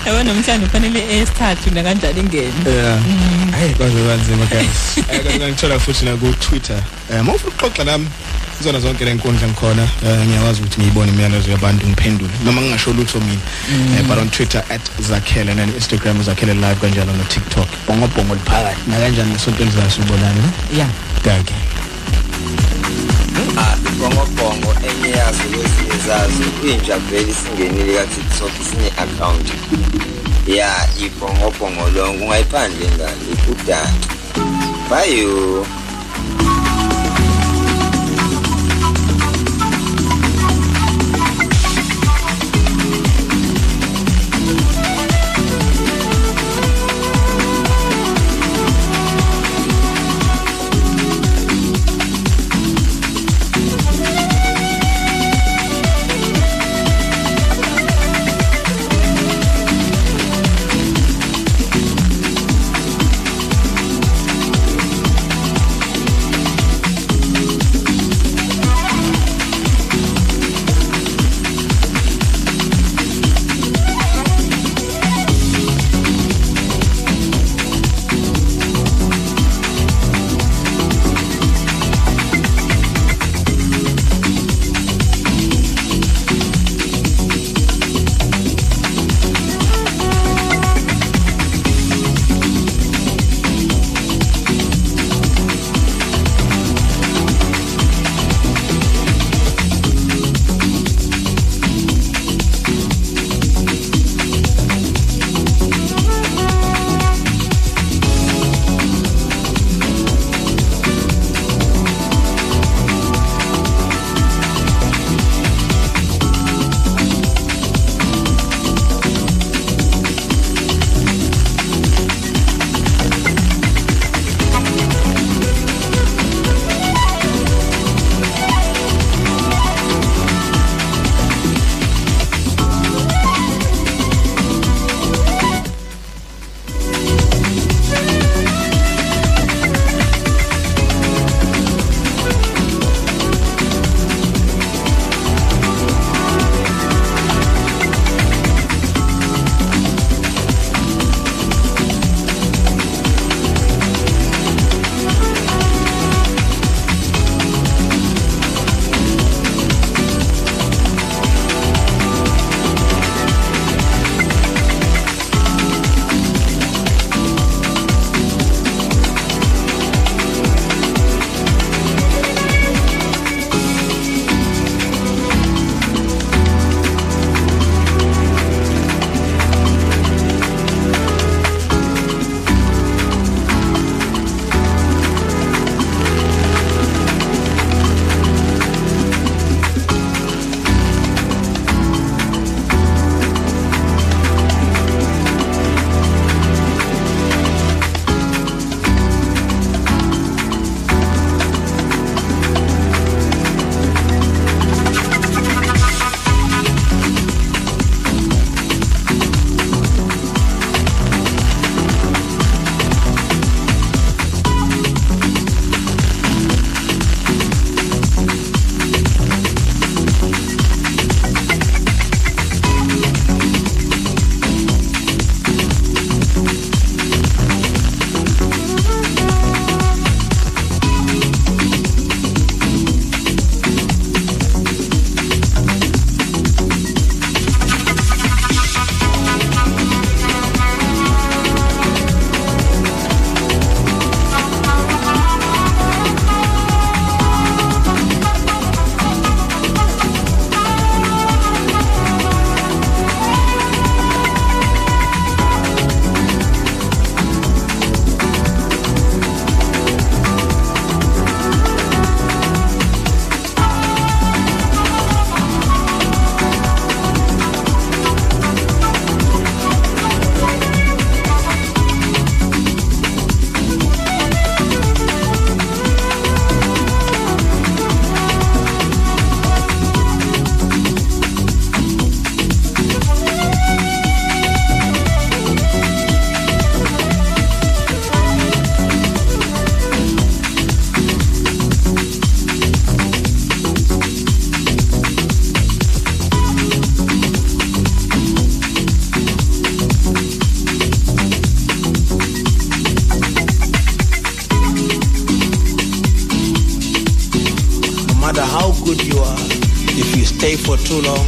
yabona namhlanje fanele esithathu nakanjani ingene. Yeah hayi kwaze kanzima guys. Eh kanti ngithola futhi na ku Twitter eh mawufuna ukuxoxa nami izona zonke lenkundla ngikhona eh, ngiyakwazi ukuthi ngiyibone imiyalezo yabantu ngiphendule. Noma ngingasho lutho mina. Mm. eh, but on Twitter @zakhele and Instagram zakhele live kanjalo no TikTok. Bongo bongo liphakathi. Na kanjani nesonto elizayo sibonana ne yeah thank you Ah, ibhongobhongo enye yazo kwezinye zazo intsha vele isingenile ka-tiktok sine-account ya ibhongobhongo lonke ungayiphandle ngale kudala. Bayo. Too long,